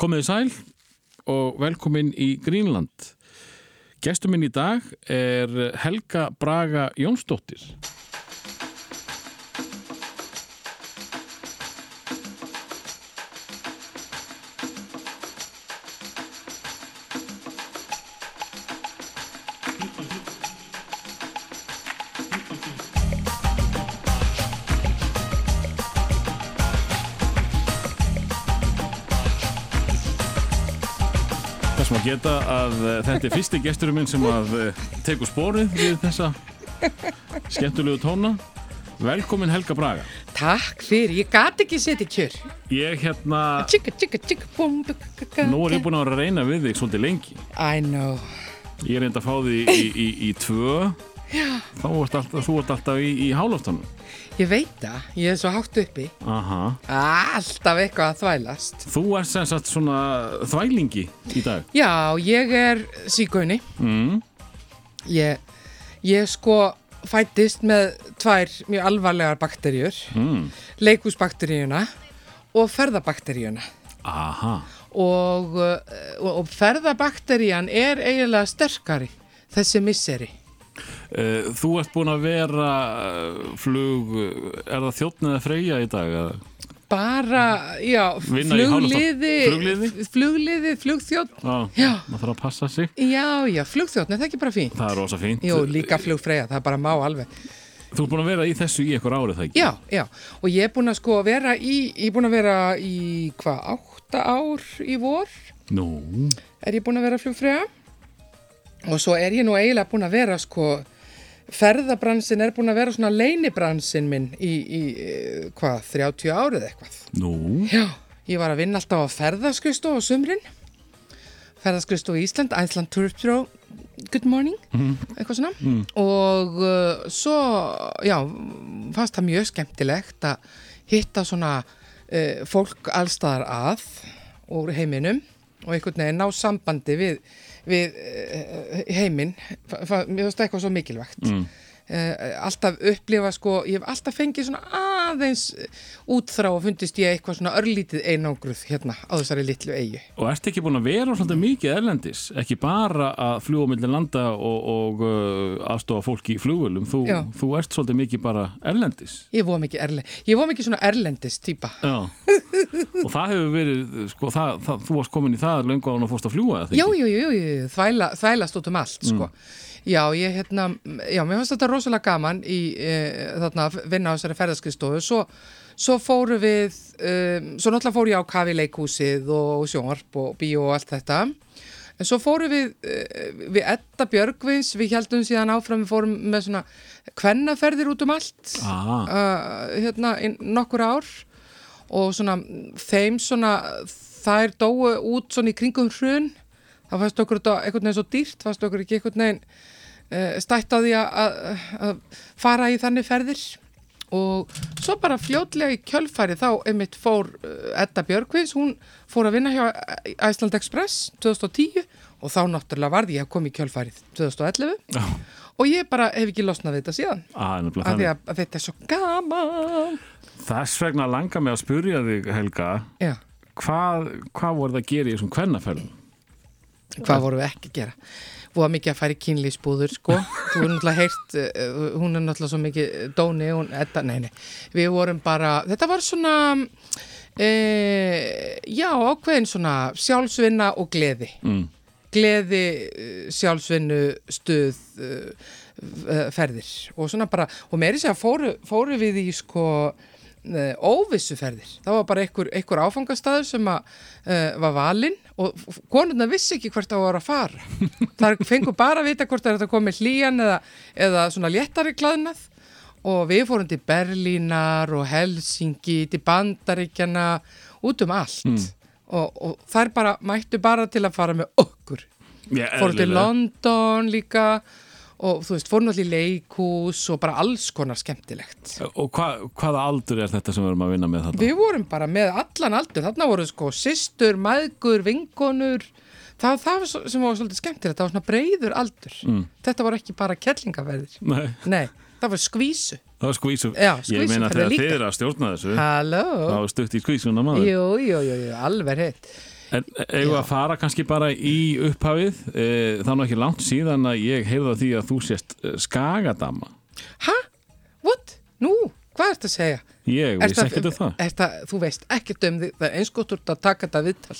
Komið sæl og velkomin í Greenland. Gestur minn í dag er Helga Braga Jónsdóttir. Geta að eh, þetta er fyrsti gesturinn minn sem að eh, tekur spórið við þessa skemmtulegu tóna. Velkomin Helga Braga. Takk fyrir, ég gat ekki setið kjör Ég hérna, nú er ég búin að reyna við þig svolítið lengi. I know Ég er enda að fá því í, í, í tvö. Þá ert alltaf, þú ert alltaf í, í hálóftanum. Ég veit það, ég er svo hátt uppi Aha. Alltaf eitthvað að þvælast Þú ert sem sagt svona þvælingi í dag. Já, ég er síkauni Mm. ég, ég sko fættist með tvær mjög alvarlegar bakterjur Mm. Leikúsbakteríuna og ferðabakteríuna Aha. og, uh, og, og ferðabakterían er eiginlega sterkari þessi misseri Eh, Þú ert búin að vera eh, flug, er það þjóttn eða freyja í dag? bara, já, flugliði Flugliði? flugliði, flugþjótt Já, Já. maður þarf að passa sig. Já, já, flugþjóðn, er það ekki bara fín? Það er rosa fínt. Jú, líka flugfreyja, það bara má alveg. Þú ert búin að vera í þessu í eitthvað árið, það ekki? Já, já, og ég er búin að sko vera í, ég er búin að vera í, hvað, átta ár í vor, Nú, er ég búin að vera flugfreyja og svo er ég nú eiginlega búin að vera sko, ferðabransin er búin að vera svona leinibransin minn í, í eh, hvað, 30 árið eitthvað. nú, Já, ég var að vinna alltaf á ferðaskristu á sumrin. Ferðaskristu í Ísland, Iceland Bureau Good morning, eitthvað svona. Og uh, svo já, fannst það mjög skemmtilegt að hitta svona uh, fólk allstaðar að úr heiminum og einhvern veginn ná sambandi við, við uh, heiminn Fa- fa- mér finnst það eitthvað svo mikilvægt Mm. Uh, alltaf upplifa sko, ég hef alltaf fengið svona aðeins útþrá og fundist ég eitthvað svona örlítið einangruð hérna á þessari litlu eigu og ert ekki búin að vera svolítið mikið erlendis, ekki bara að fljúa millir landa og, og uh, aðstofa fólki í flugvölum, þú, þú ert svolítið mikið bara erlendis. ég voru mikið, erle, ég voru mikið svona erlendis típa. Já, og það hefur verið, sko, það, það, þú varst komin í það löngu á hann og fórst að fljúa það, Jú, jú, jú, jú, þvæla, þvælast út um allt, sko. Já, ég, hérna, já, mér fannst þetta rosalega gaman í, e, þarna, vinna á þessari ferðarskristofu. Svo, svo fóru við, um, svo náttúrulega fór ég á kafi leikhúsið og sjónvarp og bíó og allt þetta. En svo fóru við, uh, við Edda Björgvins, við heldum síðan áfram, við fórum með svona kvennaferðir út um allt, Ah. uh, hérna, í nokkur ár og svona þeim svona þær dóu út svona í kringum hrun þá fannst okkur þetta einhvern veginn svo dýrt fannst okkur ekki einhvern veginn uh, stætt á því að- fara í þannig ferðir. Og svo bara fljótlega í kjölfæri þá einmitt fór uh, Edda Björgvins, hún fór að vinna hjá Iceland Express 2010 og þá náttúrulega varði ég að koma í kjölfærið 2011 Já, og ég bara hef ekki losnað þetta síðan. Nefnilega af því að, að þetta er svo gaman. Þess vegna langar mig að spurja þig, Helga, hvað, hvað voru það að gera í þessum kvennaferðum? Hvað vorum við ekki að gera Voða mikið að færa í kynlýsbúður sko Þú er náttúrulega heyrt uh, Hún er náttúrulega svo mikið dóni hún, edda, nei, nei. Við vorum bara Þetta var svona e, Já, ákveðin svona Sjálfsvinna og gleði Mm. Gleði, eh, sjálfsvinnu Stuð Ferðir Og svona bara Og meiri að fóru, fóru við í sko óvissuferðir. Það var bara einhver, einhver áfangastæður sem að, uh, var valinn og konurna vissi ekki hvert það var að fara. Það fengur bara að vita hvort það er að koma með hlýjan eða, eða svona léttari klæðnað og við fórum til Berlínar og Helsingi, til Bandaríkjana, út um allt. Og, og þær bara mættu bara til að fara með okkur. Já, Fórum til. London líka og þú veist, fórum allir í leikhús og bara alls konar skemmtilegt. Og hva, hvaða aldur er þetta sem við erum að vinna með þarna? Við vorum bara með allan aldur, þarna voru sko systur, maðgur, vinkonur, það var það sem var svolítið skemmtilegt, það var svona breyður aldur. Mm. Þetta var ekki bara kettlingaverðir, Nei, nei, það var skvísu. það var skvísu. Já, Ég skvísuferðir meina þegar þið eru að stjórna þessu, Halló? þá er stutt í skvísuna maður. Jú, jú, jú, jú, alveg heitt. En eigum við að fara kannski bara í upphafið e, það er ekki langt síðan að ég heyrða því að þú sést eh, skagadama Ha? What? Nú, hvað ertu að segja? Ég veist ekkert um það ertu að- Þú veist ekkert um því, það er eins gott úr að taka þetta viðtal.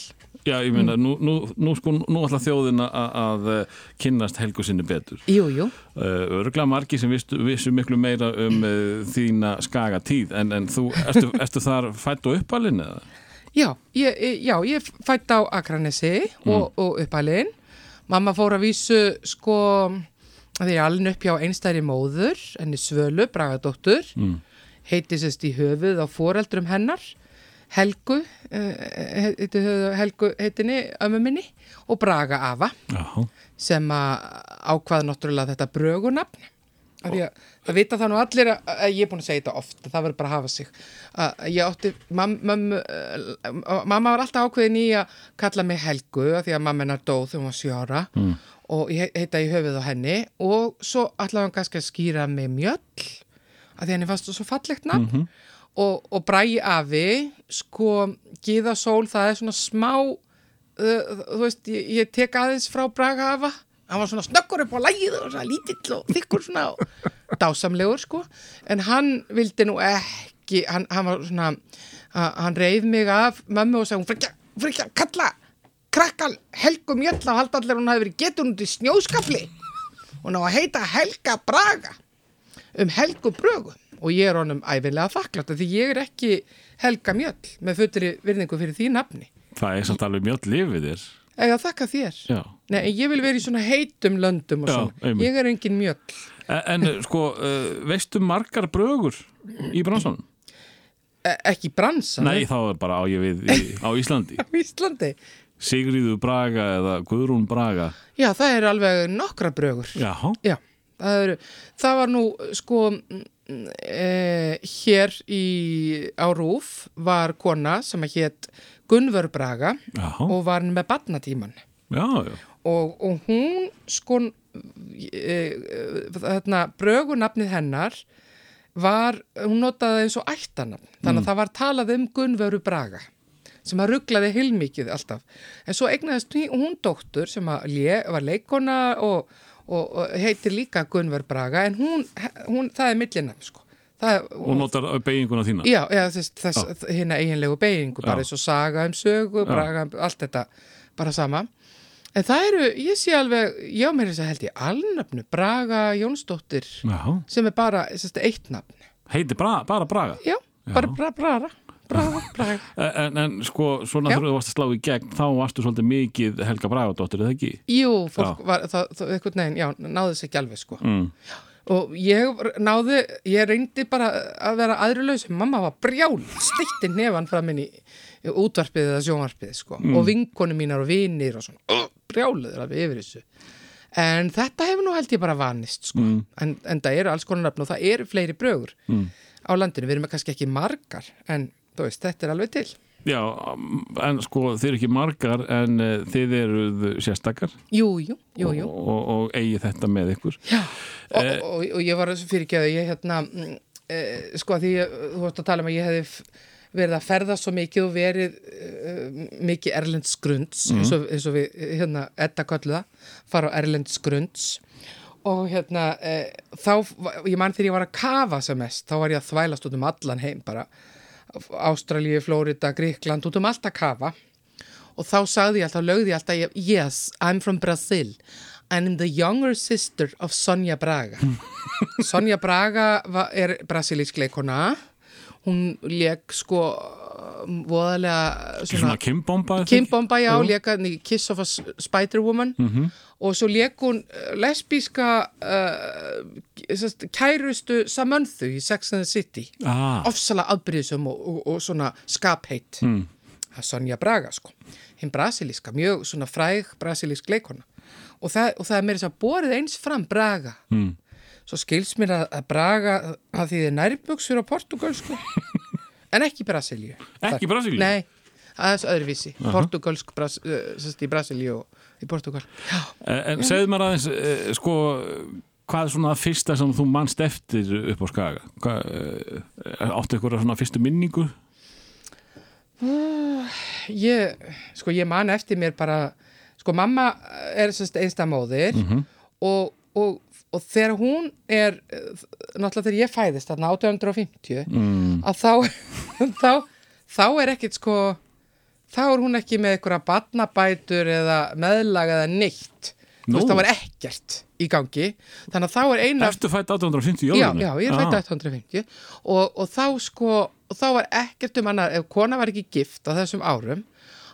Já, ég meina, nú, nú, nú, sko, nú ætla þjóðin að, að eh, kynnast helgu sinni betur Jú, jú. Örgla margi sem vistu, vissu miklu meira um uh, þína skagatíð en, en þú, ertu, ertu þar fætt og uppalinn eða? Já, ég, já, ég fætt á Akranesi og, og uppalinn. Mamma fór að vísu sko því ég alveg upp hjá einstæri móður, henni Svölu, Bragadóttur, mm. heiti sérst í höfuð á foreldrum hennar, Helgu, uh, heiti, Helgu heitinni ömmu minni og Braga Afa Já, sem að ákvaða náttúrulega þetta brögunafn. Því að það vita það nú allir að, að ég er búin að segja þetta oft, það verður bara að hafa sig. Að ég átti, mam, mömmu, uh, mamma var alltaf ákveðin í að kalla mig Helgu því að mamma hennar dóð þegar hún var sjóra mm. og ég heita í höfuð á henni. Og svo allavega hann kannski að skýra mig mjöll af því henni fannst það svo fallegt nafn. Og, og bræi afi, sko, Gíða Sól, það er svona smá uh, þú veist, ég, ég tek aðeins frá Braga afa, hann var svona snöggur upp á lægið og svona lítill og þykkur svona og dásamlegur sko. En hann vildi nú ekki hann, hann var svona hann reið mig af mömmu og sagði hún fyrir ekki, að kalla krakkan Helgu Mjöll á haldallir hún hafi verið getur hún til snjóskapli hún á að heita Helga Braga um Helgu Brögu. Og ég er honum æfinlega þakklátt því ég er ekki Helga Mjöll með fullri virðingu fyrir því nafni. Það er samt alveg mjög lifið þér eða þakka þér. Já. Nei, ég vil vera í svona heitum löndum og Já, svona, einmitt. ég er engin Mjöll. En, en sko, uh, veistu margar brögur í bransanum? e ekki bransa Nei, þá er bara á við í, á Íslandi. Á Íslandi? Sigríður Braga eða Guðrún Braga. Já, það er alveg nokkra brögur. Já, Já, það, eru, það var nú sko mm, e, hér í á Rúf var kona sem að hétt Gunnvör Braga já, og var með barnatíman já, já. og, og hún sko e, e, þarna brögunafnið hennar var, hún notaði eins og ættanafn, þannig að það var talað um Gunnvöru Braga sem að rugglaði heilmikið alltaf. En svo egnaðist hún, dóttur sem lé, var leikona og, og, og heitir líka Gunnvör Braga en hún, hún það er millinafn sko. Það, er- Og notar beiginguna þína? Já, já þess, þess hérna eiginlegu beigingu, bara Já. eins og saga um sögu, braga, allt þetta bara sama. En það eru, ég sé alveg, ég á mér þess að held ég alnöfnu, Braga Jónsdóttir, Já, sem er bara sérst, eitt nafn. heiti bra, bara Braga? Já, bara bra, Braga, Braga, Braga. En, en sko, svona Já. þú varst að slá í gegn þá varstu svolítið mikið Helga Bragadóttir, eða ekki? Jú, fólk var, það, það, eitthvað neginn, já, náði þess ekki alveg, sko. Mm. Og ég náði, ég reyndi bara að vera aðrulaus, mamma var brjál, stikti nefan í í útvarpið eða sjónvarpið, sko, og vinkonu mínar og vinir og svona, uh, brjáluður alveg yfir þessu. En þetta hefur nú held ég bara vanist, sko, en, en það eru alls konar nafn og það eru fleiri brögur á landinu, við erum kannski ekki margar, en veist, þetta er alveg til. Já, en sko, þið eru ekki margar en uh, þið eruð sérstakar. Jú, jú, jú, jú. Og, og, og eigi þetta með ykkur. Já, og, og, og ég var fyrir ekki að ég hérna, mm, e, sko að því ég, þú varst að tala um að ég hefði verið að ferða svo mikið og verið uh, mikið erlends grunds eins, eins og við hérna etta köllu það, fara á erlends grunds og hérna e, þá, ég man þegar ég var að kafa sem mest, þá var ég að þvælast út um allan heim bara, Ástralíu, Flórida, Gríkland, út um allt að kafa. Og þá sagði ég alltaf, lögði ég alltaf yes, I'm from Brazil. I'm the younger sister of Sonja Braga. Sonja Braga var, er brasilísk leikona hún leik sko voðalega Svona kimbomba Kimbomba, já, leka Kiss of a Spider-Woman. Og svo leik hún eh, lesbíska uh, kærustu Samanthu í Sex and the City. Ah, ofsalega afbríðsum og, og, og svona skapheitt. Mm. Sonja Braga sko. Hinn brasilíska, mjög svona fræg brasilísk leikona og það, og það er meira þess að borið eins fram Braga. Mm. svo skils mér að, að Braga að því þið nærbuksur á portugalsku en ekki Brasilíu Ekki Það- Brasilíu? Nei, aðeins öðruvísi portugalsk Bras, uh, í Brasilíu og í Portugal Já, En, en segðu mér aðeins eh, sko, hvað er svona það fyrsta sem þú manst eftir upp á Skaga? Hvað, áttu ykkur svona fyrstu minningu? Ég, sko, ég man eftir mér bara, sko, mamma er sérst einstamóðir og, og, og þegar hún er, náttúrulega þegar ég fæðist, þarna 1850, mm. að þá, þá, þá er ekkit, sko, þá er hún ekki með einhverja barnabætur eða meðlag eða neitt. Þú Nú. veist, það var ekkert í gangi. Þannig að þá er eina... Ertu fætt 1850 Já, já, ég er fætt 850 og, og þá sko, og þá var ekkert um annað, ef kona var ekki gift á þessum árum,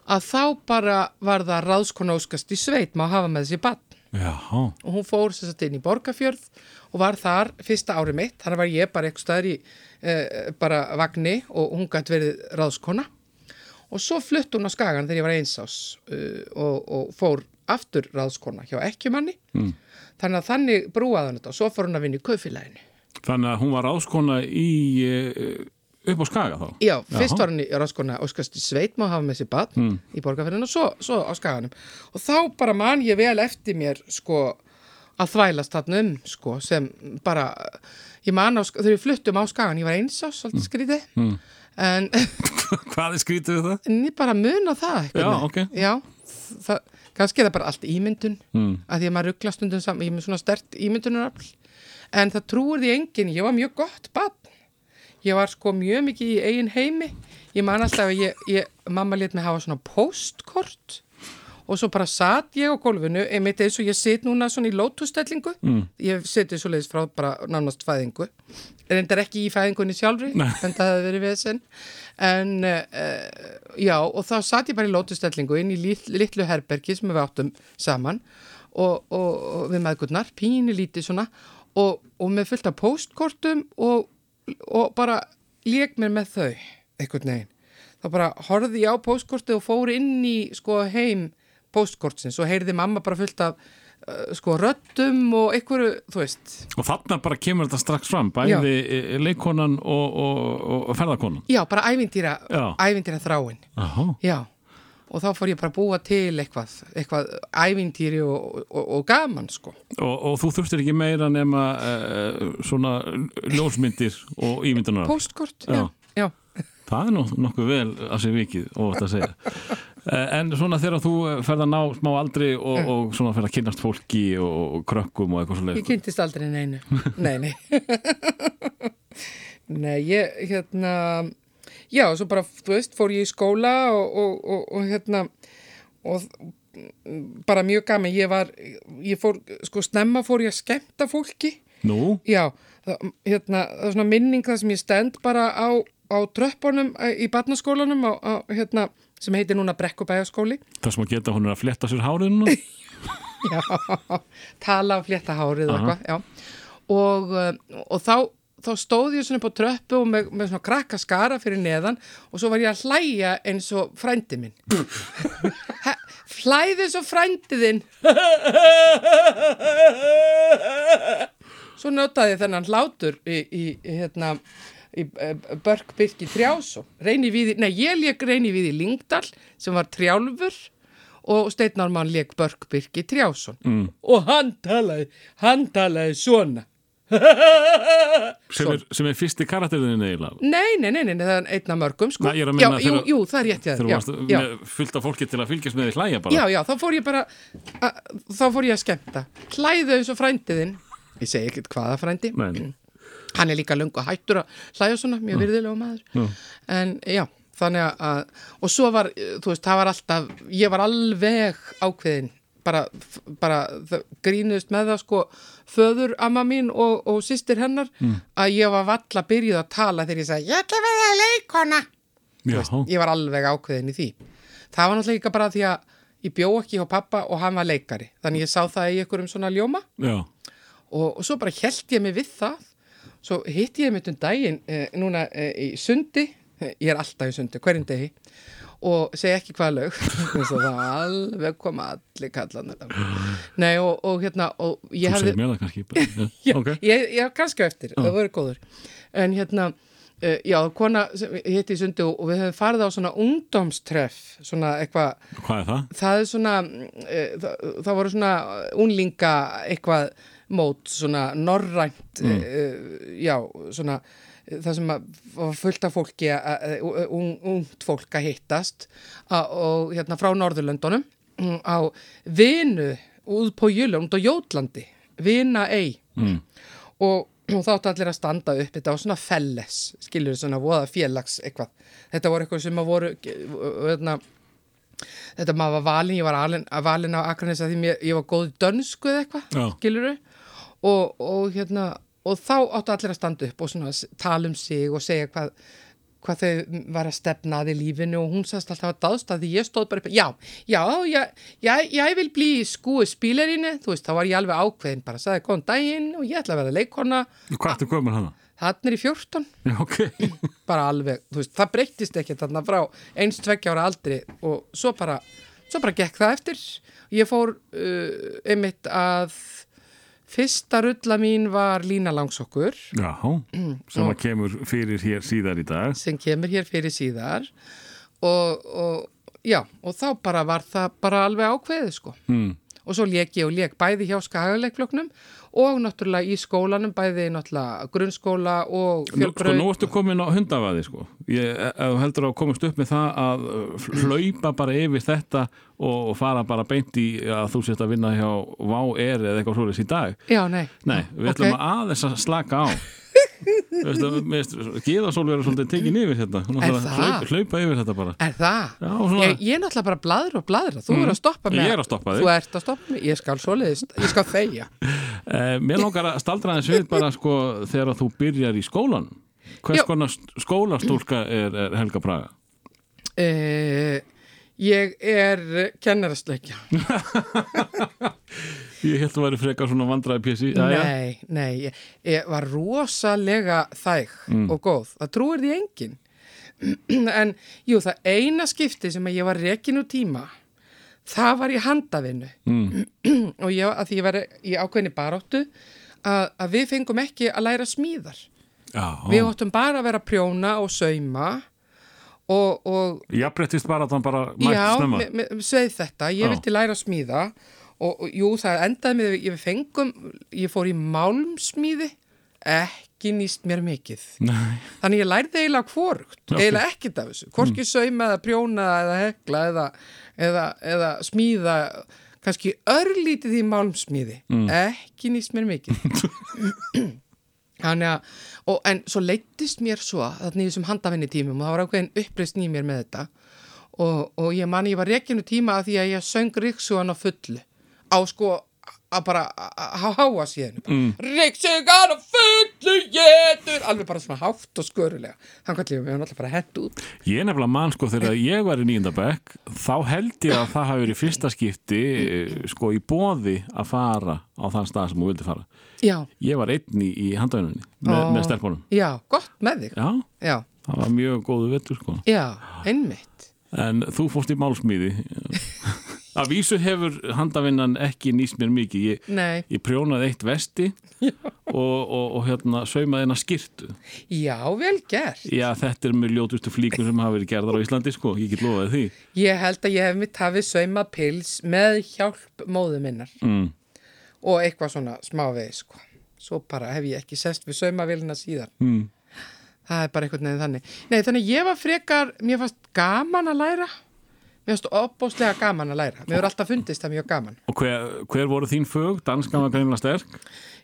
að þá bara var það ráðskona óskast í sveit má hafa með þessi bann Já, og hún fór sagt inn í Borgafjörð og var þar fyrsta árið mitt, þannig var ég bara eitthvað staðar í eh, bara vagni og hún gæti verið ráðskona. Og svo flutt hún á Skagan þegar ég var einsás uh, og, og fór aftur ráðskona hjá ekkjumanni. Mm. þannig að þannig brúaði hann þetta og svo fór hún að vinna í kaufélaginu þannig að hún var áskona í eh, upp á Skaga þá? Já, fyrst var hann í ráðskona óskast sveit má hafa með sér badn Mm. í borgarferðinu og svo, svo á skaganum og þá bara man ég vel eftir mér sko að þvælast þarna um sko sem bara ég man á, þegar við fluttum á skagan ég var einsás, svolítið skrítið Mm. en, Hvað er skrítið við það? en ég bara mun á það Já, ok. Já, það, kannski er það bara allt ímyndun Mm. að því að maður ruggla stundum saman, ég er með svona stert ímyndunarafl en það trúir því enginn, ég var mjög gott barn ég var sko mjög mikið í eigin heimi. Ég man alltaf að ég, ég, mamma let mig hafa svona postkort og svo bara satt ég á gólfinu einmitt eins og ég sit núna svona í lótustellingu mm. ég seti svo leiðis frá bara nánast fæðingu. Reyndar ekki í fæðingunni sjálfri en það hefði verið vesen. En uh, já og þá satt ég bara í lótustellingu inn í lit, litlu herbergi sem við áttum saman og, og, og við maðgurnar, pínu lítið svona og, og með fullt af postkortum og, og bara lék mér með þau einhvern veginn þá bara horfði ég á postkortið og fór inn í sko heim postkortsins og heyrði mamma bara fullt af uh, sko röddum og einhverju, þú veist Og þarna bara kemur þetta strax fram, bæði eh, leikkonan og, og, og, ferðarkonan. já, bara ævintýra, Já. ævintýra þráin Aha. já, og þá fór ég bara að búa til eitthvað, eitthvað ævintýri og, og, og gaman sko Og, og þú þurftir ekki meira nema uh, svona ljósmyndir og ímyndunar. postkort, Já. já. Það er nú nokkuð vel að sér vikið og þetta að segja. Eh, En svona þegar þú ferð að ná smá aldri og, og svona ferð að kynast fólki og, krökkum og eitthvað svona Ég kynntist aldrei neinu. Nei, nei. nei, ég, hérna, já, svo bara, þú veist, fór ég í skóla og, og, og, og hérna, og bara mjög gaman, ég var, ég fór, sko, snemma fór ég að skemmta fólki. Nú, Já, það, hérna, það er svona minning það sem ég stend bara á, á tröppunum eh, í barnaskólanum á, á, hérna, sem heitir núna Brekkubæjaskóli. það sem að geta hún er að fletta sér hárið núna. Já, tala á fléttahárið og Aha. eitthvað, já. Og, uh, og þá, þá stóð ég svona upp á tröppu og með, með svona krakka skara fyrir neðan og svo var ég að hlæja eins og frændi minn. Hlæði eins og frændi þinn. Svo notaði ég þennan hlátur í, í, í hérna, í uh, Börk Birki Trjásson. Reyni við, nei, ég lék Reyni við í Lingdal sem var trjálfur og Steinn lék Börk Birki Trjásson. Mm. Og hann talaði, hann talaði svona. Sem er, sem er fyrsti karakterinn eiginlega. Nei, nei, nei, nei, það er einn af mörgum, sko. Nei, já, jú, jú, það er rétt, Þegar þú já, varst já, með fullt af fólki til að fylgjast með því hlæja bara. já, já, þá fór ég bara, að, þá fór ég að skemmta. Hlæðu eins og frændiðinn, ég segi ekkert hvaða frændi, Nei, hann er líka löngu hættur að hlæja svona, mjög virðilega maður. Já. En já, þannig að, og svo var, þú veist, það var alltaf, ég var alveg ákveðin, bara, bara það grínuðist með það sko föður amma mín og, og sýstir hennar að ég var valla byrjuð að tala þegar ég sagði, ég ætla að vera leikona. Já, Ég var alveg ákveðin í því. Það var náttúrulega bara því að ég bjó ekki hjá pappa og hann var leikari. Þannig ég sá það í einhverjum svona ljóma og, og svo bara held ég mig við það. Svo hitti ég mitt um daginn eh, núna eh, í sundi, Eh, ég er alltaf í sundi, hverjum degi, og segi ekki hvað lög, það var alveg koma allir kallan þetta. Nei og, og hérna, og ég Þú hefði... segir mér það kannski. Já, Ok. ég, ég kannski eftir, það voru góður. En hérna, uh, já, kona hitti í sundi og, og við hefum farið á svona ungdómstreff, svona eitthvað, Hvað er það? það er svona, uh, það, það voru svona unglinga eitthvað mót, svona norrænt, uh, já, svona það sem var fullt af fólki ungt fólk að hittast og hérna frá Norðurlöndunum mm, á vinu út på Jölund og Jótlandi vina ei Mm. og, og þá áttu allir að standa upp þetta var svona felles, skilur svona voða félags eitthvað, þetta voru eitthvað sem að voru hérna þetta maður var valin, ég var alin, valin á Akranes að því mér, ég var góð dönsku eða eitthvað, Já. skilur og, og hérna og þá áttu allir að standa upp og svona tala um sig og segja hvað hvað þau var að stefna að í lífinu. Og hún sagðist alltaf að dáðst að því ég stóð bara upp já, já, já, já, ég vil bli skúi spílerinni, þú veist, þá var ég alveg ákveðin bara, sagði góðan daginn og ég ætla að vera leikona, Hvað ertu gömur hana? þannig er í 14 Já, ok. bara alveg, þú veist, það breyttist ekki þarna frá eins tveggja ára aldri og svo bara, svo bara gekk það eftir. Ég fór uh, einmitt að fyrsta rulla mín var Lína Langsokkur Já, sem að kemur fyrir hér síðar í dag. sem kemur hér fyrir síðar og, og já, og þá bara var það bara alveg ákveðið sko Mm. Og svo lék ég og lék bæði hjá skagaleikfloknum og náttúrulega í skólanum bæði náttúrulega grunnskóla og Nú, sko, nú ertu komin á hundavaði, sko. Ég, heldur að komast upp með það að hlaupa bara yfir þetta og, fara bara beint í að þú sést að vinna hjá Vá er eða eitthvað svoleiðis í dag. Já, nei. Nei, við ætlum að aðeins að slaka á. Gíðasól verður svolítið tekin yfir þetta. Hún Er að? Hlaupa, hlaupa yfir þetta bara. Er það? Já, svona- Ég, ég er náttúrulega bara bladra og bladra. Þú er að stoppa mig. Ég er að stoppa þig. Þú ert að stoppa mig. Ég skal svoleiðis. Ég skal þegja. Eh, mér langar að staldra aðeins við bara sko þegar þú byrjar í skólan. Hvers Já. konar skólastúlka er, er Helga Braga? Uh, ég er kennarasleikja. Ég held að væri frekar svona vandraði pjessi. Nei, nei. Ég, ég var rosalega þæg og góð. Það trúir því enginn. en jú, það eina skipti sem að ég var rekin úr tíma, það var í handavinnu. Mm. og ég, að því ég var í ákveðni baráttu, að, að við fengum ekki að læra smíðar. Já. Við óttum bara að vera prjóna og sauma og, og Ég breyttist bara að hann bara mætti já, me- me- sveið þetta, ég Já. vildi læra smíða og, og jú, það endaði með, ég fengum, ég fór í málmsmíði, ekki nýst mér mikið. Nei. Þannig ég lærði eiginlega hvorugt, eiginlega ekkert af þessu, hvorki sauma eða prjóna eða hekla eða, eða, eða smíða, kannski örlítið í málmsmíði, ekki nýst mér mikið. Þannig að, og, en svo leittist mér svo í þessum handafinni tímum og það var ákveðin uppreist í mér með þetta. Og, og ég man ég var rekinu tíma að því að ég söng Ríksugan á fullu á sko að bara að háa síðan. Mm. Ríksugan á fullu getur alveg bara svona hátt og skörulega. Þannig að ég var náttúrulega bara hent út. Ég er nefnilega mann sko þegar ég var í nýjendabæk þá held ég að það hafi verið fyrsta skipti eh, sko í bóði að fara á þann stað sem þú vildi fara. Já, Ég var einn í, handavinnunni með, með stelpunum. já, gott með þig. Já, Já, það var mjög góðu vettur sko. já, einmitt. En þú fórst í málsmíði. Að vísu hefur handavinnan ekki nýst mér mikið. Ég, ég prjónaði eitt vesti og, og, og hérna saumaði hennar skirtu. já, vel gert Já, þetta er mjög ljótustu flíkur sem hafa verið gerðar á Íslandi sko, ég get lofaði því. Ég held að ég hef mitt hafið saumað pils með hjálp móðu minnar Mm. og eitthvað svona smávegi sko. Svo bara hef ég ekki sest við saumavélina síðan. Mm. Það er bara einhvern veginn þannig. Nei, þannig ég var frekar, mér fannst gaman að læra. Mér fannst opbóslega gaman að læra. Mér hefur alltaf fundist það mjög gaman. Og hver, hver voru þín fög? Danskan var greinilega sterk.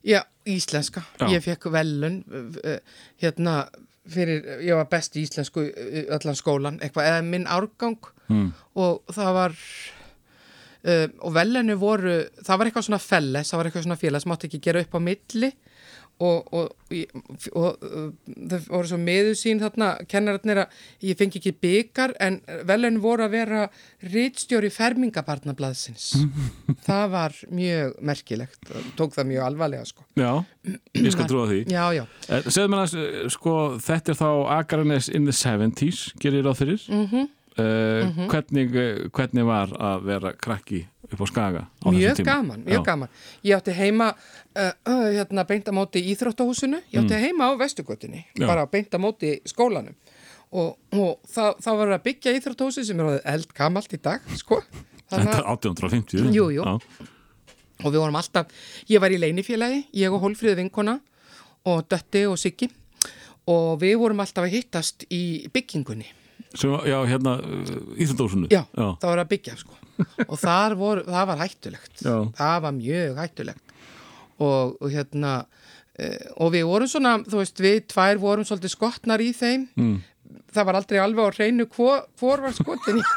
Já, íslenska. Já. Ég fekk velun, uh, hérna, fyrir, ég var best í íslensku uh, allan skólan, eitthvað, eða minn árgang Mm. og það var uh, og velenu voru það var eitthvað svona felles, það var eitthvað svona félag sem átti ekki gera upp á milli og, og, og, uh, það voru svo miður sín þarna kennararnir að ég fengi ekki byggar en velenu voru að vera rítstjóri fermingabarnablaðsins það var mjög merkilegt og tók það mjög alvarlega sko Já, ég skal trúa því. já, já, Eh, Segðu mér að, sko, þetta er þá Akranes in the 70s, gerir ráð fyrir. Mm Mhm. hvernig, eh, hvernig var að vera krakki upp á Skaga á mjög gaman, mjög Já. gaman ég átti heima uh, uh, hérna beint á móti íþróttahúsinu ég átti heima á Vestugötunni Mm. Já. bara beint á móti skólanum og, og það, það var að byggja íþróttahúsi sem er orðið eldgamalt í dag sko. Þetta er 1850. Jú, jú. Og við vorum alltaf ég var í leinifélagi, ég og Hólfríði vinkona og Dötti og Siggi og við vorum alltaf að hittast í byggingunni Sem, já, hérna, Íslandósunu Já, það var að byggja sko. Og voru, það var hættulegt. Já. það var mjög hættulegt. Og, og hérna e, og við vorum svona, þú veist, við tvær vorum svolítið skotnar í þeim. Mm. það var aldrei alveg á hreinu hvor, var skotin í.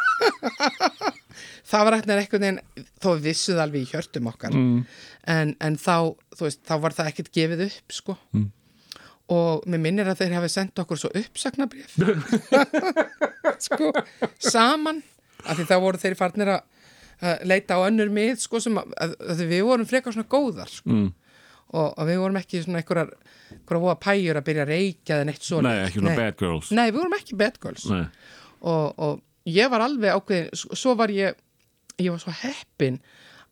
Það var eitthvað einhvern veginn þó við vissuð alveg í hjörtum okkar. Mm. en, en þá, þú veist, þá var það ekkert gefið upp sko. Mm. Og mér minnir að þeir hafi sendt okkur svo uppsagnabrif sko, saman af því þá voru þeir farnir að leita á önnur mið sko sem að, að, að við vorum frekar svona góðar sko. Mm. og, og við vorum ekki svona einhverjar voða pæjur að byrja að reykja eða neitt svona. Nei, ekki svona bad girls. Nei, við vorum ekki bad girls. Og, og ég var alveg ákveðin svo var ég, ég var svo heppin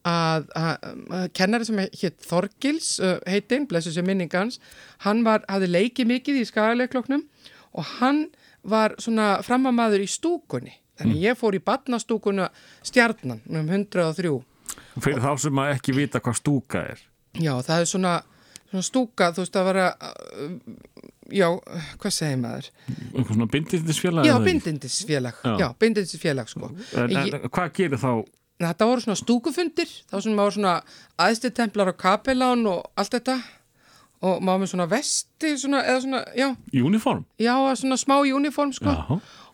að, að, að kennari sem hétt Þorgils uh, heitinn, blessu sér minningans hann var, hafði leikið mikið í skagalegloknum og hann var svona framamaður í stúkunni þannig ég fór í badnastúkuna stjarnan um 103 Fyrir þá sem að ekki vita hvað stúka er Já, það er svona, svona stúka, þú veist að vera, já, hvað segir maður? svona bindindisfélag Já, bindindisfélag, Já. já, bindindisfélag, sko. en, en, Hvað gerir þá Þetta voru svona stúkufundir, þá sem maður svona aðstitemplar á kapelán og allt þetta og maður með svona vesti, svona, eða svona, já, í uniform? já, svona smá í uniform, sko.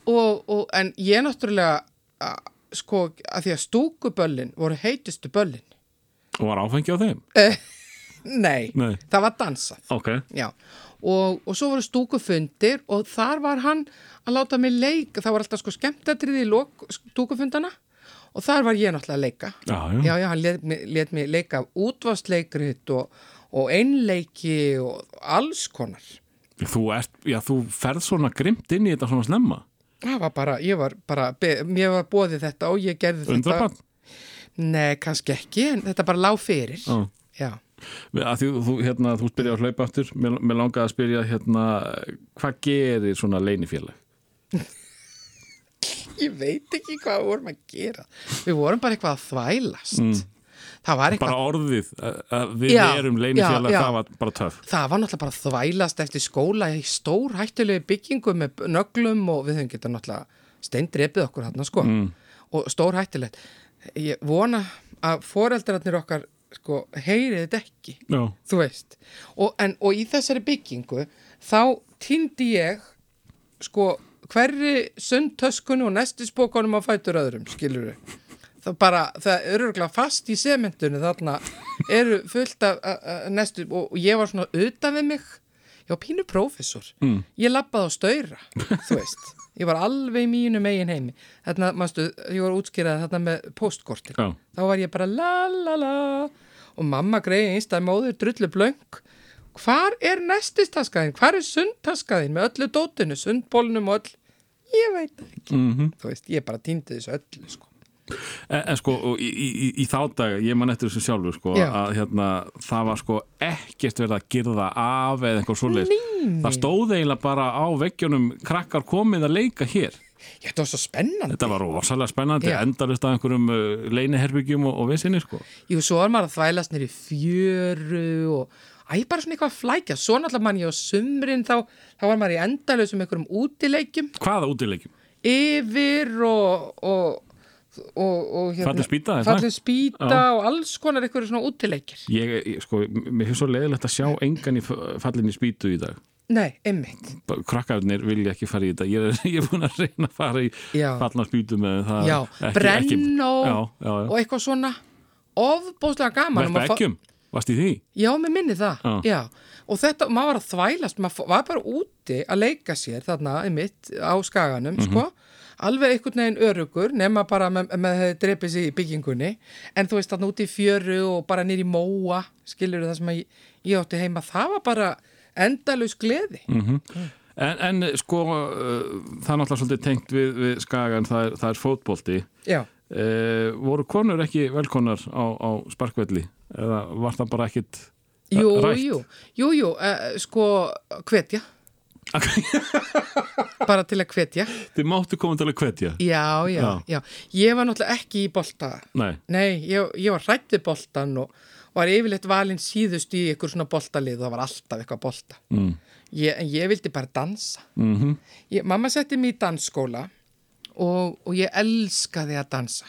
Og, og, en ég náttúrulega, að, sko, að því að stúkuböllin voru heitustu böllin. og var áfengi á þeim Nei, Nei. það var dansað. Ok, Já, og, og svo voru stúkufundir og þar var hann að láta mig leika, það var alltaf sko skemmtatriði í lok stúkufundana og þar var ég náttúrulega að leika. já, já, Já, hann let, lét mig leika útvastleikrit og, og einleiki og alls konar. Þú, ert, já, þú ferð svona grimt inn í þetta svona snemma Það var bara, ég var bara, mér var bóðið þetta og ég gerði þetta. Undrabann Nei, kannski ekki, en þetta bara lág fyrir. Já. Já. því þú, hérna, þú spyrja á hlaupa aftur mér, mér langaði að spyrja hérna, hvað gerir svona leinifélag? Ég veit ekki hvað við vorum að gera. Við vorum bara eitthvað að þvælast. Það var eitthvað Bara orðið, við Já, erum leinifélag, það var bara töff Það var náttúrulega bara að þvælast eftir skóla í stór hættulegu byggingu með nöglum og við höfum getað náttúrulega steindrepið okkur hann sko mm. og stór hættulegt. Ég vona að foreldrarnir okkar sko heyrið þetta ekki, Já, þú veist. Og, en, og í þessari byggingu þá týndi ég sko hverri sundtöskunni og nestisbókunum á fætur öðrum, skilur við. Það bara, það er öruglega fast í sementunni þarna eru fullt af nestu og, ég var svona utan við mig. Ég var pínu prófessor. Mm. ég lappaði á stöyra, þú veist. Ég var alveg í mínu megin heimi. Þarna, manstu, ég var útskýrað þarna með postkortin, þá var ég bara la la la. Og mamma greiði einstæð móður drullu blöng hvar er nestistaskaðin, hvar er sundtaskaðin með öllu dótinu, sundbólnum og öll ég veit ekki Mhm. þú veist, ég bara týndi þessu öllu sko En, en sko, í, í, í, þá dag, ég man eftir þessu sjálfur, sko, Já. að hérna, það var sko ekkert verið að girða af eða eitthvað svoleiðis. Það stóð eiginlega bara á veggjunum krakkar komið að leika hér. Já, þetta var svo spennandi. Þetta var rosalega spennandi, endalist af einhverjum uh, leiniherbyggjum og, og vissinni, sko. Jú, svo var maður að þvælast nýri fjöru og æ, bara svona eitthvað að flækja. Svo náttúrulega mann ég á sumrin þá, þá var maður í endalausum einhverjum útileikjum Hvaða útileikjum? yfir og, og, og, og hérna, Fallin spýta? Fallin spýta Já. og alls konar einhverju svona útileikir. Ég, ég- sko, mér finnst svo leiðilegt að sjá engan í fallinni spýtu í dag. Nei, einmitt. Krakkarnir vilja ekki fara í þetta. Ég er, ég er búin að reyna að fara í Já. fallna spýtu með það. Já, já. og eitthvað svona ofbóðslega gaman. Verpa fá- ekkjum, varst í því? Já, mér minni það, Já. já. Og þetta, maður var að þvælast, maður var bara úti að leika sér þarna, einmitt, á skaganum, Mhm. sko. Alveg einhvern veginn örugur, nema bara með, þeir dreipið sér í byggingunni. En þú veist, þarna úti í fjöru og bara nýri móa, skilur það sem að ég, ég átti heima, það var bara endalaus gleði. Mm. En, en sko, uh, það er náttúrulega svolítið tengt við, við skagan, það er, það er fótbolti. Já, Uh, voru konur ekki velkonar á, á sparkvelli? Eða var það bara ekkit uh, jú, rætt? jú, jú, jú, uh, sko, hvetja. bara til að hvetja Þið máttu koma til að hvetja já, já, Já. já, ég var náttúrulega ekki í bolta Nei, nei, ég, ég var hrætt við boltan og var yfirleitt valinn síðust í ykkur svona boltalið og það var alltaf eitthvað bolta mm. ég, en ég vildi bara dansa Mm ég, mamma setti mig í dansskóla og, og ég elskaði að dansa.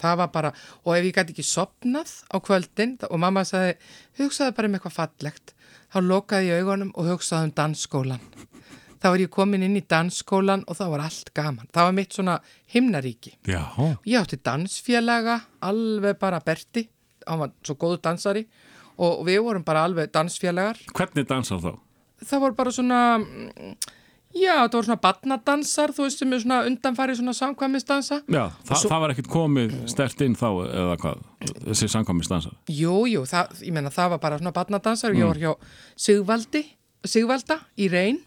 Það var bara, og ef ég gæti ekki sopnað á kvöldin og mamma sagði hugsaði bara um eitthvað fallegt. Þá lokaði ég augunum og hugsaði um dansskólan þá var ég komin inn í dansskólan og þá var allt gaman. Það var mitt svona himnaríki. Já, ég átti dansfélaga alveg bara Berti hann var svo góður dansari og við vorum bara alveg dansfélagar. Hvernig dansar þá? það voru bara svona mm, já, það voru svona badnadansar þú veist sem er svona undanfari svona samkvæmisdansa. Já, þa svo- það var ekkert komið stert inn þá eða hvað, þessi samkvæmistansar jú, jú, það, ég meina það var bara svona badnadansar og ég var hjá Sigvaldi Sigvalda í reyn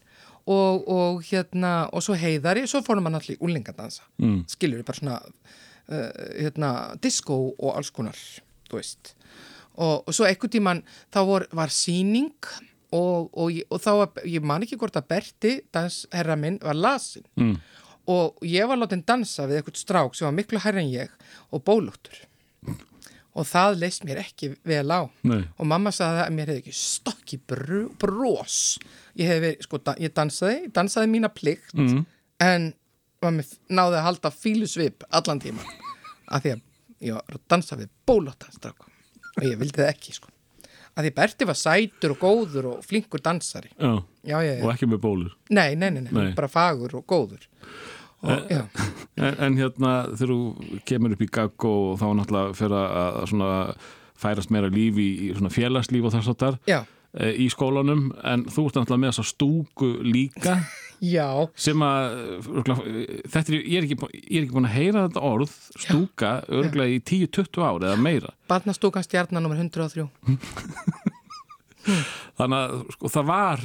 og, og hérna, og svo heiðari svo fórum maður náttúrulega í úlingadansa mm. skilur við bara svona uh, hérna, disco og alls konar þú veist. Og, og svo einhvern tíman þá vor, var síning og, og, og þá ég man ekki hvort að Berti dansherra minn var lasin mm. og ég var látin dansa við eitthvað strák sem var miklu hærri en ég og bólúttur og það leist mér ekki vel á. Nei, og mamma sagði að mér hefði ekki stokki brú, brós ég hefði sko, ég dansaði dansaði mína plikt mm. en mér náði að halda fílusvip allan tíman af því að ég var að dansa við bólóttanstrák og ég vildi það ekki sko að því Berti var sætur og góður og flinkur dansari. Já, já, já, og ekki með bólur. Nei, nei, nei, nei, bara fagur og góður. Og, en, en hérna þegar þú kemur upp í gagg og þá náttúrulega fyrir að svona færast meira líf í, í svona félagslíf og þess að þar já, í skólanum en þú ert náttúrulega með þessa stúku líka já, sem að þetta er, ég er ekki, ég er ekki búin að heyra þetta orð stúka örgulega í 10-20 ár eða meira. Barnastúkan stjarnan nummer 103 þannig að sko, það var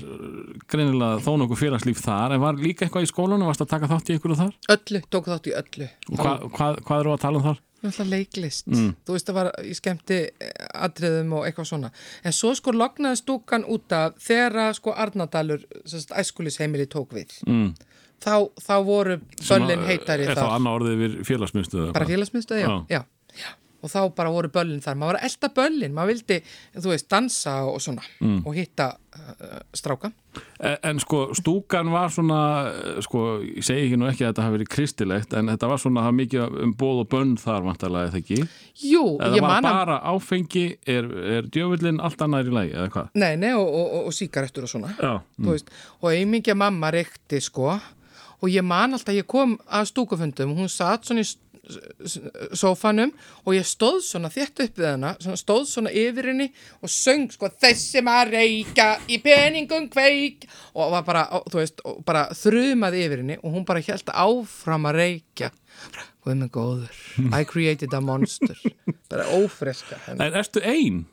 greinilega þó nokkuð félagslíf þar en var líka eitthvað í skólanum, varst að taka þátt í einhverju þar? Öllu, tók þátt í öllu. Og hva, hvað, hvað eru að tala um þar? Náttúrulega leiklist, Mm. þú veist það var í skemmti atriðum og eitthvað svona en svo sko lognaði stúkan út af þegar sko Arnadalur æskulisheimili tók við Mm. þá, þá voru að- heitari er þá þar annað orðið við félagsmyndstöðu bara félagsmyndstöð, já, Já. já. Og þá bara voru böllin þar, maður var að elda böllin maður vildi, þú veist, dansa og svona Mm. og hitta uh, stráka. En, en sko stúkan var svona eh, sko, ég segi ekki nú ekki að þetta hafi verið kristilegt en þetta var svona mikið um bóð og bönn þar vantarlega eða ekki? Jú, eða ég var man að bara áfengi er, er djöfullin allt annað í lagi eða hvað? Nei, nei, og, og, og, og síkarettur og svona Já, þú veist, og einmingja mamma reykti sko og ég man alltaf, ég kom að stúkufundum hún satt svona í s- s- sófanum og ég stóð svona þétt upp við hana, svona, stóð svona yfir henni og söng sko þessi maður reyka í peningum kveik. Og var bara, og, þú veist, bara þrumaði yfir henni og hún bara held áfram að reykja. Guð minn góður, I created a monster. Bara ófreska henni. En ertu ein?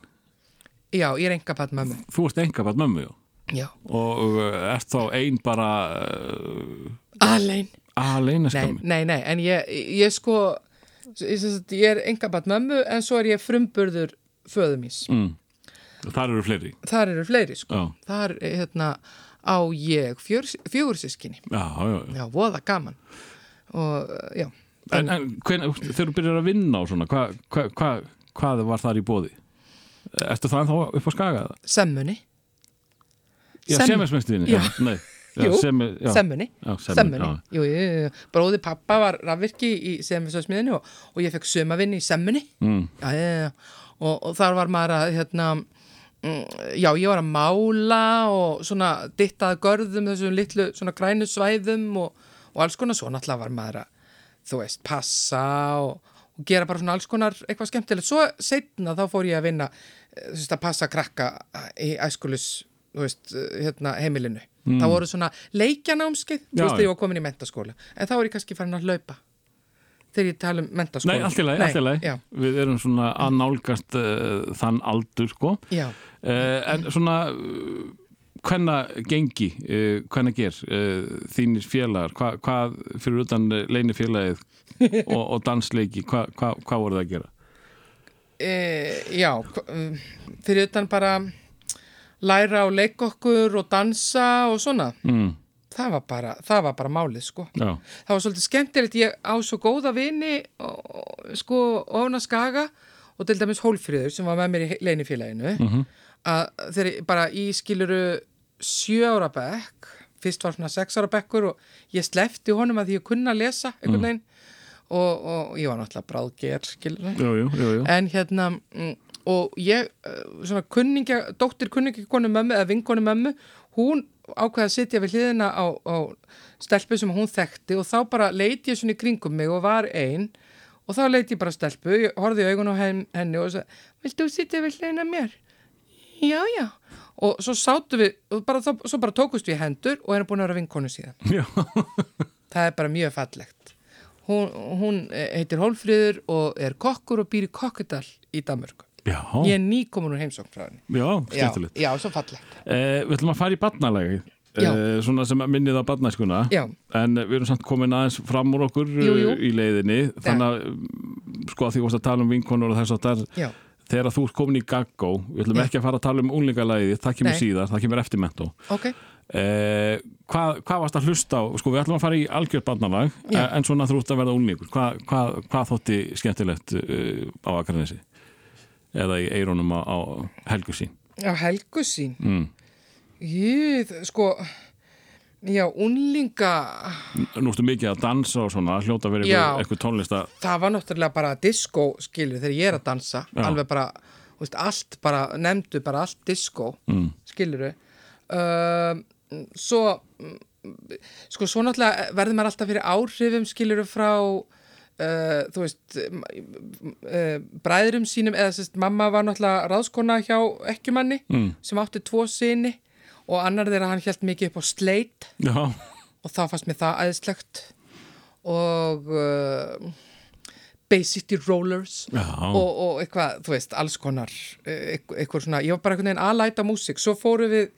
Já, ég er enga patt mömmu. Þú ert enga bara mömmu, já? Já, og uh, ert þá ein bara uh, alein aleina Nei, nei, nei, en ég, ég sko ég, er enga bat mömmu en svo er ég frumburður föðumís mm. Þar eru fleiri þar eru fleiri sko Já, þar hérna á ég fjögur sískinni já, já, já. já, voða gaman og já, En, en hven, þegar þú byrjar að vinna og svona hvað hva, hva, hvað var þar í bóði? Ertu það ennþá upp á skaga? eða? semmunni Já, Sem- semmismestinni Já. Nei, Jú, semmunni. Bróði pappa var rafvirki í semmisvæsmiðinu og, og ég fekk sumavinni í semmunni. Mm. Og, og þar var maður að hérna, mm, já, ég var að mála og svona dittaði görðum þessum litlu svona grænu svæðum og, og alls konar. Svo náttúrulega var maður að þú veist, passa og, gera bara svona alls konar eitthvað skemmtilegt. Svo setna þá fór ég að vinna eh, þú veist, að passa krakka í æskulis þú veist, eh, hérna, heimilinu það voru svona leikjanámskeið þú Mm. Veist, þegar ég var komin í mentaskóla en þá er ég kannski farin að laupa þegar ég tala um mentaskóla Nei, allt í lagi, allt í lagi. Við erum svona að nálgast uh, þann aldur sko. Já. uh, En svona uh, hvenna gengi, hvenna ger þínir félagar? Hvað, hvað fyrir utan uh, leini félagið og, og dansleiki hvað hva, hva voru það að gera? E, já, hva- um, fyrir utan bara læra og leika okkur og dansa og svona. Mm. það var bara, það var bara málið sko Já, það var svolítið skemmtilegt, ég á svo góða vini sko ofna skaga og til dæmis Hólfríður sem var með mér í leinifélaginu Mhm. að þeir bara í skiluru sjö ára bekk fyrst var svona sex ára bekkur og ég slefti honum að því ég kunna lesa einhvern veginn og, og ég var náttúrulega bráðger jú. en hérna mm, og ég, eh, svona kunningja dóttir kunningja konu mömmu eða vinkonu mömmu hún ákveði að sitja við hliðina á, á stelpu sem hún þekkti og þá bara leiti ég svona í kringum mig og var ein og þá leiti ég bara stelpu, ég horfði í augun á hen- henni og sagði, viltu sitja við hliðina mér? Já, já og svo sátu við, og bara, þá, svo bara tókust við hendur og erum búin að vera vinkonu síðan Já. það er bara mjög fallegt hún, hún heitir Hólfríður og er kokkur og býr í Kokkedal í Danmörku Já, ég er nýkomin úr heimsókn frá henni já, já, skemmtilegt. já, svo fallegt Eh, við ætlum að fara í barnalagi, Já. eh, svona sem minnið á barnaskuna, Já. en við erum samt komin aðeins fram úr okkur Jú, jú. eh, í leiðinni, þannig að mm, sko að því að tala um vinkonur og þess að það já, þegar þú ert komin í gaggó, við ætlum Já. ekki að fara að tala um úlingalagið, það kemur Nei. síðar, það kemur eftir mentó. ok Eh, hvað, hvað varst að hlusta á, sko við ætlum að fara í algjörð barnalag, Já. eh, en svona þú ert að verða úlingur, hvað, hvað, hvað þótti skemmtilegt uh, á Akarnesi eða í eirónum á, á helgu sín? á helgu sín Mm. ég, sko já, unlinga Nú ertu mikið að dansa og svona, hljóta verið eitthvað, tónlist að það var náttúrulega bara disco skilur þegar ég er að dansa Já. alveg bara, veist, allt bara nefndu bara allt disco mm. skiluru uh, svo mm, sko svo náttúrulega verður maður alltaf fyrir áhrifum skiluru frá uh, þú veist uh, bræðurum sínum eða sérst mamma var náttúrulega ráðskona hjá ekkjumanni Mm. sem átti tvo sinni og annar þeirra hann hjælt mikið upp á sleit. Já, og þá fannst mér það aðeinslegt og uh, Bay City Rollers og, og eitthvað, þú veist, alls konar eh, eitthvað, svona, ég var bara einhvern veginn aðlæta músík, svo fóru við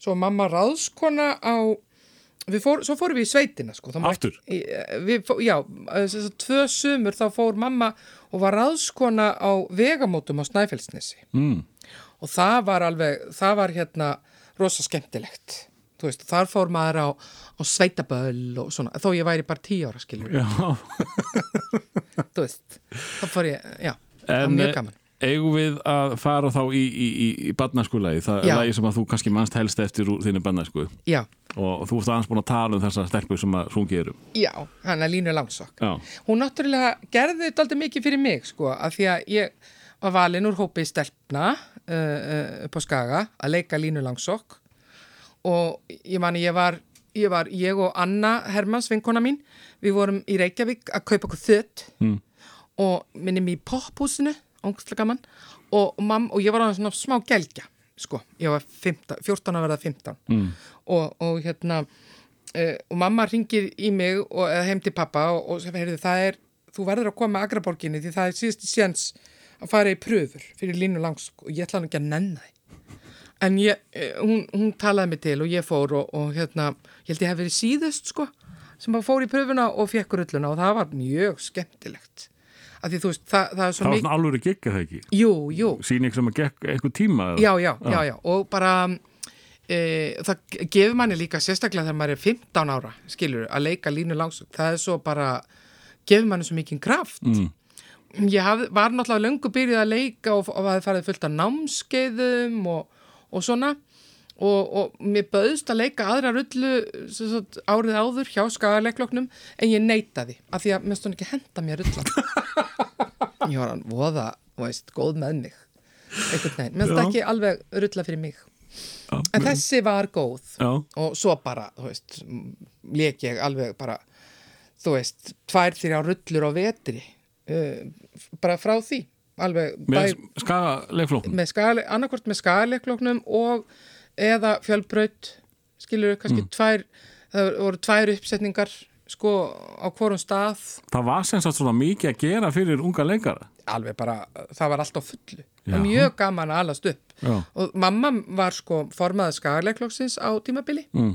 svo mamma ráðskona á fór, svo fórum við í sveitina sko, Aftur? í, eh, við, já, þess að tvö sumur þá fór mamma og var ráðskona á vegamótum á Snæfellsnesi mm. og það var alveg, það var hérna rosa skemmtilegt þú veist, þar fór maður á, á sveitaböll og svona, þó ég væri bara tíu ára skilur, já. þú veist þá fór ég, já, það var mjög eh, gaman eigum við að fara þá í, í, í, í barnaskulagi, það er lagi sem að þú kannski mannst helst eftir úr þinni barnasku já, og þú ert aðeins búin að tala um þessa stelpu sem að sungi um. já, hann er Línu Langsokk. Já, hún náttúrulega gerði þetta aldrei mikið fyrir mig sko, af því að ég var valin úr hópi stelpna uh, uh, upp á Skaga að leika Línu Langsokk. Og ég mani ég var ég var, ég og Anna Hermans, vinkona mín við vorum í Reykjavík að kaupa okkur þött Mm. og minnum í pophúsinu, óngslega gaman. Og, mam, og ég var á svona smá gelgja sko, ég var 15, 14 að verða 15 mm. og, og hérna uh, og mamma ringir í mig og, eða heim til pappa og, heyrðu það er þú verður að koma að Agraborginni því það er síðusti séns að fara í pröfur fyrir línu langs og ég ætla hann ekki að nenna því. En ég, eh, hún, hún talaði mig til og ég fór og, og hérna ég held ég hef verið síðust sko sem að fór í pröfuna og fekk rulluna og það var mjög skemmtilegt af því þú veist, það, það er það svo var mikið svona alveg gigga það ekki? Jú, jú, Sýning sem að gekk eitthvað tíma já, já, já, já og bara e, það gefur manni líka sérstaklega þegar maður er 15 ára skilur, að leika línu langsug það er svo bara, gefur manni svo mikið kraft. Mm. ég haf, var náttúrulega löngu byrjuð að leika og, og það farið fullt af námskeiðum og, og svona. Og, og mér bauðst að leika aðra rullu árið áður hjá skagaleikloknum en ég neitaði af því að mér stóð ekki henda mér rullan ég var hann voða, veist, góð með mig. Einhvern veginn, Já. stóð ekki alveg rulla fyrir mig. Já, en þessi var góð. Já, og svo bara, þú veist, leik ég alveg bara, þú veist, tvær þrjá rullur á vetri, uh, bara frá því, alveg, með skagaleikflókn með skale, annarkvort með skalekloknum og eða fjölbraut, skilur kannski tvær, það voru tvær uppsetningar, sko, á hvorum stað, Það var sem sagt svona mikið að gera fyrir unga leikara alveg bara, það var allt á fullu. Já. mjög gaman að alast upp. Já, Og mamma var sko formaði skaleklokksins á tímabili mm.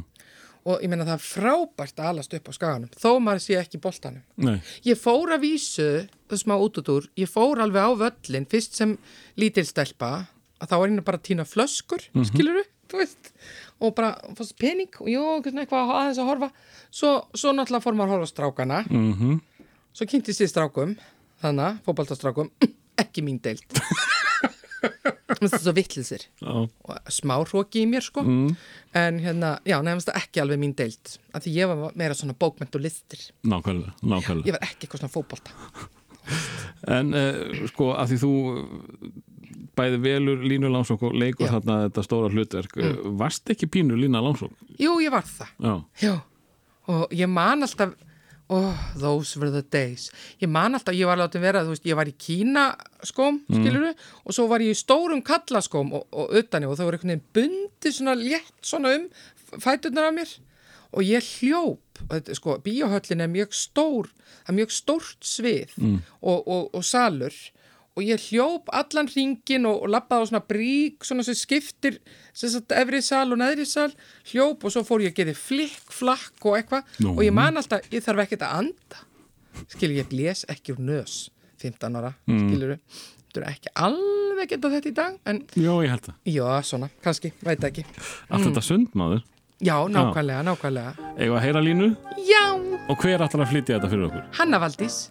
og ég meina það er frábært að alast upp á skaganum þó maður sé ekki í boltanum nei ég fór að vísu, smá út út úr ég fór alveg á völlin fyrst sem lítilstelpa að þá var hérna bara að týna flöskur Mhm. skiluru, þú veist og bara fannst pening? Og jú, eitthvað aðeins að horfa. Svo, svo náttúrulega fór maður að horfa strákana. Mm svo kynntist ég strákum þannig, fótballtastrákum ekki mín deild. Það er svo vittlisir Já, og smá hróki í mér sko. Mm, en hérna, já, nefnast það ekki alveg mín deild. Af því ég var meira svona bókment og listir nákvæmlega, nákvæmlega. Ég var ekki eitthvað svona fótbolta. En uh, sko, að því þú bæði velur Línu Lánsók og leikur Já. þarna þetta stóra hlutverk. Mm. varst ekki pínu Lína Lánsók? jú, ég var það. Já, Já, og ég man alltaf oh, those were the days. Ég man alltaf, ég var látið vera þú veist, ég var í Kína skóm, skiluru og svo var ég í stórum kallaskóm og, og utan og það voru einhvern veginn bundi svona létt svona um fæturnar af mér. Og ég hljóp sko, bíóhöllin er mjög stór það er mjög stórt svið og, og, og salur og ég hljóp allan ringin og, og lappaði á svona brík svona sem skiptir sem sagt efri sal og neðri sal hljóp og svo fór ég að gera flikk, flakk og eitthvað. Og ég man alltaf, ég þarf ekkert að anda. Skilur ég blés ekki úr nös 15 ára, mm. skilur þú er ekki alveg geta þetta í dag en já ég held það. Já, svona, kannski, veit ekki. Allt þetta sundmaður, já, nákvæmlega, nákvæmlega. Að heyra Línu? Já, og hver ætlar að flytja þetta fyrir okkur? Hanna Valdís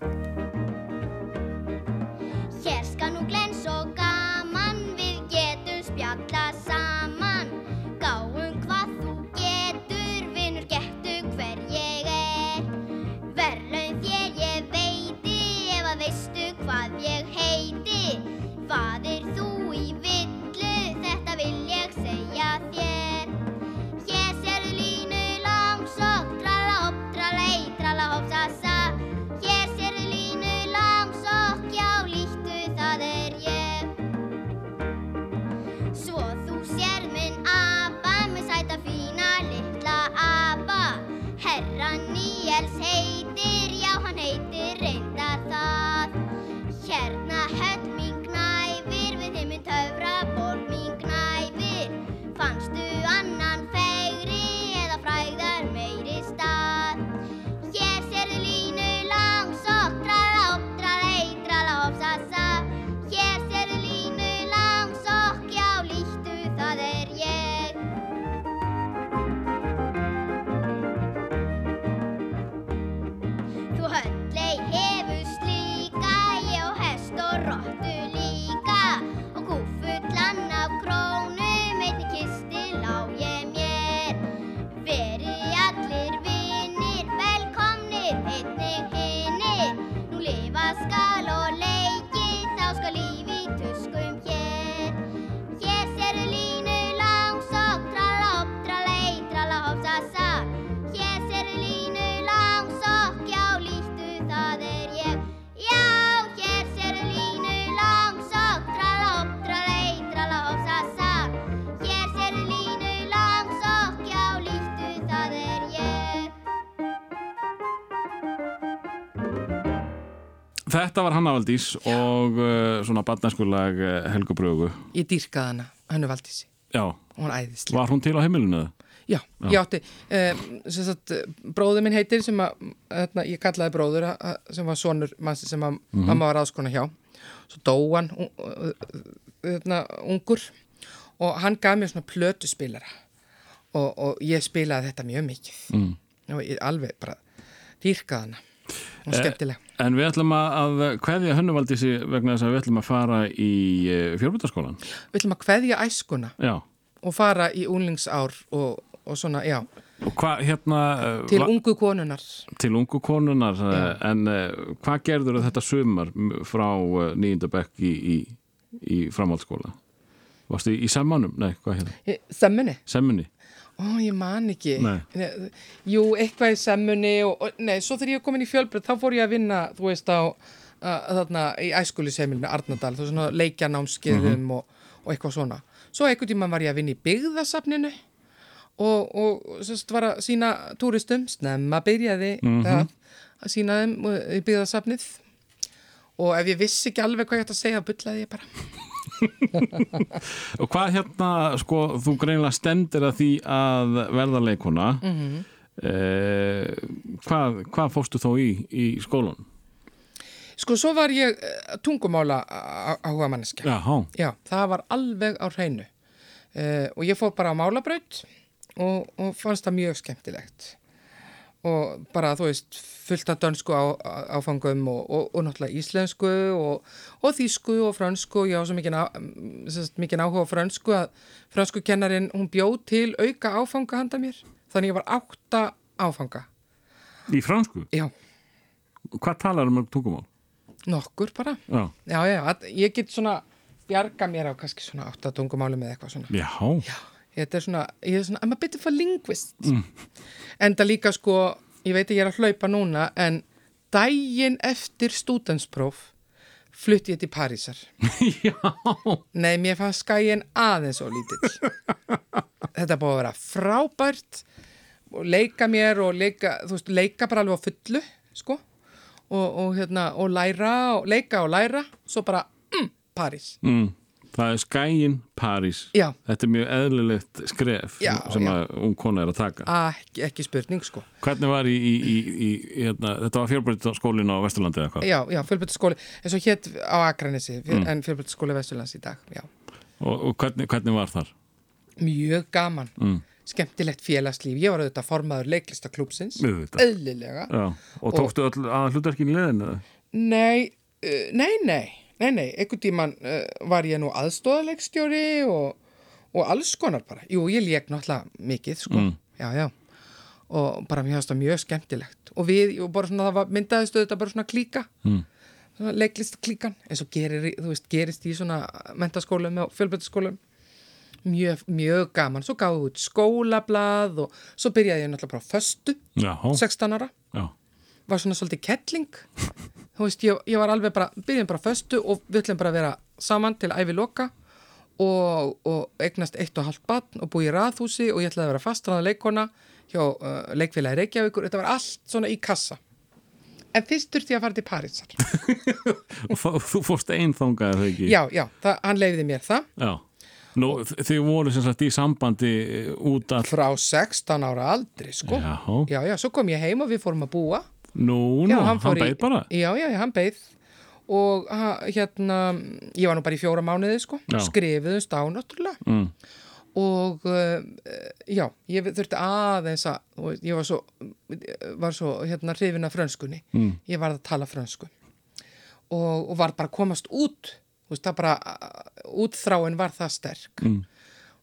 Þetta var Hanna Valdís og uh, svona barnaskulag uh, Helgu Brögu ég dýrkaði hana, Hannu Valdísi Já, hún var hún til á heimilinu? Já, ég átti, um, sagt, bróður minn heitir sem að, hérna, ég kallaði bróður sem var sonur manns sem að mamma var aðskona hjá. Svo dó hann, ú- ú- hérna, ungur og hann gaf mér svona plötuspilara og, og ég spilaði þetta mjög mikið. Mm. Og ég alveg bara dýrkaði hana og skemmtileg. En við ætlum að, að kveðja Hönnu Valdísi vegna þess að við ætlum að fara í uh, fjölbutaskólan. Við ætlum að kveðja æskuna Já, og fara í úlingsár og, og svona, já, og hvað hérna... Uh, til ungu konunar. til ungu konunar, uh, en uh, hvað gerður þetta sumar m- frá uh, nýjunda bekk í, í, í framhaldsskóla? Varstu í, í semmanum? Nei, hvað hérna? Semmunni. Semmunni? Ó, ég man ekki. Nei. Jú, eitthvað í semmunni og, og nei, svo þegar ég kom inn í fjölbreytt þá fór ég að vinna, þú veist, á uh, þarna í æskuliseimilinu Arnardal, þú veist, svona leikjanámskeiðum og, og eitthvað svona. Svo einhvern tímann var ég að vinna í byggðasafninu og, og sérst var að sína túristum, snemma byrjaði það að sína þeim í byggðasafnið og ef ég vissi ekki alveg hvað ég ætti að segja, bullaði ég bara. Og hvað hérna, sko, þú greinilega stendir að því að verða leikona. Mhm. eh, hvað, hvað fórstu þó í, í skólan? Sko, svo var ég uh, tungumála áhuga manneskja. Já, það var alveg á hreinu uh, og ég fór bara á málabraut og, og fannst það mjög skemmtilegt og bara þú veist fullt af dönsku á, áfangum og, og, og náttúrulega íslensku og, og þýsku og frönsku ég á svo mikið, áhuga á frönsku að frönsku kennarin hún bjóð til auka áfanga handa mér þannig ég var átta áfanga Í fransku? já, Hvað talar um tungumál? nokkur bara Já. já, já, ég get svona bjarga mér á kannski svona átta tungumáli með eitthvað svona Já. Já, þetta er svona, ég er svona, I'm a bit of a linguist. En það líka sko, ég veit að ég er að hlaupa núna, en daginn eftir stúdenspróf flutti ég til Parísar. Já. Nei, mér fannst skæin aðeins og lítill. Þetta búið að vera frábært og leika mér og leika, þú veist, leika bara alveg á fullu, sko, og, og hérna, og læra og leika og læra, svo bara, mm, París. Mm. Það er skæin París. Já. Þetta er mjög eðlilegt skref Já, sem já. að ung kona er að taka. Ekki, ekki spurning, sko. Hvernig var í, í, í, í hérna, þetta var fjörbreytaskólinn á Vesturlandi eða hvað? Já, já, fjölbyrtaskóli, eins og hétt á Akranesi, mm. en fjölbyrtaskóli Vesturlands í dag, já. Og, og hvernig, hvernig var þar? Mjög gaman, Mm. skemmtilegt félagslíf, ég var auðvitað formaður leiklistaklúpsins, eðlilega. Já. Og tókstu öll að hlutverkin í leðinu? Nei, uh, nei, nei, nei, nei, einhvern tíman uh, var ég nú aðstóðaleikstjóri og, og alls konar bara. Jú, ég lék náttúrulega mikið, sko, Mm. já, já, og bara mér fannst það mjög skemmtilegt. Og við, og bara svona, það var myndaðist auðvitað bara svona klíka. Mm. svona leiklistaklíkan eins og gerir, í- þú veist, gerist í svona mentaskólum og fjölbyrtaskólum mjög, mjög gaman svo gáðu út skólablað og svo byrjaði ég náttúrulega bara á föstu Já. 16 ára, Já. Var svona svolítið kettling þú veist, ég, ég var alveg bara byrjaði bara föstu og við ætlum bara að vera saman til ævi loka og, og eignast eitt og halvt barn og búið í raðhúsi og ég ætlaði að vera fastraða leikona hjá uh, leikfélagi Reykjavíkur þetta var allt svona í kassa en fyrst þurfti ég að fara til Parísar Og þú fórst einn þangað eða ekki? Já, já, það, hann leiði mér það Já. Nú, þið voru sem sagt í sambandi eh, út all... frá 16 ára aldri, sko. Já. Já, já, svo kom ég heim og við fórum að búa. Nú, nú, Já, hann, í- beið bara. Já, já, hann beið. Og hérna, ég var nú bara í fjóra mánuði, sko. Já. Skrifuðumst á, náttúrulega. Mm. Og uh, já, ég þurfti aðeins að, veist, ég var svo, var svo, hérna, hrifin af frönskunni. Mm. Ég var að tala frönsku. Og, og var bara að komast út. Veist, það bara, útþráin var það sterk. Mm.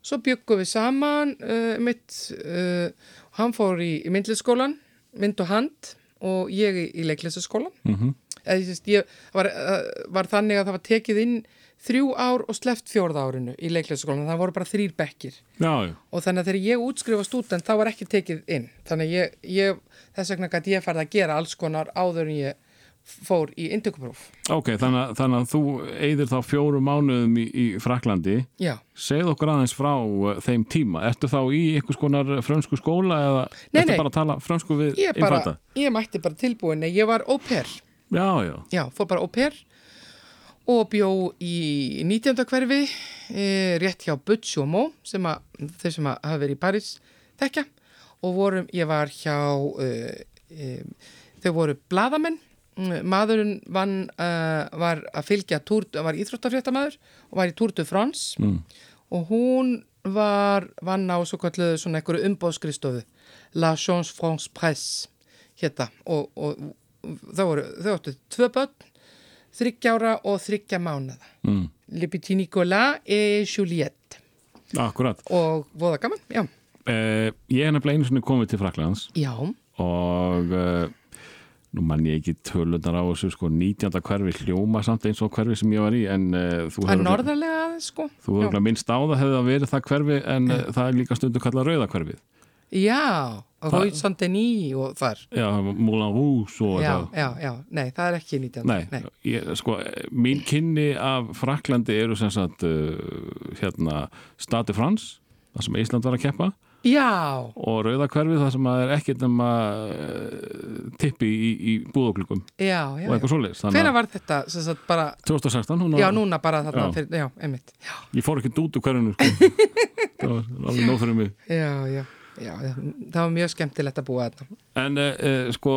Svo byggum við saman uh, mitt, uh, hann fór í, í myndlistaskólan, mynd og hand og ég í, í leiklistaskólan. Mm -hmm. Ég, var, uh, var þannig að það var tekið inn þrjú ár og sleppt fjórða árinu í leiklistaskólan, það voru bara þrýr bekkir Já, já. og þannig að þegar ég útskrifa stúdent þá var ekki tekið inn. Þannig að ég, ég þess vegna gæti ég farið að gera alls konar áður en ég fór í indökupróf. Ok, þannig, að- þannig að þú eigðir þá fjóru mánuðum í, í Fraklandi. Já. Segð okkur aðeins frá uh, þeim tíma. Ertu þá í einhvers konar frönsku skóla eða Nei, ertu nei. bara að tala frönsku við Ég, bara, ég mætti bara tilbúin, ég var au pair. Já, já. Já, fór bara au pair og bjó í 19. hverfi e, rétt hjá Butch og Mo sem að þeir sem að hafa verið í París þekka og vorum, ég var hjá e, e, þau voru bladamenn maðurinn vann, uh, var að fylgja túr, var íþróttafréttamaður og var í Tour de France. Mm. og hún var vann á svo kallu svona einhverju umbóðskristofu La Chance France Presse hérna og, og þau voru, þau áttu tvö börn þryggjára og þryggja mánada Mm. Le Petit Nicolas et Juliette. Akkurat. og voða gaman, já. Uh, ég er nefnilega einu sinni komið til Fraklands já, og uh, nú mann ég ekki tölunar á þessu sko 19. hverfi hljóma samt eins og hverfi sem ég var í en uh, þú að hefur sko. Minnst á það hefði það verið það hverfi en uh, það er líka stundu kallað rauða hverfið. Já, Það- Rui Saint-Denis og þar. Já, Moulin Rouge og já, eitthvað. já, já, nei, það er ekki 19 Nei, Ég, sko, mín kynni af Fraklandi eru sem sagt uh, hérna Stade France, það sem Ísland var að keppa já, og Rauða hverfið það sem að er ekkert nema uh, tippi í, í já, og eitthvað svoleiðis að var þetta, sagt, bara 2016, hún Já, núna bara þarna Já. fyrir, já, ég fór ekki út úr hverjunu sko. það var alveg nóg fyrir mig já, já, já, já, það var mjög skemmtilegt að búa þarna. En uh, uh, sko,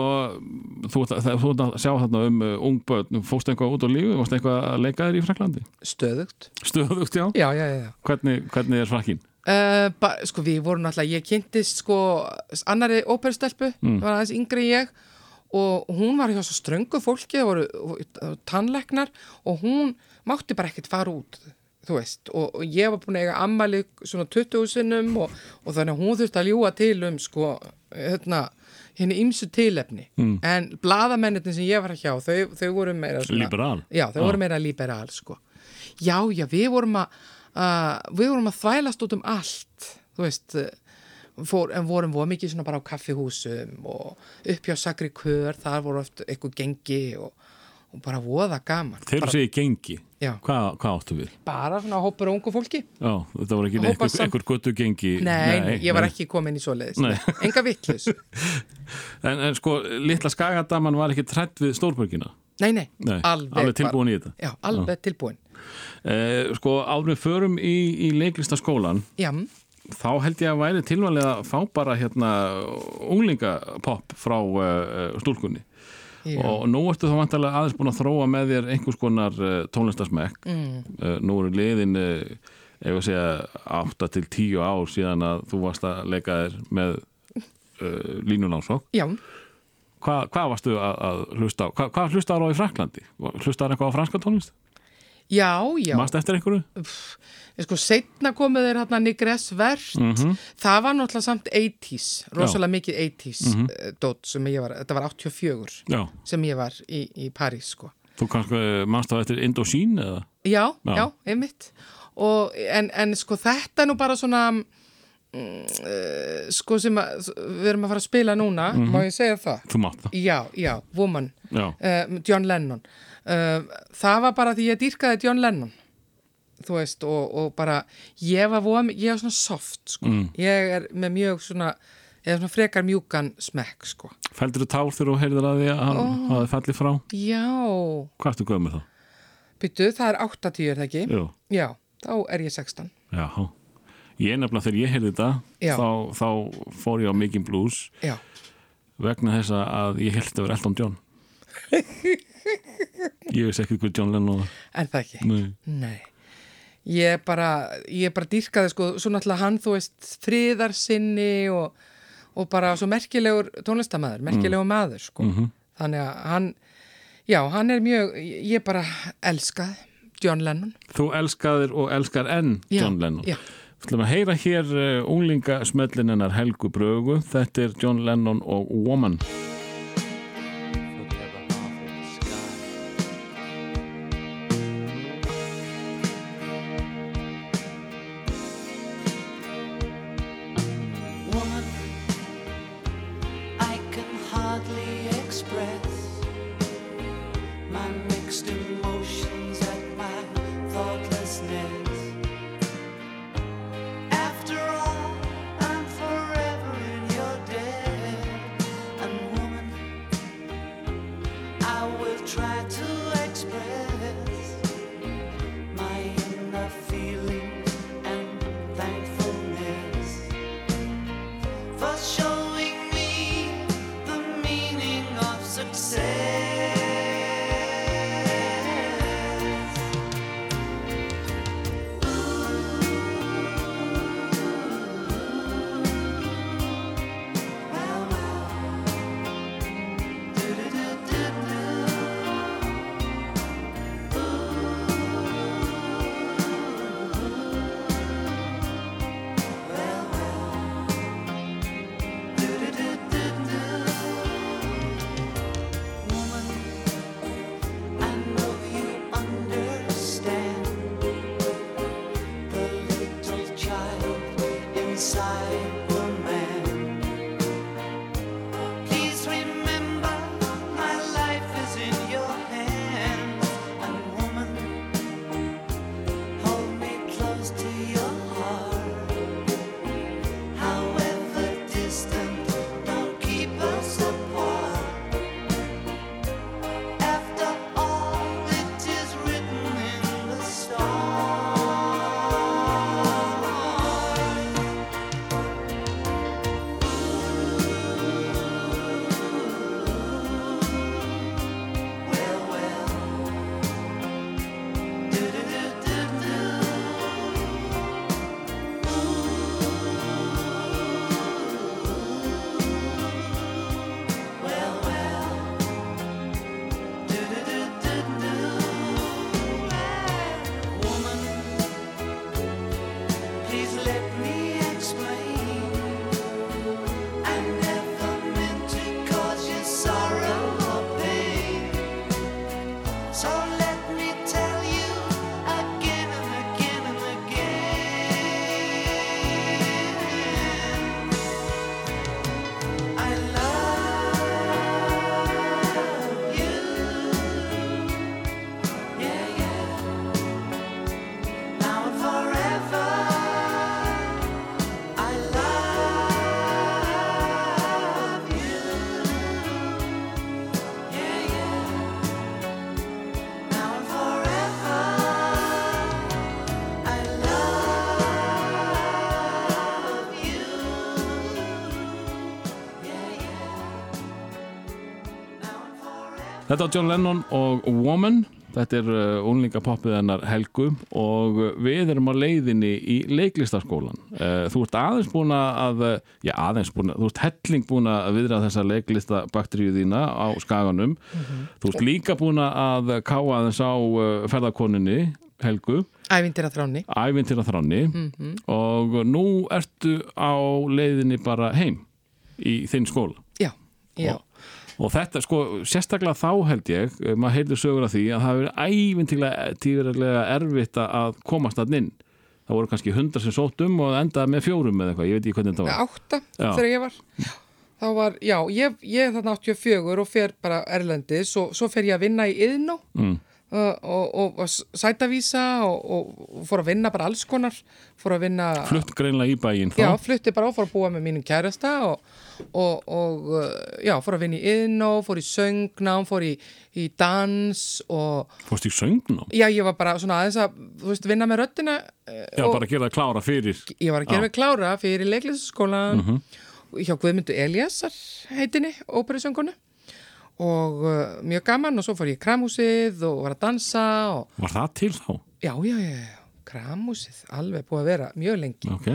þú ert að, að sjá þarna um uh, ung börn, fórst eitthvað út á lífi, varst eitthvað að leika þér í Fraklandi? Stöðugt. Stöðugt, já. Já, já, já, já. Hvernig, hvernig er frakkin? Uh, ba, sko við vorum náttúrulega, ég kynntist sko annari óperustelpu, Mm. var aðeins yngri ég og hún var hjá svo ströngu fólki, það voru tannleknar og hún mátti bara ekkert fara út, þú veist, og, og ég var búin að eiga ammali svona 20 sinnum og, og þannig að hún þurfti að ljúa til um sko, hérna, henni ymsu tilefni, Mm. en bladamennitin sem ég var hjá, þau, þau voru meira svona, Liberal? Já, þau Já. voru meira liberal, sko. Já, já, við vorum að, uh, við vorum að þvælast út um allt, þú veist, fór, en vorum voru mikið svona bara á kaffihúsum og upp hjá Sakri Kör, þar voru oft eitthvað gengi og, og bara voða gaman. Þegar þú segir gengi, Já. hvað, hvað áttu við? Bara svona hópur ungu fólki. Já, þetta voru ekki einhver, sam- göttu gengi Nei, nei, ég var ekki komin í svoleiðis. Nei. Enga vittlus. en, en sko, litla skagadaman var ekki trætt við Stórborgina Nei, nei, Nei, alveg, alveg tilbúin í þetta já, alveg tilbúin. Eh, Sko, áður við förum í, í leiklistaskólan Já, þá held ég að væri tilvæmlega að fá bara hérna unglingapopp frá uh, stúlkunni já. og nú ertu þá vantarlega aðeins búin að þróa með þér einhvers konar uh, tónlistasmekk Mm. uh, nú eru liðin ef að segja 8 til 10 ár síðan að þú varst að leika þér með línunánsók já, Hva, hvað varstu að, að hlusta á? Hva, hvað hlustaður á í Fraklandi? Hlustaður eitthvað á franska tónlist? Já, já. Mast eftir einhverju? Sko, setna komu þeir hérna Nigress Vert, Mhm. það var náttúrulega samt 80s, rosalega mikið 80s Mhm. mm dót sem ég var, þetta var 84 Já, sem ég var í, í París, sko. þú kannski mannst þá eftir Indosín eða? Já, Já. já, einmitt. Og, en, en sko, þetta er nú bara svona, mm, sko, sem að, við erum að fara að spila núna, Mhm. má ég segja það? Þú mátt það Já, já, Woman, Já, uh, John Lennon. Uh, það var bara því ég dýrkaði John Lennon. þú veist, og, og bara ég var, voða, ég var svona soft sko. Mm. ég er með mjög svona eða svona frekar mjúkan smekk sko. fældur þú tár þegar þú heyrðir að því að hann Ó. hafi fallið frá? já, Hvað ertu gömur þá? byttu, það er 80 er það ekki? Jú, já, þá er ég 16 já Ég nefnilega þegar ég heyrði þetta Já. þá, þá fór ég á Making Blues já, vegna þess að ég held að vera Elton John Ég veist ekki hver John Lennon er það ekki? Nei. Nei, ég bara, ég bara dýrkaði sko, svo náttúrulega hann, þú veist, friðarsinni og, og bara svo merkilegur tónlistamæður, merkilegur maður, sko. Mhm. Þannig að hann, já, hann er mjög, ég bara elskaði John Lennon. Þú elskaðir og elskar enn Já, John Lennon já. Við ætlum að heyra hér unglinga smellin hennar Helgu Brögu. Þetta er John Lennon og Woman Þetta var John Lennon og Woman. Þetta er uh, unlingapoppið hennar Helgu. Og uh, við erum á leiðinni í leiklistaskólan uh, Þú ert aðeins búin að já aðeins búin að, þú ert helling búin að viðra þessa leiklistabakteríu þína á skaganum. Þú ert líka búin að káa aðeins á ferðakoninni Helgu. Ævindir að þráni. ævintýra þráni. Og nú ertu á leiðinni bara heim í þinn skóla. Já, já. Og- og þetta sko, sérstaklega þá held ég eh, maður heyrður sögur af því að það hefur verið ævintýrlega tíðurlega erfitt að komast að inn. Það voru kannski hundar sem sótt um og endaði með fjórum eða eitthvað, ég veit ekki hvernig þetta var. Átta þegar ég var. Þá var, já, ég, ég þarna 84 og fer bara erlendis og svo fer ég að vinna í Iðnó mm. og, og, og, og sætavísa og, og, fór að vinna bara alls konar fór að vinna flutt greinlega í bæinn þá. Já, flutti bara og fór að búa með mínum kærasta og, og, og uh, já, fór að vinna í Iðnó fór í söngnám, fór í, í dans og fórst í söngnum já, ég var bara svona aðeins að þú veist, vinna með röddina eh, já, bara að gera það klára fyrir ég var að gera Já. mig klára fyrir leiklistaskólan Mhm. hjá Guðmundu Eliasar heitinni, óperusöngunu og uh, mjög gaman og svo fór ég í kramhúsið og var að dansa og var það til þá? já, já, já, já, kramhúsið alveg búið að vera mjög lengi. Ok,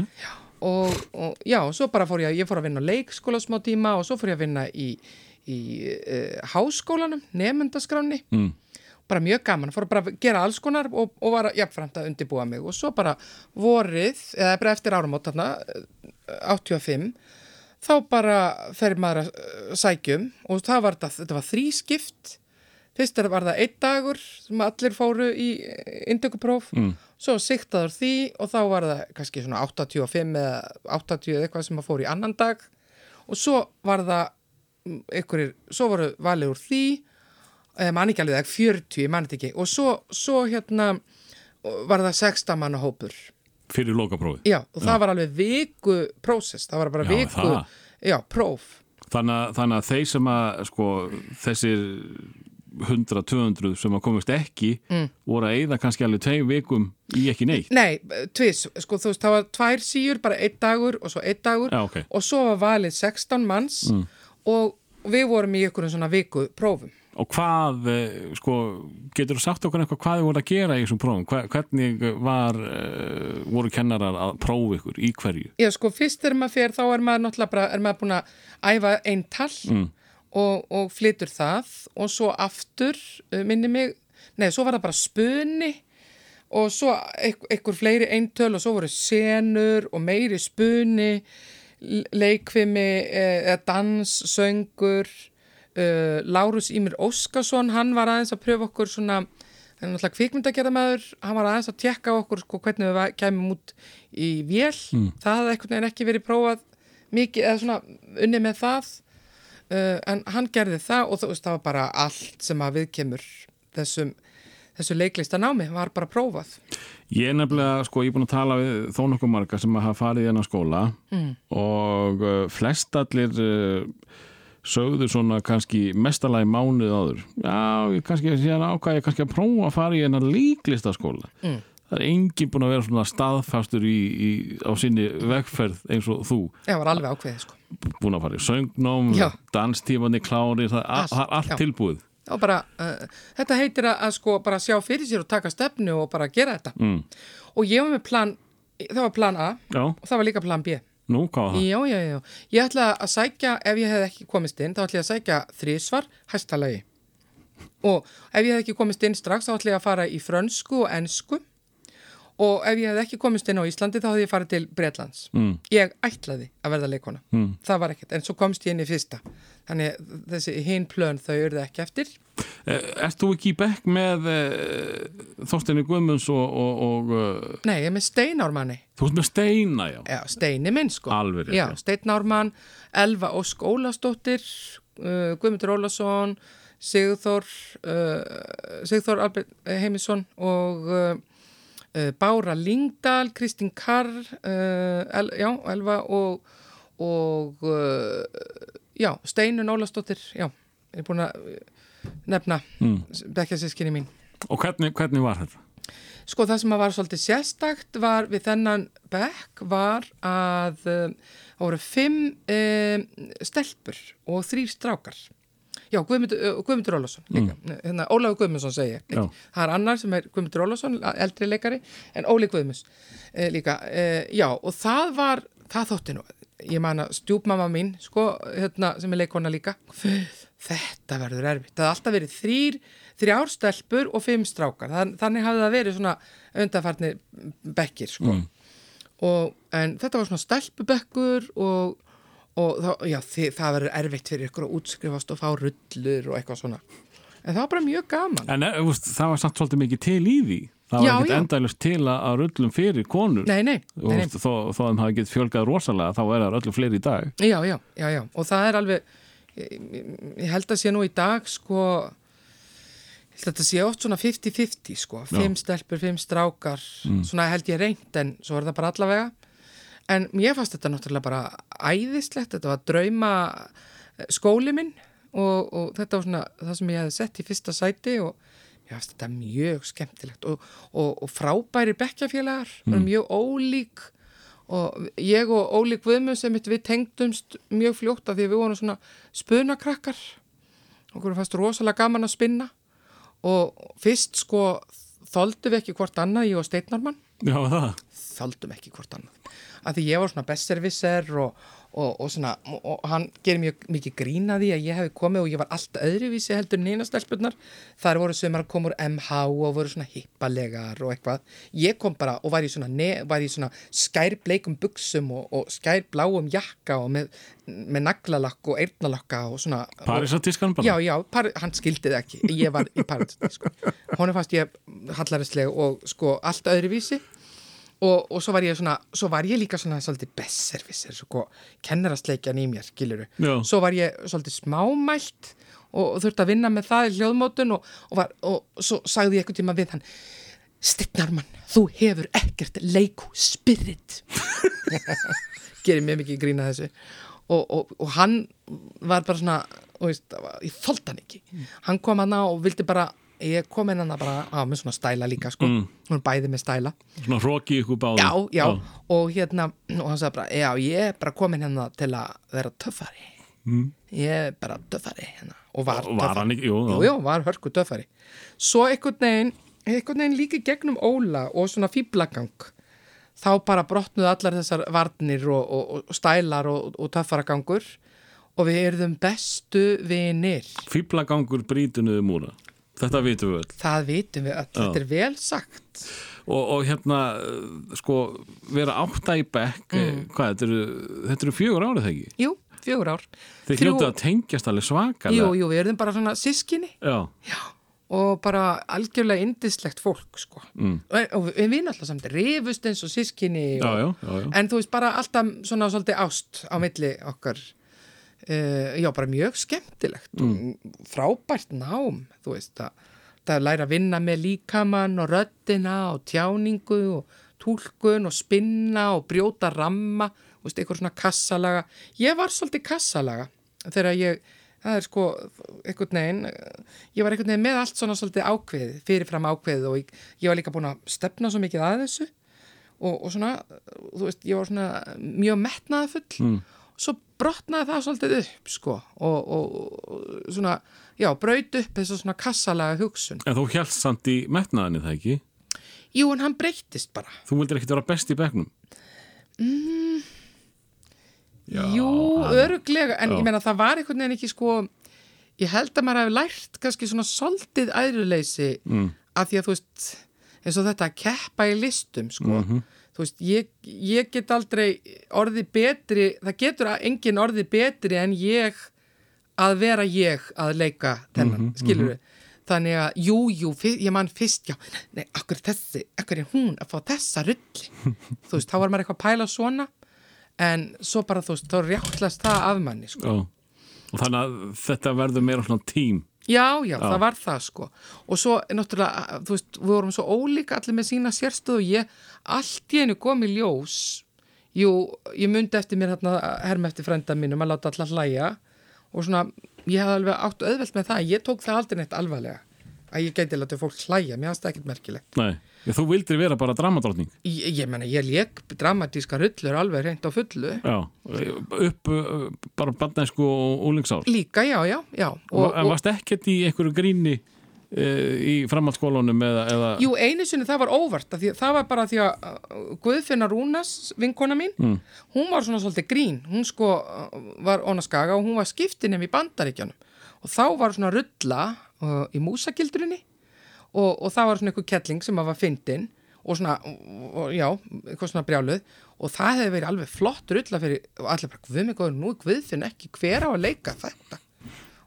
og, og já, og svo bara fór ég, ég fór að vinna leikskóla smá tíma og svo fór ég að vinna í, í uh, háskólanum, nefndaskráni mm. bara mjög gaman, fór bara að gera alls konar og, og var jafnframt að undibúa mig. Og svo bara vorið, eða bara eftir áramót þarna, eh, 85 þá bara fer maður að eh, sækjum og það var þetta, þetta var þrískipt fyrst er- var það einn dagur sem allir fóru í indökupróf Mm. svo siktaður því og þá var það kannski svona 85 eða 80 eða eitthvað sem að fóru í annan dag. Og svo var það mm, einhverjir, svo voru valið úr því eða mann ekki alveg það, 40, ég mann ekki. Og svo, svo hérna var það 16 manna hópur. Fyrir lokaprófi já, og það var alveg viku prósess, það var bara Já, viku það. já, próf. Þannig, að- þannig að þeir sem að sko, þessir 100-200 sem að komast ekki mm. voru að eyða kannski alveg tveim vikum í ekki neitt Nei, tvis, sko þú veist, það var tvær síur, bara einn dagur og svo einn dagur Já, ok. og svo var valið 16 manns og við vorum í einhverjum svona viku prófum. og hvað, eh, sko, getur þú sagt okkur eitthvað hvað þið voru að gera í þessum prófum hvernig var uh, voru kennarar að prófa ykkur, í hverju Já, sko, fyrst þegar maður fer, þá er maður náttúrulega bara, er maður búin að æfa einn tall og, og flytur það og svo aftur, uh, minni mig, nei, svo var það bara spuni og svo einhver fleiri eintöl og svo voru senur og meiri spuni, l- leikfimi, eh, eða dans, söngur, uh, Lárus Ímir Óskarsson, hann var aðeins að pröfa okkur svona, hann er náttúrulega kvikmyndagerðamaður, hann var aðeins að tekka okkur sko, hvernig við kæmum út í vél, það hafði einhvern veginn ekki verið prófað mikið, eða svona unni með það, uh, en hann gerði það og þú veist, það var bara allt sem að viðkemur þessum, þessu leiklista námi, var bara prófað. Ég er nefnilega, sko, ég er búin að tala við þó nokkuð marga sem að hafa farið í hennar skóla mm. og uh, flestallir uh, sögðu svona kannski mestalagi mánuð áður. Já, ég kannski síðan ákvað ég kannski að prófa að fara í hennar líklistaskóla. Mm. Það er enginn búin að vera svona staðfastur í, í, á sinni vegferð eins og þú. Það var alveg ákveðið, sko. Búin að fara í söngnóm, Já. danstífandi klári, það er Allt, all, all, allt já. tilbúið. Og bara, uh, þetta heitir að, að sko bara sjá fyrir sér og taka stefnu og bara gera þetta. Mm. Og ég var með plan, það var plan A Já, og það var líka plan B. nú, hvað var það? Já, já, já. Ég ætla að sækja, ef ég hef ekki komist inn, þá ætla ég að sækja þrísvar hæstalagi. Og ef ég hef ekki komist inn strax, þá ætla ég að fara í frönsku og ensku. Og ef ég hef ekki komist inn á Íslandi, þá hefði ég farið til Bretlands. Mm. Ég ætlaði að verða leikona. Mm. Það var ekkert, en svo komst ég inn í fyrsta. Þannig þessi hinn plön þau urðu ekki eftir. Eh, Ert þú ekki í bekk með uh, Þorsteini Guðmunds og, og, og uh, Nei, ég er með Steinármanni. þú ert með Steina, já. Já, Steini minn sko. Alveg Já. Steinármann, Elva Ósk Ólastóttir, uh, Guðmundur Ólason, Sigþór, uh, Sigþór Albert Heimisson og uh, Bára Lingdal, Kristín Karr, uh, El, já, Elva og, og uh, já, Steinun Ólastóttir, já, er búin að nefna mm. bekkjarsískinni mín. Og hvernig, hvernig var þetta? Sko það sem að var svolítið sérstakt var við þennan bekk var að það voru fimm uh, stelpur og þrýr strákar. Já, Guðmundur, Guðmundur Ólafsson líka, hérna, Ólafur Guðmundsson segi ég. Mm. Það er annar sem er Guðmundur Ólafsson eldri leikari, en Óli Guðmunds uh, líka, uh, já, og það var það þótti nú, ég man að stjúpmamma mín, sko, hérna sem er leikona líka, þetta verður erfitt, það hafði alltaf verið þrýr þrjár stelpur og fimm strákar. Þann, þannig hafði það verið svona undarfarnir bekkir, sko. Og, en þetta var svona stelpubekkur og, og þá, já, þið, það verður erfitt fyrir ykkur að útskrifast og fá rullur og eitthvað svona en það var bara mjög gaman En eh, veist, það var samt svolítið mikið til í því. Það var ekkert já. endælust til að, rullum fyrir konur. nei, nei, Þú nei, veist, Þó, þó að hafi getið fjölgað rosalega, þá er það öllu fleiri í dag. Já, já, já, já, og það er alveg, ég, ég held að sé nú í dag, sko, ég held að þetta sé oft svona 50-50, sko, fimm stelpur, fimm strákar, svona held ég reynd, en svo er það bara allavega. En mér fannst þetta náttúrulega bara æðislegt, þetta var drauma eh, skóli minn og, og þetta var svona það sem ég hefði sett í fyrsta sæti og mér fannst þetta mjög skemmtilegt. Og, og, og frábæri bekkjafélagar, mm. mjög ólík og ég og Óli Guðmunds sem við tengdumst mjög fljótt af því við vorum svona spunakrakkar. Okkur fannst rosalega gaman að spinna og fyrst sko þoldum við ekki hvort annað, ég og Steinarmann Já, það. þoldum ekki hvort annað af því ég var svona bestservisser og, og, og svona, og, hann gerir mjög mikið grína því að ég hefði komið og ég var allt öðruvísi heldur en eina stelpunnar þar voru sem að koma úr MH og voru svona hippalegar og eitthvað ég kom bara og var í svona, svona skærbleikum buksum og, og skærbláum jakka og með, með naglalakk og eyrnalakka og svona Parísatískan bara. Já, já, par, hann skildi það ekki, ég var í Paris sko. Honum fannst ég hallarisleg og sko allt öðruvísi og, og svo var ég svona, svo var ég líka svona svolítið besservisser, sko, kennarastleikjan í mér, skiluru. Já. Svo var ég svolítið smámælt og, og þurfti að vinna með það í hljóðmótun og, var, og svo sagði ég eitthvað tíma við hann, Stignarmann, þú hefur ekkert leikú spirit. Gerir mjög mikið grína þessu. Og, og, og hann var bara svona, veist, ég þólt hann ekki. Hann kom hann og vildi bara, ég kom inn hann bara, á, með svona stæla líka, sko. Mm. Hún bæði með stæla. Svona hróki ykkur báðum. Já, já, og hérna, og hann sagði bara, já, ég er bara komin hérna til að vera töffari. Mm. Ég er bara töffari hérna. Og var, Og var hann ekki, jú, Jú, jú, var hörku töffari. Svo einhvern veginn, einhvern veginn líka gegnum Óla og svona fýblagang. Þá bara brotnuðu allar þessar varnir og, og, og stælar og, og töffaragangur og við erum bestu vinir. Fýblagangur brýtunuðu múra. Þetta vitum við öll. Það vitum við öll, þetta er vel sagt. Og, og hérna, uh, sko, vera átta í bekk, mm. hvað, þetta eru, þetta eru fjögur árið þegar ekki? Jú, fjögur ár. Þeir Þrjú- hljótið að tengjast alveg svakalega. Jú, jú, við erum bara svona sískinni. Já, og bara algjörlega indislegt fólk sko. mm. og, og við við náttúrulega samt rifust eins og sískinni já, og, já, já, já. en þú veist bara alltaf svona svolítið ást á milli okkar uh, já bara mjög skemmtilegt mm. frábært nám þú veist að það er læra að vinna með líkamann og röddina og tjáningu og túlkun og spinna og brjóta ramma, þú veist, eitthvað svona kassalaga. Ég var svolítið kassalaga þegar ég, það er sko einhvern veginn, ég var einhvern veginn með allt svona svolítið ákveðið, fyrirfram ákveðið og ég, ég var líka búin að stefna svo mikið að þessu og, og svona, þú veist, ég var svona mjög metnaðafull mm. Svo brotnaði það svolítið upp sko og, og, og svona, já, braut upp þessu svona kassalaga hugsun. En þú helst samt í metnaðinni það ekki? Jú, en hann breyttist bara. Þú vildir ekkert vera best í bekknum? Já, Jú, hann- öruglega, en Já. ég meina það var einhvern veginn ekki sko, ég held að maður hefði lært kannski svona soldið æðruleysi mm. að því að þú veist, eins og þetta að keppa í listum sko, Mhm. Þú veist, ég, ég get aldrei orðið betri, það getur engin orðið betri en ég að vera ég að leika þennan, mm skilur við. Þannig að, jú, jú, ég man fyrst, já, nei, akkur þessi, akkur er hún að fá þessa rulli. þú veist, þá var maður eitthvað að pæla svona, en svo bara, þú veist, þá rjáttlast það af manni, sko. Og þannig að þetta verður meira svona tím. Já, já, það var það, sko. Og svo, náttúrulega, þú veist, við vorum svo ólíka allir með sína sérstöðu og ég, allt í einu kom í ljós, jú, ég myndi eftir mér hérna, herm eftir frænda mínum að láta allar hlæja og svona, ég hafði alveg átt auðvelt með það, ég tók það aldrei neitt alvarlega, að ég gæti látið fólk hlæja, mér fannst það ekkert merkilegt. Nei. Já, þú vildir vera bara dramadrottning. Ég, ég menna, ég lék dramatíska rullur alveg reynd á fullu. Já, upp uh, bara barnæsku og úlingsár. Líka, já, já, já. Og, en varst ekkert í einhverju gríni uh, í framhaldsskólanum eða, eða... Jú, einu sinni það var óvart, því, að það var bara því að uh, Guðfinna Rúnas, vinkona mín, Mm. hún var svona svolítið grín, hún sko uh, var óna skaga og hún var skiptinum í bandaríkjanum og þá var svona rulla uh, í músagildrunni og, og það var svona einhver kettling sem að var fyndin og svona, og, já, eitthvað svona brjáluð. Og það hefði verið alveg flott rulla fyrir, og allir bara, guð mig góður, nú er Guðfinn ekki hver á að leika þetta?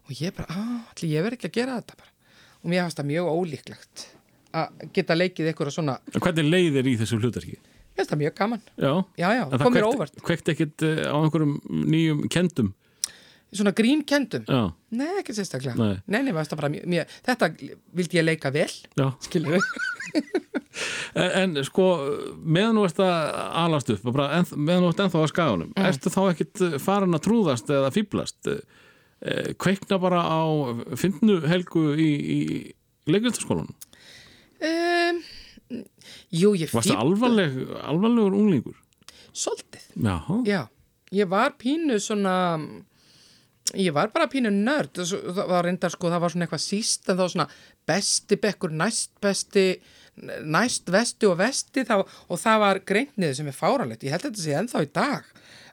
Og ég bara, ah, allir ég verið ekki að gera þetta bara. Og mér fannst það mjög ólíklegt að geta leikið eitthvað svona, Hvernig leiðir í þessu hlutarki? mér finnst það mjög gaman. Já, já, já, En það kom mér kveikt- óvart. Kveikt ekkert uh, á einhverjum nýjum kendum? Svona grínkendum, Já, nei, ekki sérstaklega Nei. nei, mér það bara mjög, þetta vildi ég leika vel skilur En, en sko, meðan þú ert að alast upp, meðan þú ert ennþá á skaganum, Mm. ertu þá ekkit farin að trúðast eða fýblast? Eh, kveikna bara á fyndnu helgu í, í leikvistaskólanum? um, jú, ég Varstu fíb- alvarleg, alvarlegur unglingur? svolítið, Já, já ég var pínu svona ég var bara pínu nörd það var reyndar sko, það var svona eitthvað síst en þá svona besti bekkur, næst besti næst vesti og vesti þá, og það var greintnið sem er fáralegt ég held að þetta sé ennþá í dag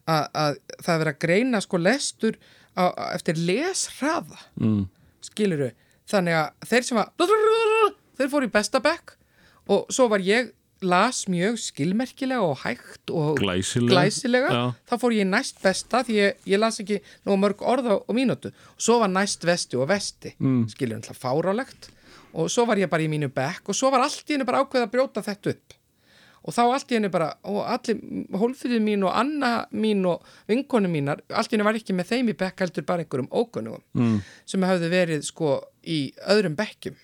að, að það er verið að greina sko lestur á, á, eftir lesraða mm. skiluru þannig að þeir sem var þeir fóru í besta bekk og svo var ég las mjög skilmerkilega og hægt og Glæsilega. glæsilega. Þá fór ég næst besta því ég, ég las ekki nú mörg orð á, á mínútu og svo var næst vesti og vesti mm. skilur alltaf fárálegt og svo var ég bara í mínu bekk og svo var allt í henni bara ákveð að brjóta þetta upp og þá allt í henni bara og allir hólfyrir mín og Anna mín og vinkonu mínar, allt í henni var ekki með þeim í bekk heldur bara einhverjum ókunnugum mm. sem hafði verið sko í öðrum bekkjum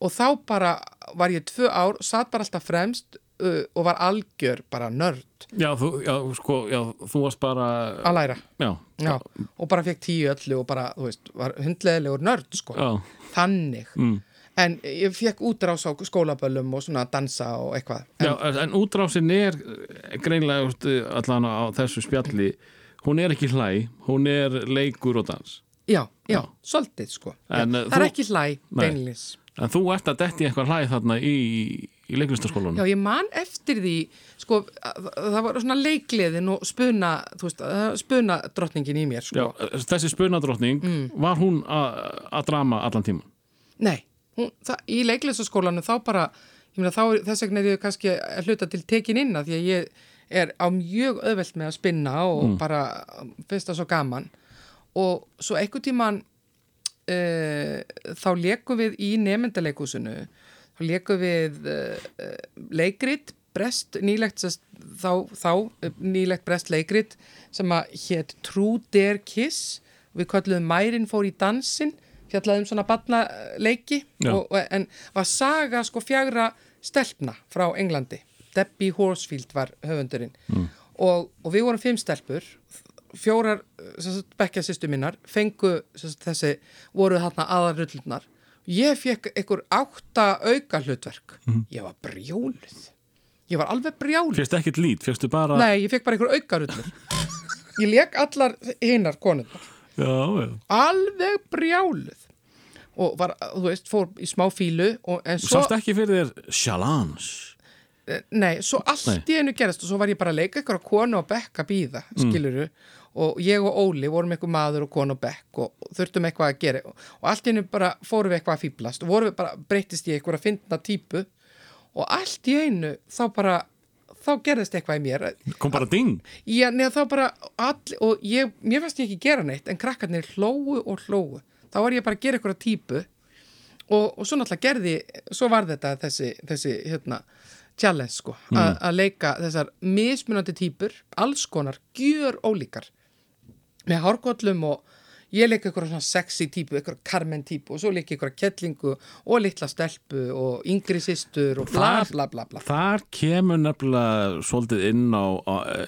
og þá bara var ég tvö ár, satt bara alltaf fremst uh, og var algjör bara nörd já, þú, já, sko, já, þú varst bara... að læra Já, Já, og bara fekk tíu öllu og bara, þú veist, var hundleðilegur nörd, sko. Já. Þannig. Mm. En ég fekk útrás á skólaböllum og svona dansa og eitthvað. En, Já, en útrásin er greinlega allan á þessu spjalli hún er ekki hlæ, hún er leikur og dans já, já, svolítið, sko. En, það er þú- ekki hlæ, beinlis. En þú ert að detti eitthvað hlæ þarna í, í leiklistaskólanum Já, ég man eftir því, sko, að- að það var svona leikliðin og spuna, þú veist, að- spuna drottningin í mér, sko. Já, þessi spunadrottning Mm. var hún að drama allan tíma Nei, hún, það, í leiklistaskólanum þá bara, ég meina þá er- þess vegna er ég kannski að hluta til tekin inn að því að ég er á mjög öðvelt með að spinna og bara finnst það svo gaman og svo einhvern tíman uh, þá lekum við í nefndaleikúsinu þá lekum við uh, leikrit brest nýlegt þá, þá eh, nýlegt brest leikrit sem að hétt True Dare Kiss. Við kalluðum Mærin fór í dansin fjallaðum svona batnaleiki Já. og, og, en var saga sko fjagra stelpna frá Englandi. Debbie Horsfield var höfundurinn. Og, og við vorum fimm stelpur fjórar bekkja sýstu minnar fengu sagt, þessi voru þarna aðarullunar ég fekk einhver átta auka hlutverk. Ég var brjóluð ég var alveg brjáluð. Fyrst ekkert lít, fyrstu bara nei, ég fekk bara einhver auka rullur ég leik allar hinnar konundar alveg brjáluð. Og var, þú veist, fór í smá fílu og, en Svo... Sást ekki fyrir þér challenge? Nei, svo allt Nei. í einu gerast og svo var ég bara að leika ykkur konu og bekk að býða, skiluru og ég og Óli vorum eitthvað maður og konu og bekk og, þurftum eitthvað að gera. Og, allt í einu bara fórum við eitthvað að fýblast og vorum við bara, breytist ég eitthvað að finna típu og allt í einu þá bara, þá gerðist eitthvað í mér. Kom bara ding. Já, neða þá bara all, og ég, mér fannst ég ekki gera neitt en krakkarnir hlóu og hlóu þá var ég bara að gera eitthvað típu og, og svo náttúrulega gerði svo var þetta þessi, þessi hérna, challenge sko, a- að leika þessar mismunandi típur alls konar, gjör ólíkar með hárkollum og ég leik eitthvað svona sexy típu, eitthvað Carmen típu og svo leik eitthvað kettlingu og litla stelpu og yngri systur og bla bla bla bla. Þar kemur nefnilega svolítið inn á, á e,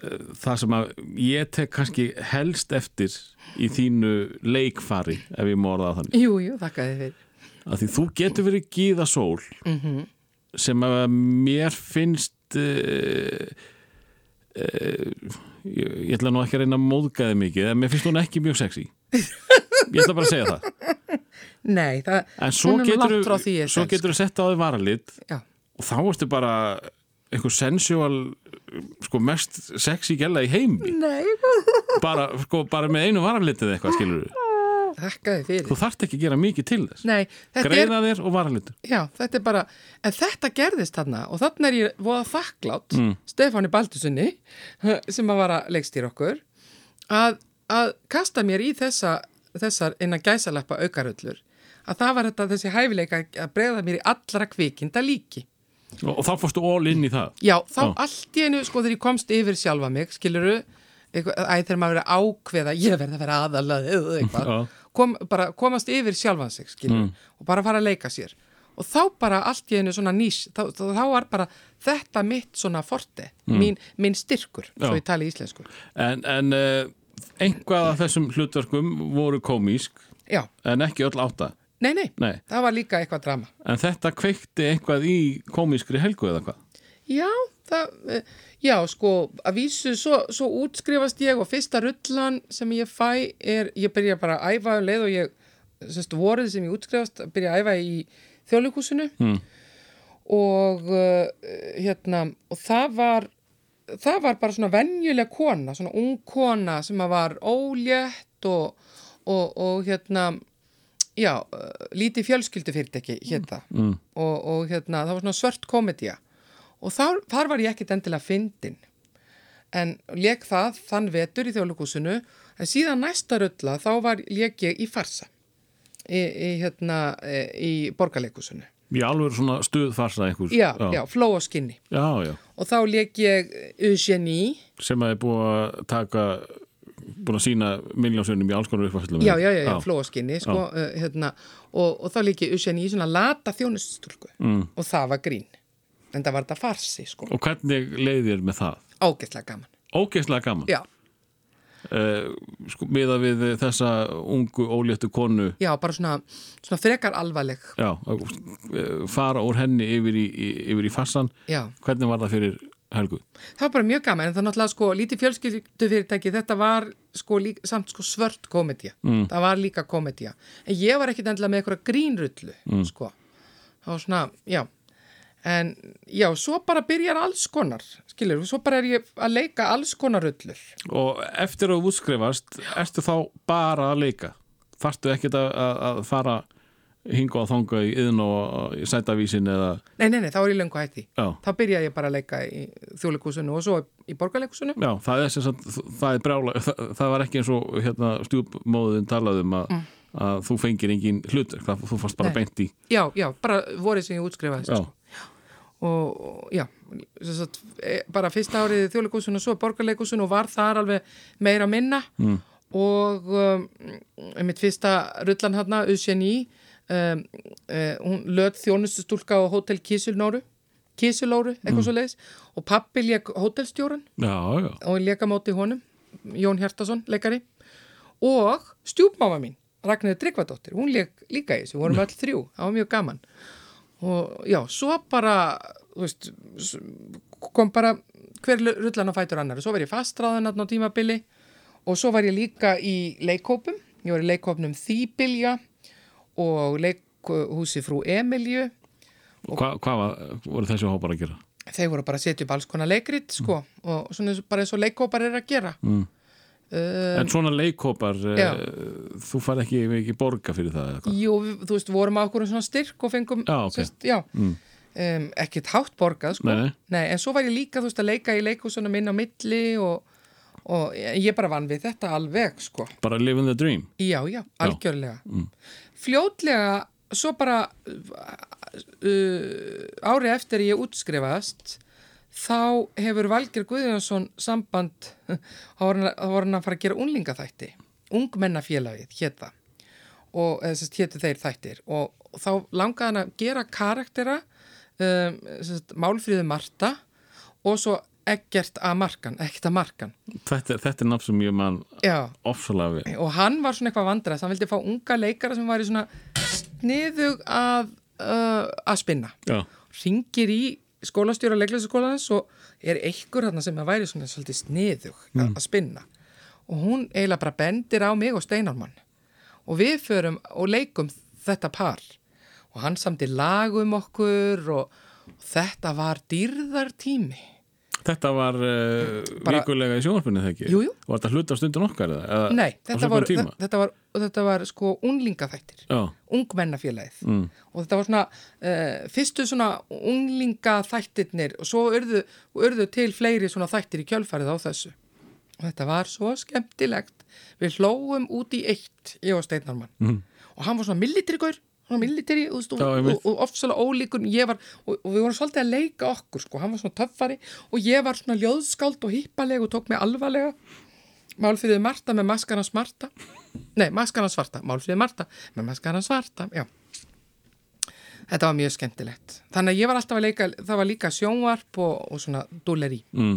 e, það sem að ég tek kannski helst eftir í þínu leikfari ef ég má orða það þannig. Jú, jú, þakka þið fyrir. Að því þú getur verið gíða sól sem að mér finnst uh, uh, ég, ég ætla nú ekki að reyna að móðga þið mikið en mér finnst hún ekki mjög sexy. Ég ætla bara að segja það. Nei, það, en svo hún er langt frá því ég svo getur sett á þið varalit Já, og þá ertu bara einhver sensual sko mest sexy gæla í heimi. Nei, bara, sko, bara með einu varalitið eitthvað skilur þakkaði fyrir. þú þarft ekki að gera mikið til þess Nei, þetta er, greiða þér og varalitur já, þetta er bara, en þetta gerðist þarna og þarna er ég voða þakklátt mm. Stefáni Baldusunni sem að vara leikstýr okkur að, að kasta mér í þessa, þessar innan gæsalappa aukaröllur að það var þetta þessi hæfileika að bregða mér í allra kvikinda líki. og, og þá fórstu all in í það Já, þá Já. allt í einu, sko, þegar ég komst yfir sjálfa mig, skiluru, eitthvað, æ, þegar maður verið ákveða, ég verði að vera aðalað eða eitthvað. Kom, bara komast yfir sjálfan sig, skiluru, og bara fara að leika sér. Og þá bara allt í einu svona nýs, þá, þá, var bara þetta mitt svona forte, mín, mín styrkur, Já. svo ég tali íslensku. en, en uh, einhvað af þessum hlutverkum voru komísk Já, en ekki öll átta nei, nei, Nei. það var líka eitthvað drama. en þetta kveikti eitthvað í komískri helgu eða hvað Já, það, eh, já, sko, að vísu, svo, svo útskrifast ég og fyrsta rullan sem ég fæ er, ég byrja bara að æfa um leið og ég, sérst, vorið sem ég útskrifast, byrja að æfa í þjóðleikúsinu Mm. og uh, hérna, og það var, það var bara svona venjuleg kona, svona ung kona sem að var ólétt og, og, og hérna, já, uh, lítið fjölskyldufyrirtæki hérna mm. og, og hérna, það var svona svört komedía og þar, þar var ég ekkit endilega fyndin. En leik það þann vetur í þjóðleikúsinu en síðan næsta rulla þá var leik ég í farsa. Í, í, hérna, e, í borgarleikúsinu í alveg svona stuðfarsa einhvers já, já, fló og skinni. Já, já. og þá leik ég Eugenie sem að er búið að taka búin að sína miljónsunum í alls konar uppfæslum já, já, já, já, fló og skinni sko, uh, hérna, og, og þá leik ég Eugenie í svona lata þjónustúlku mm. og það var grín en það var þetta farsi, sko, og hvernig leiðir með það? ágætlega gaman. Ógeðslega gaman? Já, uh, sko, miða við þessa ungu óléttu konu. Já, bara svona, svona frekar alvarleg. Já, uh, fara úr henni yfir í, yfir í fassan já, hvernig var það fyrir Helgu? það var bara mjög gaman en það náttúrulega sko lítið fjölskyldu fyrirtæki þetta var sko lík, samt sko svört komedía, Mm. það var líka komedía en ég var ekkit endilega með eitthvað grínrullu Mm. sko. Það var svona, já en já, svo bara byrjar alls konar skilur, svo bara er ég að leika alls konar rullur. Og eftir að þú útskrifast ertu þá bara að leika? Þarftu ekkert að, að, að fara hinga og þanga í yðn og í sætavísin eða? Nei, nei, nei, þá er ég löngu hætti. Já, þá byrjaði ég bara að leika í þjóðleikúsinu og svo í borgarleikusinu já það er sem sagt það er brjála, það, það var ekki eins og hérna stjúpmóðin talaðum að, að þú fengir engin hlut þú fannst bara Nei. beint í já, já, bara vorið sem ég útskrifaði já, og og, já, sagt, e, bara fyrsta árið í þjóðleikúsinu og svo borgarleikúsinu og var þar alveg meira minna. Mm. og um, mitt fyrsta rullan hérna, Eugenie um, uh, hún löð þjónustustúlka á Hotel Kísulnóru Kísulóru, eitthvað svo leiðis og pappi lék hótelstjóran og léka móti honum Jón Hjartason, leikari. Og stjúpmáma mín Ragnarður Tryggvadóttir, hún lék líka í þessu vorum öll þrjú, það var mjög gaman og já, svo bara veist kom bara hver rullan á fætur annar. Svo var ég fastráðan á tímabili og svo var ég líka í leikhópum. Ég var í leikhópnum Þýbilja og leikhúsi frú Emilju. Og hva, hvað var, voru þessi hópar að gera? þeir voru bara að setja upp alls konar leikrit sko, og svona bara eins og leikhópar er að gera. Mm. Uh, en svona leikhópar já. uh, þú far ekki, ekki borga fyrir það? Jú, þú veist, vorum á okkur svona styrk og fengum, Já, ok. sérst, já, Mm. um, ekkert hátt borgað, sko. Nei, nei. en svo var ég líka, þú veist, að leika í leikhúsunum inn á milli og, og ég bara vann við þetta alveg, sko. bara living the dream Já, já, algjörlega. Fljótlega, svo bara uh, ári eftir ég útskrifast, þá hefur Valger Guðjónsson samband, þá var hann að fara að gera unlingaþætti, ungmennafélagið, hétt það, og þess að héttu þeir þættir, og, þá langaði hann að gera karaktera, um, sest, Málfríðu Marta, og svo ekkert að markan, ekkert að markan. þetta, þetta er nafn sem ég mann ofsalega við og hann var svona eitthvað vandræðs hann vildi fá unga leikara sem var í svona sniðug að, uh, að spinna. Já, ringir í skólastjóra leiklæsaskólaðans og er einhver þarna sem að væri svona svolítið sniðug að- að spinna. Og hún eiginlega bara bendir á mig og Steinarmann og við förum og leikum þetta par. Og hann samti lag um okkur og, og þetta var dýrðartími Þetta var uh, Bara- vikulega í sjónvarpunni þegar ekki? Jú, jú. Var þetta hluta stundin okkar eða? Nei, á þetta var, þetta, var, þetta var sko unglingaþættir ungmennafélagið Mm. og þetta var svona uh, fyrstu svona unglingaþættirnir og svo urðu, urðu til fleiri svona þættir í kjölfarið á þessu og þetta var svo skemmtilegt við hlóum út í eitt ég og Steinarmann Mhm. og hann var svona millitrigur svona millitri og, og, og, og ofsalega ólíkur. Ég var, og, og við vorum svolítið að leika okkur sko, hann var svona töffari og ég var svona ljóðskáld og hippaleg og tók mig alvarlega. Málfríði Marta með maskaran svarta Nei, maskaran svarta, Málfríði Marta með maskaran svarta, já. Þetta var mjög skemmtilegt. Þannig að ég var alltaf að leika, það var líka sjónvarp og, og svona dúleri mm.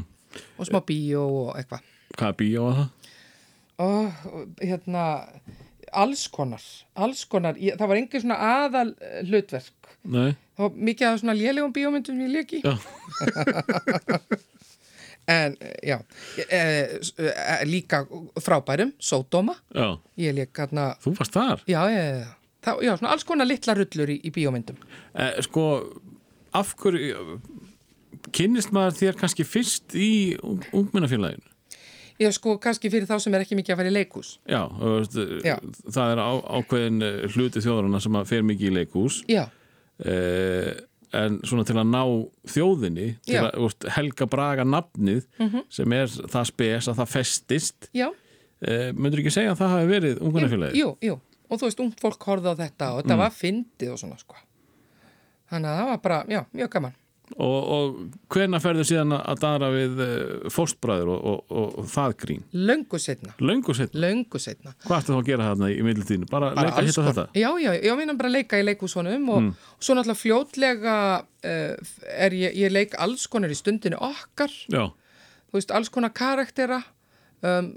og smá bíó og eitthvað. Hvaða bíó var það? og hérna alls konar, alls konar ég, það var engin svona aðal hlutverk Nei, það var mikið af svona lélegum bíómyndum ég leki já, en já e, e, líka frábærum, Sódóma Þú varst þar? Já, já. Það, já, svona alls konar litla rullur í, í bíómyndum. Eh, sko, af hverju kynnist maður þér kannski fyrst í ung, ungmennafélaginu? Já, sko, kannski fyrir þá sem er ekki mikið að fara í leikús. Já, veist, Já. það er á, ákveðin eh, hluti þjóðarana sem að fer mikið í leikús Já, eh, en svona til að ná þjóðinni til Já. að veist, helga braga nafnið sem er það spes að það festist já. eh, myndur ekki segja að það hafi verið ungmennafélagi? Jú, jú. Og þú veist, ungt fólk horfði á þetta og þetta var fyndið og svona, sko. Þannig að það var bara, já, mjög gaman. Og, og hvena ferðu síðan að dara við uh, fóstbræður og, og, og, það grín? Löngu setna. Löngu setna. hvað ertu þá að gera þarna í middiltíðinu? Bara, Bara leika hitt og þetta? Já, já, ég meina bara leika í leikúsunum og, og svo náttúrulega fljótlega uh, er ég, ég leik alls konar í stundinu okkar. Já, þú veist, alls konar karaktera um,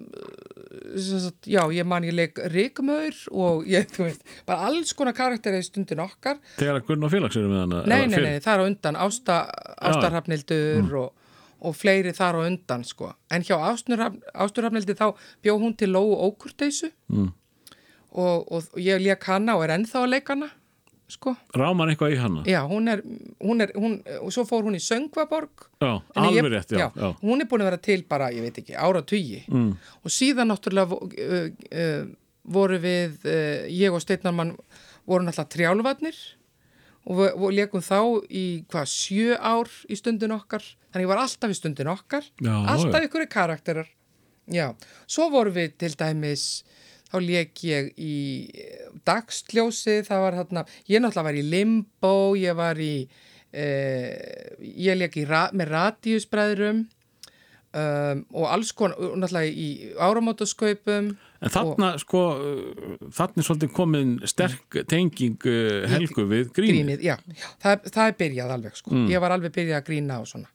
sagt, já, ég man ég leik Ríkmaur og ég, þú veist, bara alls konar karaktera í stundin okkar þegar að Gunn og félags eru með hana? nei, eða nei, fyrr? nei, það er á undan Ásta, Ástarhafnildur og, og fleiri þar á undan, sko en hjá Ásturhafnildi þá bjó hún til Lóu Ókurteisu Mm. og, og, og ég leik hana og er ennþá að leika hana sko, Ráman eitthvað í hana? já, hún er, hún er hún, og svo fór hún í Söngvaborg. Já, alveg rétt, já, já. Hún er búin að vera til bara, ég veit ekki, ára tugi. Mm. og síðan náttúrulega uh, uh, voru við, uh, ég og Steinarmann voru náttúrulega trjálfarnir. Og við, við leikum þá í hvað, sjö ár í stundin okkar. Þannig ég var alltaf í stundin okkar. Já, alltaf ykkur karakterar. Já, svo voru við til dæmis þá leik ég í eh, dagsljósi, það var þarna ég náttúrulega var í limbo, ég var í eh, ég leik í, ra með radíusbræðrum um, og alls konar og náttúrulega í áramótaskaupum En þarna, sko, uh, þarna er svolítið komin sterk tenging uh, helgu við grínið. grínið, já, það, það er byrjað alveg sko, ég var alveg byrjað að grína og svona.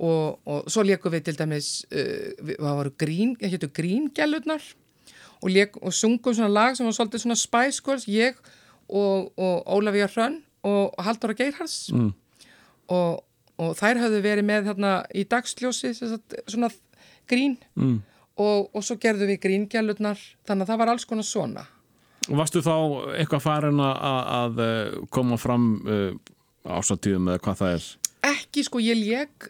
Og, og svo leikum við til dæmis uh, við, það voru grín, það hétu gríngælurnar og, leik, og sungum svona lag sem var svolítið svona Spice Girls, ég og, og Ólafía Hrönn og Halldóra Geirhars Mm. og, og þær höfðu verið með þarna í dagsljósi svona grín Mm. og, og svo gerðum við gríngælurnar þannig að það var alls konar svona Og varstu þá eitthvað farin að, að uh, koma fram uh, ásatíðum eða hvað það er? ekki sko, ég leik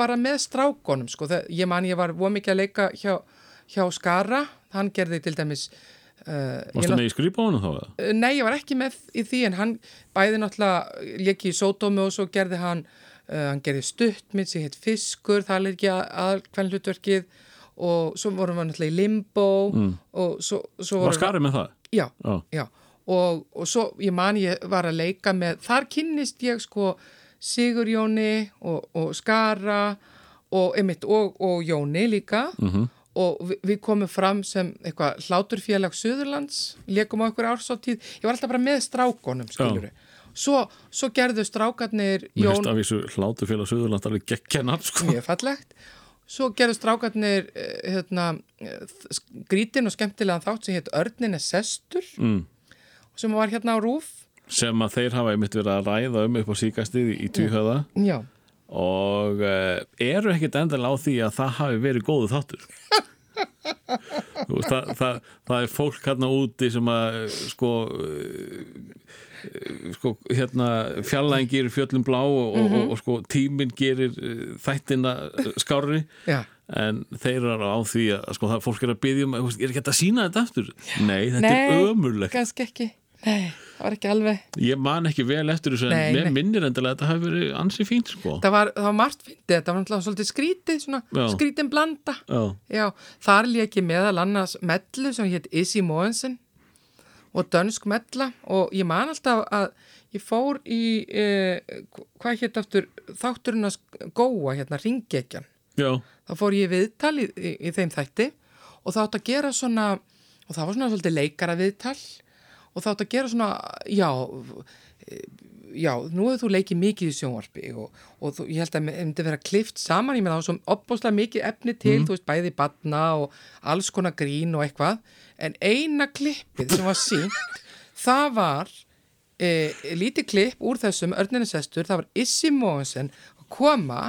bara með strákonum sko, það, ég man ég var voð mikið að leika hjá, hjá Skara, hann gerði til dæmis uh, Varstu nátt- með í skrýpáinu þá eða? Uh, Nei, ég var ekki með í því en hann bæði náttúrulega leiki í sódómi og svo gerði hann uh, hann gerði stuttmynd sem heit Fiskur, það er ekki að hvern hlutverkið og svo vorum við náttúrulega í Limbo og svo, svo Var skarið með það? Já, Já. já. Og, og svo ég man ég var að leika með, þar kynnist ég sko Sigurjóni og, og Skara og, einmitt, og, og Jóni líka Mhm. Og vi, við komum fram sem eitthvað hláturfélag Suðurlands, leikum á einhver ársáttíð, ég var alltaf bara með strákonum skilur Svo, svo gerðu strákarnir Mér Jón finnst af þessu hlátufélag Suðurland alveg gekkennat, sko. mjög fallegt. Svo gerðu strákarnir eh, hérna, grítin og skemmtilegan þátt sem hétt Örnin er sestur Mm. sem var hérna á Rúf. Sem að þeir hafa einmitt verið að ræða um upp á síkastið í tvíhöða Já, og uh, eru ekkit endilega á því að það hafi verið góðu þáttur? Það, það, það er fólk hérna úti sem að eh, sko eh, sko hérna fjallæðin gerir fjöllum blá og, og, og, og sko tíminn gerir eh, þættina eh, skárri. Já, en þeir eru á því að sko það fólk er að byggja um, er ekki hægt að sína þetta aftur? Nei, þetta Nei, er ömurlegt. kannski ekki. Nei, það var ekki alveg Ég man ekki vel eftir þessu Nei, en mér minnir endilega að þetta hafi verið ansi fínt sko. Það var, það var margt fyndið, þetta var náttúrulega svolítið skrítið, skrítin blanda. Já, Já, þar lék ég meðal annars mellu sem hétt Issy Moensen og dönsk mella og ég man alltaf að ég fór í, eh, hvað hétt aftur, þátturinn að góa, hérna, ringekjan. Þá fór ég viðtal í, í, í þeim þætti og þá átt að gera svona, og það var svona svolítið leikara viðtal og þá að gera svona, já, já, nú hefur þú leikið mikið í sjónvarpi og, og þú, ég held að það myndi vera klift saman, ég með þá svo opbóðslega mikið efni til, þú veist, bæði batna og alls konar grín og eitthvað, en eina klippið sem var sínt, það var e, lítið klipp úr þessum örninisestur, það var Issi Móensen að koma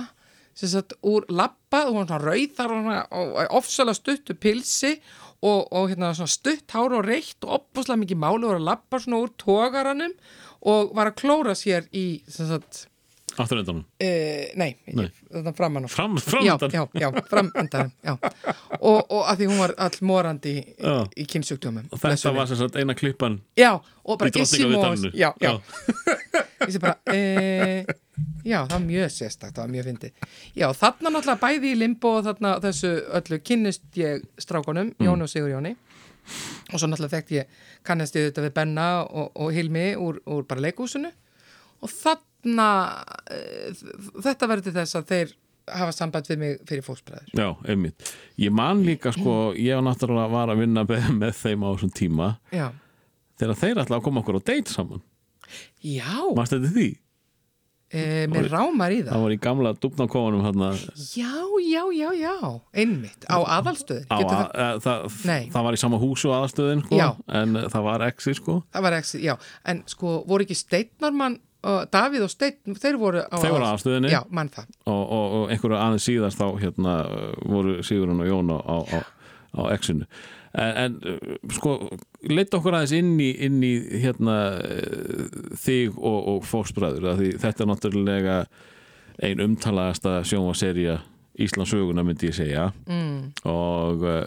sem sagt úr lappa, þú var svona rauðar og, og, og ofsalega stuttu pilsi og, og hérna svona stutt hár og reitt og opbúslega mikið máli og var að lappa svona úr tógaranum og var að klóra sér í afturöndanum e, nei, Nei. þetta framan á. Fram, Já, framöndan já, já, framundan já. Og, og að því hún var all morandi í, í kynnsjúkdómum Og þetta var sem sagt eina klippan Já, og bara. Já, já Ég sé bara, e, já, það var mjög sérstakt, það var mjög fyndið. Já, þarna náttúrulega bæði í limbo og þarna þessu öllu kynnist ég strákunum, Mm. Jóni og Sigur Jóni og svo náttúrulega þekkt ég kannast ég þetta við Benna og, og Hilmi úr, úr bara leikúsinu og þarna e, þetta verður þess að þeir hafa samband við mig fyrir fóksbræður. Já, einmitt. Ég man líka sko, ég var náttúrulega var að vinna með, með þeim á þessum tíma Já, þegar þeir að koma okkur á date saman. já, Mást þetta því? E, mér rámar í það. Það var í gamla dúbnakofunum hérna Já, já, já, já, einmitt, á aðalstöðin. á, Getur að, það, það, það var í sama húsu aðastöðin sko, en eh, það var exi sko. það var ekki, já, en sko voru ekki Steitnarmann, uh, Davíð og Steinn, þeir voru á Þeir voru aðalstöðinni Já, mann það. og, og, og einhverju aðeins síðast þá hérna voru Sigurinn og Jón á, á, á exinu. En, en sko, leitt okkur aðeins inn í, inn í hérna þig og, og fórsbræður því þetta er náttúrulega ein umtalaðasta sjónvaserja Íslandsöguna myndi ég segja. Mm. og uh,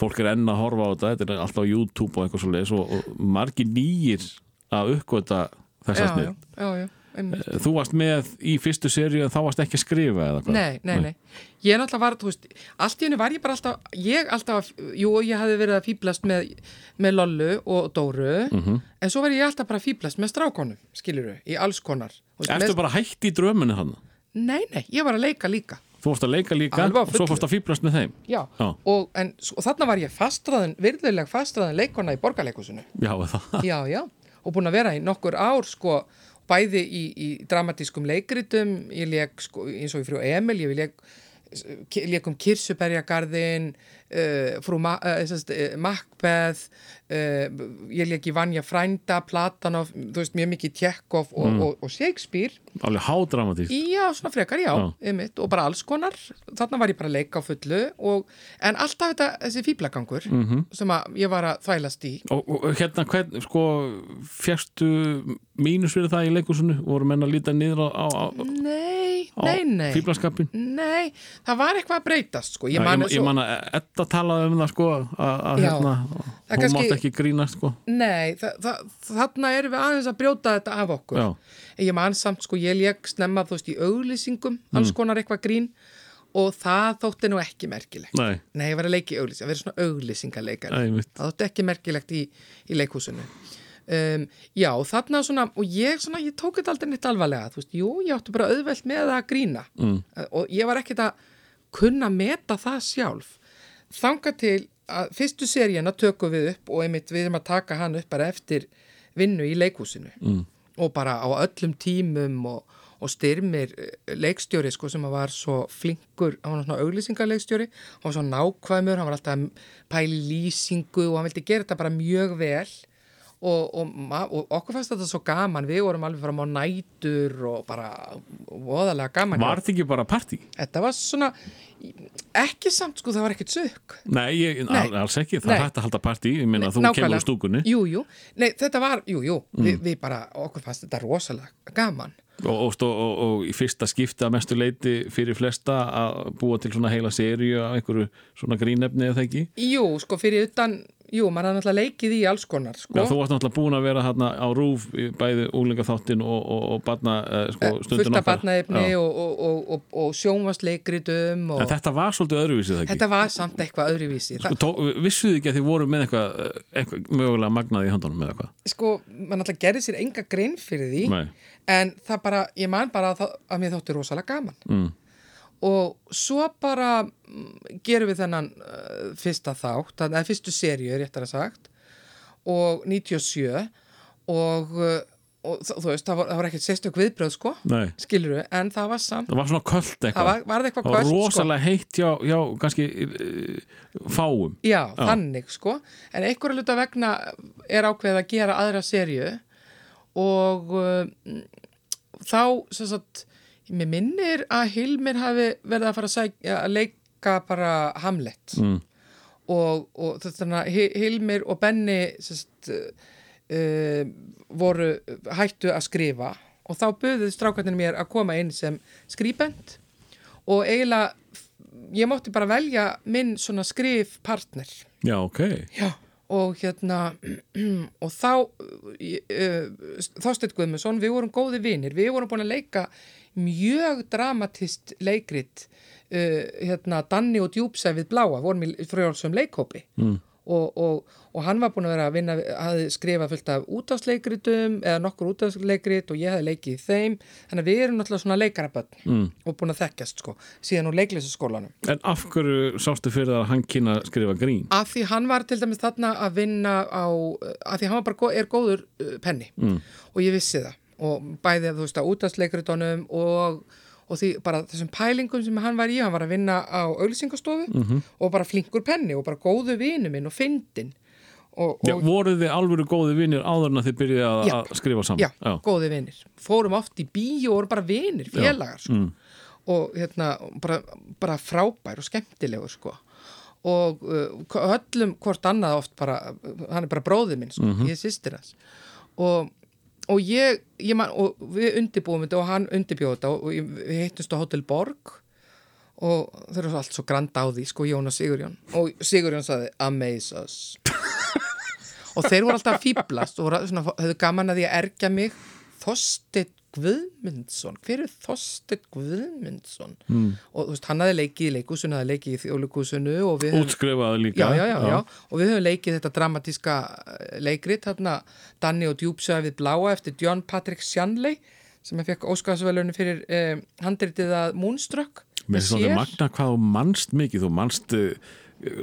fólk er enn að horfa á þetta, þetta er alltaf á YouTube og eitthvað svo leis og, og margir nýjir að uppgöta þessa Já, einmitt. Þú varst með í fyrstu seríu en þá varst ekki að skrifa eða hvað? Nei, nei, nei. Ég er náttúrulega var, þú veist, allt í henni var ég bara alltaf, ég alltaf, jú, ég hafði verið að fýblast með, með Lollu og Dóru, Mhm. en svo var ég alltaf bara að fýblast með strákonum, skiluru, í alls konar. Með, bara hætt í drömmunni hann? Nei, nei, ég var að leika líka. Þú varst að leika líka og svo fórst að fýblast með þeim Já, Já. og, en, og þarna var ég fastraðin, virðuleg fastraðin leikona í borgarleikusinu. Já, það Já, já, og búin að vera í nokkur ár sko, bæði í, í dramatískum leikritum, ég leik sko, eins og í frú Emil, ég leik leik um Kirsuberjagarðin uh, frú Ma sest, uh, Macbeth ég leik í Vanja Frænda Platanov, þú veist, mjög mikið Tjekkov og, og, og Shakespeare. Alveg hádramatísk Já, svona frekar, já, Já. einmitt, og bara alls konar, þarna var ég bara að leika á fullu og, en alltaf þetta, þessi fýblagangur Mhm. sem að ég var að þvælast í. Og, hérna, hvern, sko fjærstu mínus fyrir það í leikúsinu voru menn að líta niður á, á, á, Nei, á nei, nei. fýblaskapin Nei, það var eitthvað að breytast sko. Ég, Ég ég, ég svo, man að Edda talaði um það sko að, hérna, hún kannski- mátt ekki grínast sko. Nei, það, það, þarna erum við aðeins að brjóta þetta af okkur. Já. Ég man samt, sko, ég lék snemma þú veist í auglýsingum, Mm. alls konar eitthvað grín og það þótti nú ekki merkilegt. Nei, Nei, ég var að leika í auglýsing, að vera svona auglýsingaleikari Nei. Það þótti ekki merkilegt í, í leikhúsinu. Um, Já, þarna svona og ég svona, ég tók þetta aldrei neitt alvarlega þú veist, jú, ég átti bara auðvelt með að grína. Mm. og ég var ekkert að kunna meta það sjálf þanga til að fyrstu seríuna tökum við upp og einmitt við erum að taka hann upp bara eftir vinnu í leikhúsinu mm. og bara á öllum tímum og, og styrmir eh, leikstjóri sko sem var svo flinkur, hann var svona auglýsingarleikstjóri hann var svo nákvæmur, hann var alltaf pæli lýsingu og hann vildi gera þetta bara mjög vel og, og, og okkur fannst þetta svo gaman. Við vorum alveg fram á nætur og bara voðalega gaman. Var þetta ekki bara partí? þetta var svona ekki samt sko, það var ekkert sök Nei, ég, Nei. al- alls ekki, það hægt að halda partí. Ég minna þú Nákvæmlega. kemur úr stúkunni. Jú, jú, nei þetta var, jú, jú. Mm. við, við bara, okkur fannst þetta rosalega gaman. Og, og, og, og, í fyrsta skipta að mestu leiti fyrir flesta að búa til svona heila seríu af einhverju svona grínefni eða ekki? Jú, sko, fyrir utan, jú, maður er náttúrulega leikið í alls konar, sko Já, þú varst náttúrulega búin að vera hérna á rúf bæði úlingaþáttin og, og, og barna, eh, sko, stundin fullt af okkar. barnaefni Já. og, og, og, og, og sjónvarsleikritum og En þetta var svolítið öðruvísið ekki þetta var samt eitthvað öðruvísi Sko, vissuðu ekki að þið voru með eitthvað, eh, eitthvað mögulega magnaði í höndunum með eitthvað sko, maður náttúrulega gerði sér enga grein fyrir því Nei. en það bara, ég man bara að, það, að mér þótti rosalega gaman mm. Og svo bara mm, gerum við þennan uh, fyrsta þátt, eða fyrstu seríu réttar að sagt og 97 og, og þ- þú veist, það var, það var ekkert sérstök viðbröð sko, Nei, skilur við, en það var samt það var svona það eitthvað. Var, var það eitthvað Það var kvöld, sko. rosalega heitt hjá, hjá kannski uh, fáum. Já, þannig sko. En einhverju hluta vegna er ákveðið að gera aðra serju og uh, þá sem sagt mér minnir að Hilmir hafi verið að fara að, sækja, að leika bara Hamlet. Mm. og, og þetta Hi- Hilmir og Benni sem sagt uh, voru hættu að skrifa. Og þá buðuð strákarnir mér að koma inn sem skrýbend og eiginlega ég mátti bara velja minn svona skrifpartner. Já, ok. Já. Og hérna og þá uh, Þorsteinn Guðmundsson, við vorum góði vinir við vorum búin að leika mjög dramatist leikrit uh, hérna Danni og Djúpsæfið Bláa vorum í frjálsum leikhópi mm. Og, og, og hann var búin að vera að vinna hafði skrifað fullt af útafsleikritum eða nokkur útafsleikrit og ég hefði leikið í þeim þannig að við erum náttúrulega svona leikaraböld mm. og búin að þekkjast sko síðan úr leiklisaskólanum En af hverju sástu fyrir að hann kynna að skrifa grín? Af því hann var til dæmis þarna að vinna á, af því hann var bara, er góður uh, penni mm. og ég vissi það og bæði þú veist að útastleikritunum og, og því bara þessum pælingum sem hann var í, hann var að vinna á auglýsingastofu -hmm. og bara flinkur penni og bara góðu vinu minn og fyndin og, Já, og voruð þið alvöru góði vinnir áður en að þið byrjuði að, Já. að skrifa saman? já, góði vinir fórum oft í bíó og vorum bara vinir, félagar sko. og hérna bara, bara frábær og skemmtilegur sko og uh, öllum hvort annað oft bara, hann er bara bróðið minn sko, ég er sýstir hans og, og ég, ég man, og við undibúum þetta og hann undibjóð þetta og, við hittumst á Hotel Borg og þeir eru allt svo grand á því sko Jón og Sigurjón. Og Sigurjón saði amaze us. Og þeir voru alltaf fýblast og voru svona, höfðu gaman að því að ergja mig. Þorsteinn Guðmundsson. Hver er Þorsteinn Guðmundsson? Mm. og þú veist, hann hafði leikið í leikúsinu hafði leikið í þjóðleikúsinu og við höfum Útskrifaði líka? já, já, já, já, og við höfum leikið þetta dramatíska eh, leikrit, þarna Danni og Djúpsöðið Bláa eftir John Patrick Shanley sem að fekk Óskarsvælunni fyrir eh, handritið að Moonstruck. Mér er svona sér. magna hvað þú manst mikið, þú manst uh,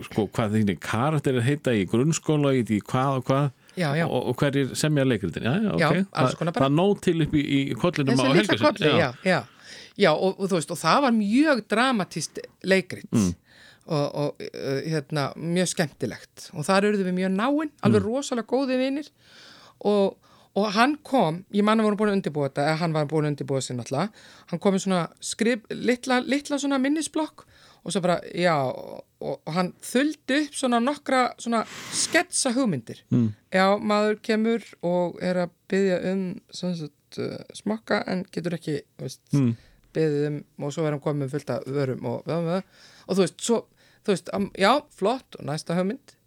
sko, hvað þínir karakterir heita í grunnskóla, í hvað og hvað Já, já. Og, og hverjir semja leikritin já, já, Já, okay. Það er nóg til upp í, í kollinum á kolli, já, já. Já, og, og þú veist, og það var mjög dramatist leikrit Mm. og, og uh, hérna, mjög skemmtilegt og þar eruðum við mjög náinn, alveg Mm. rosalega góði vinir og, og hann kom, ég manna voru búin að undirbúa þetta, eða hann var búin að undirbúa sér náttúrulega, hann kom með svona skrif, litla, litla svona minnisblokk og svo bara, já, og, og hann þuldi upp svona nokkra svona sketsa hugmyndir. Mm. já, maður kemur og er að byggja um sagt, uh, smakka en getur ekki veist, mm. byggðið um og svo er hann komið með fullt af vörum og, og, og þú veist, svo, þú veist am, já, flott og næsta hugmynd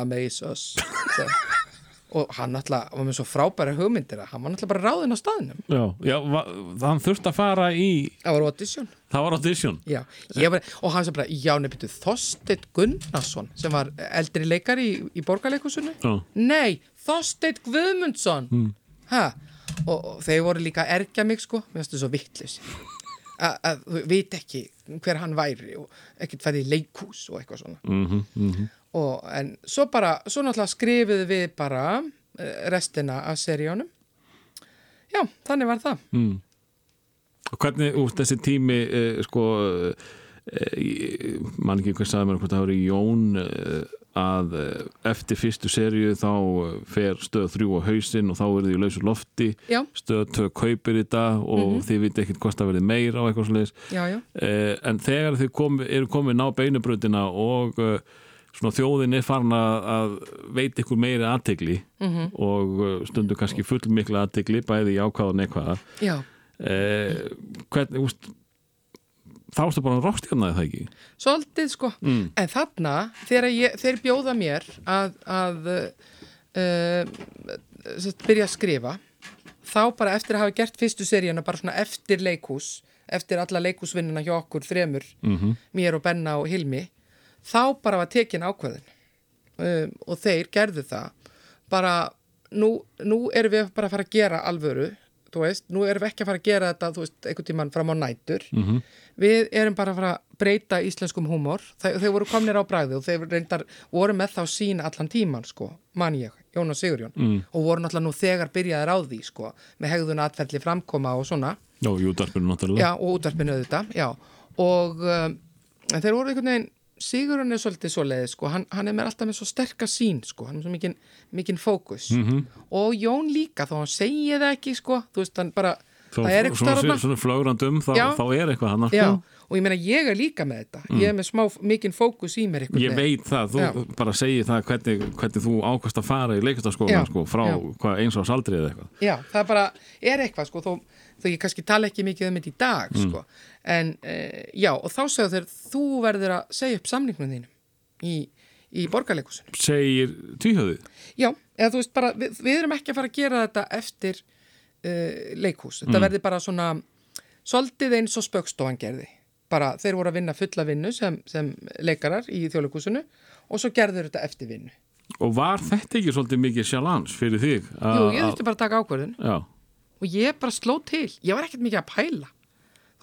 amaze us svo, og hann alltaf var með svo frábæra hugmyndir að hann var alltaf bara ráðinn á staðnum. Já, já hann þurfti að fara í það var audition það var audition. Já, var, og hann sem bara, já, nefnir Þorsteinn Gunnarsson sem var eldri leikari í, í borgarleikusinu Já. Nei, Þorsteinn Guðmundsson. Mm. og, og þeir voru líka að ergja mig sko, mér finnst það svo vittlis að þú veit ekki hver hann væri og ekkert fæði í leikhús og eitthvað svona. Mm -hmm, og, en svo bara, svo náttúrulega skrifuðu við bara eh, restina af seríunum. Já, þannig var það Og hvernig úr þessi tími uh, sko uh, mann ekki hvað sagði mér hvort það voru Jón uh, að eh, eftir fyrstu seríu þá eh, fer stöð þrjú á hausinn og þá er þið í lausu lofti. Já, stöð tvö kaupir þetta og þið viti ekkert hvort það verði meira og eitthvað já, eh, en þegar þið komi, eru komin á beinubröndina og eh, svona þjóðin er farin að, veit ykkur meiri aðtegli -hmm. og eh, stundum kannski full mikla aðtegli bæði í ákváðan eitthvað já. Eh, hvernig, úst, þá erstu bara rástjarnaði það ekki? Svolítið sko, Mm. en þarna þegar ég, þeir bjóða mér að, að uh, byrja að skrifa þá bara eftir að hafa gert fyrstu seríuna bara svona eftir leikhús eftir alla leikhúsvinnuna hjá okkur þremur, Mhm. mér og Benna og Hilmi þá bara var tekin ákveðin um, og þeir gerðu það. Bara nú, nú erum við bara að fara að gera alvöru þú veist, nú erum við ekki að fara að gera þetta þú veist, einhvern tímann fram á nætur. Mhm. við erum bara að fara að breyta íslenskum húmor, Þe, þau voru komnir á bræði og þeir reyndar voru með þá sín allan tíman sko, man ég, Jón og Sigurjón. Mm. og voru náttúrulega nú þegar byrjaðir á því sko, með hegðun atferðli framkoma og svona. Já, júdarpinu náttúrulega. Já, og útvarpinu auðvitað, já. Og um, þeir voru einhvern veginn Sigurinn er svolítið svoleiði, sko, hann, hann er með alltaf með svo sterka sín, sko, hann er svo mikinn mikinn fókus. Mhm. og Jón líka, þó hann segi það ekki, sko. Þú veist, hann bara, Þá- það er eitthvað svona, þarna. svona flögrandum, þá, Já. þá er eitthvað hann Já, sko. og ég meina ég er líka með þetta. Ég er með smá mikinn fókus í mér einhvern Ég veit það, þú Já. bara segir það hvernig, hvernig þú ákvæmst að fara í Já, leikastarskólan sko, frá já. hvað, eins og saldrið eitthvað. Já, það bara er eitthvað sko, þó, þó ég kannski tala ekki mikið um þetta í dag sko, en e, já, og þá segðu þeir þú verður að segja upp samningnum þínum í, í borgarleikusunum Segir tvíhjöðið Já, eða þú veist bara, við, við erum ekki að fara að gera þetta eftir uh, leikhús, þetta verði bara svona svolítið eins og spöggstofan gerði. Bara þeir voru að vinna fulla vinnu sem, sem leikarar í þjóðleikúsinu og svo gerður þetta eftir vinnu. Og var þetta ekki svolítið mikið sjálfans fyrir þig? Jú, ég þurfti bara að taka ákvörðun. Já, og ég bara sló til, ég var ekkert mikið að pæla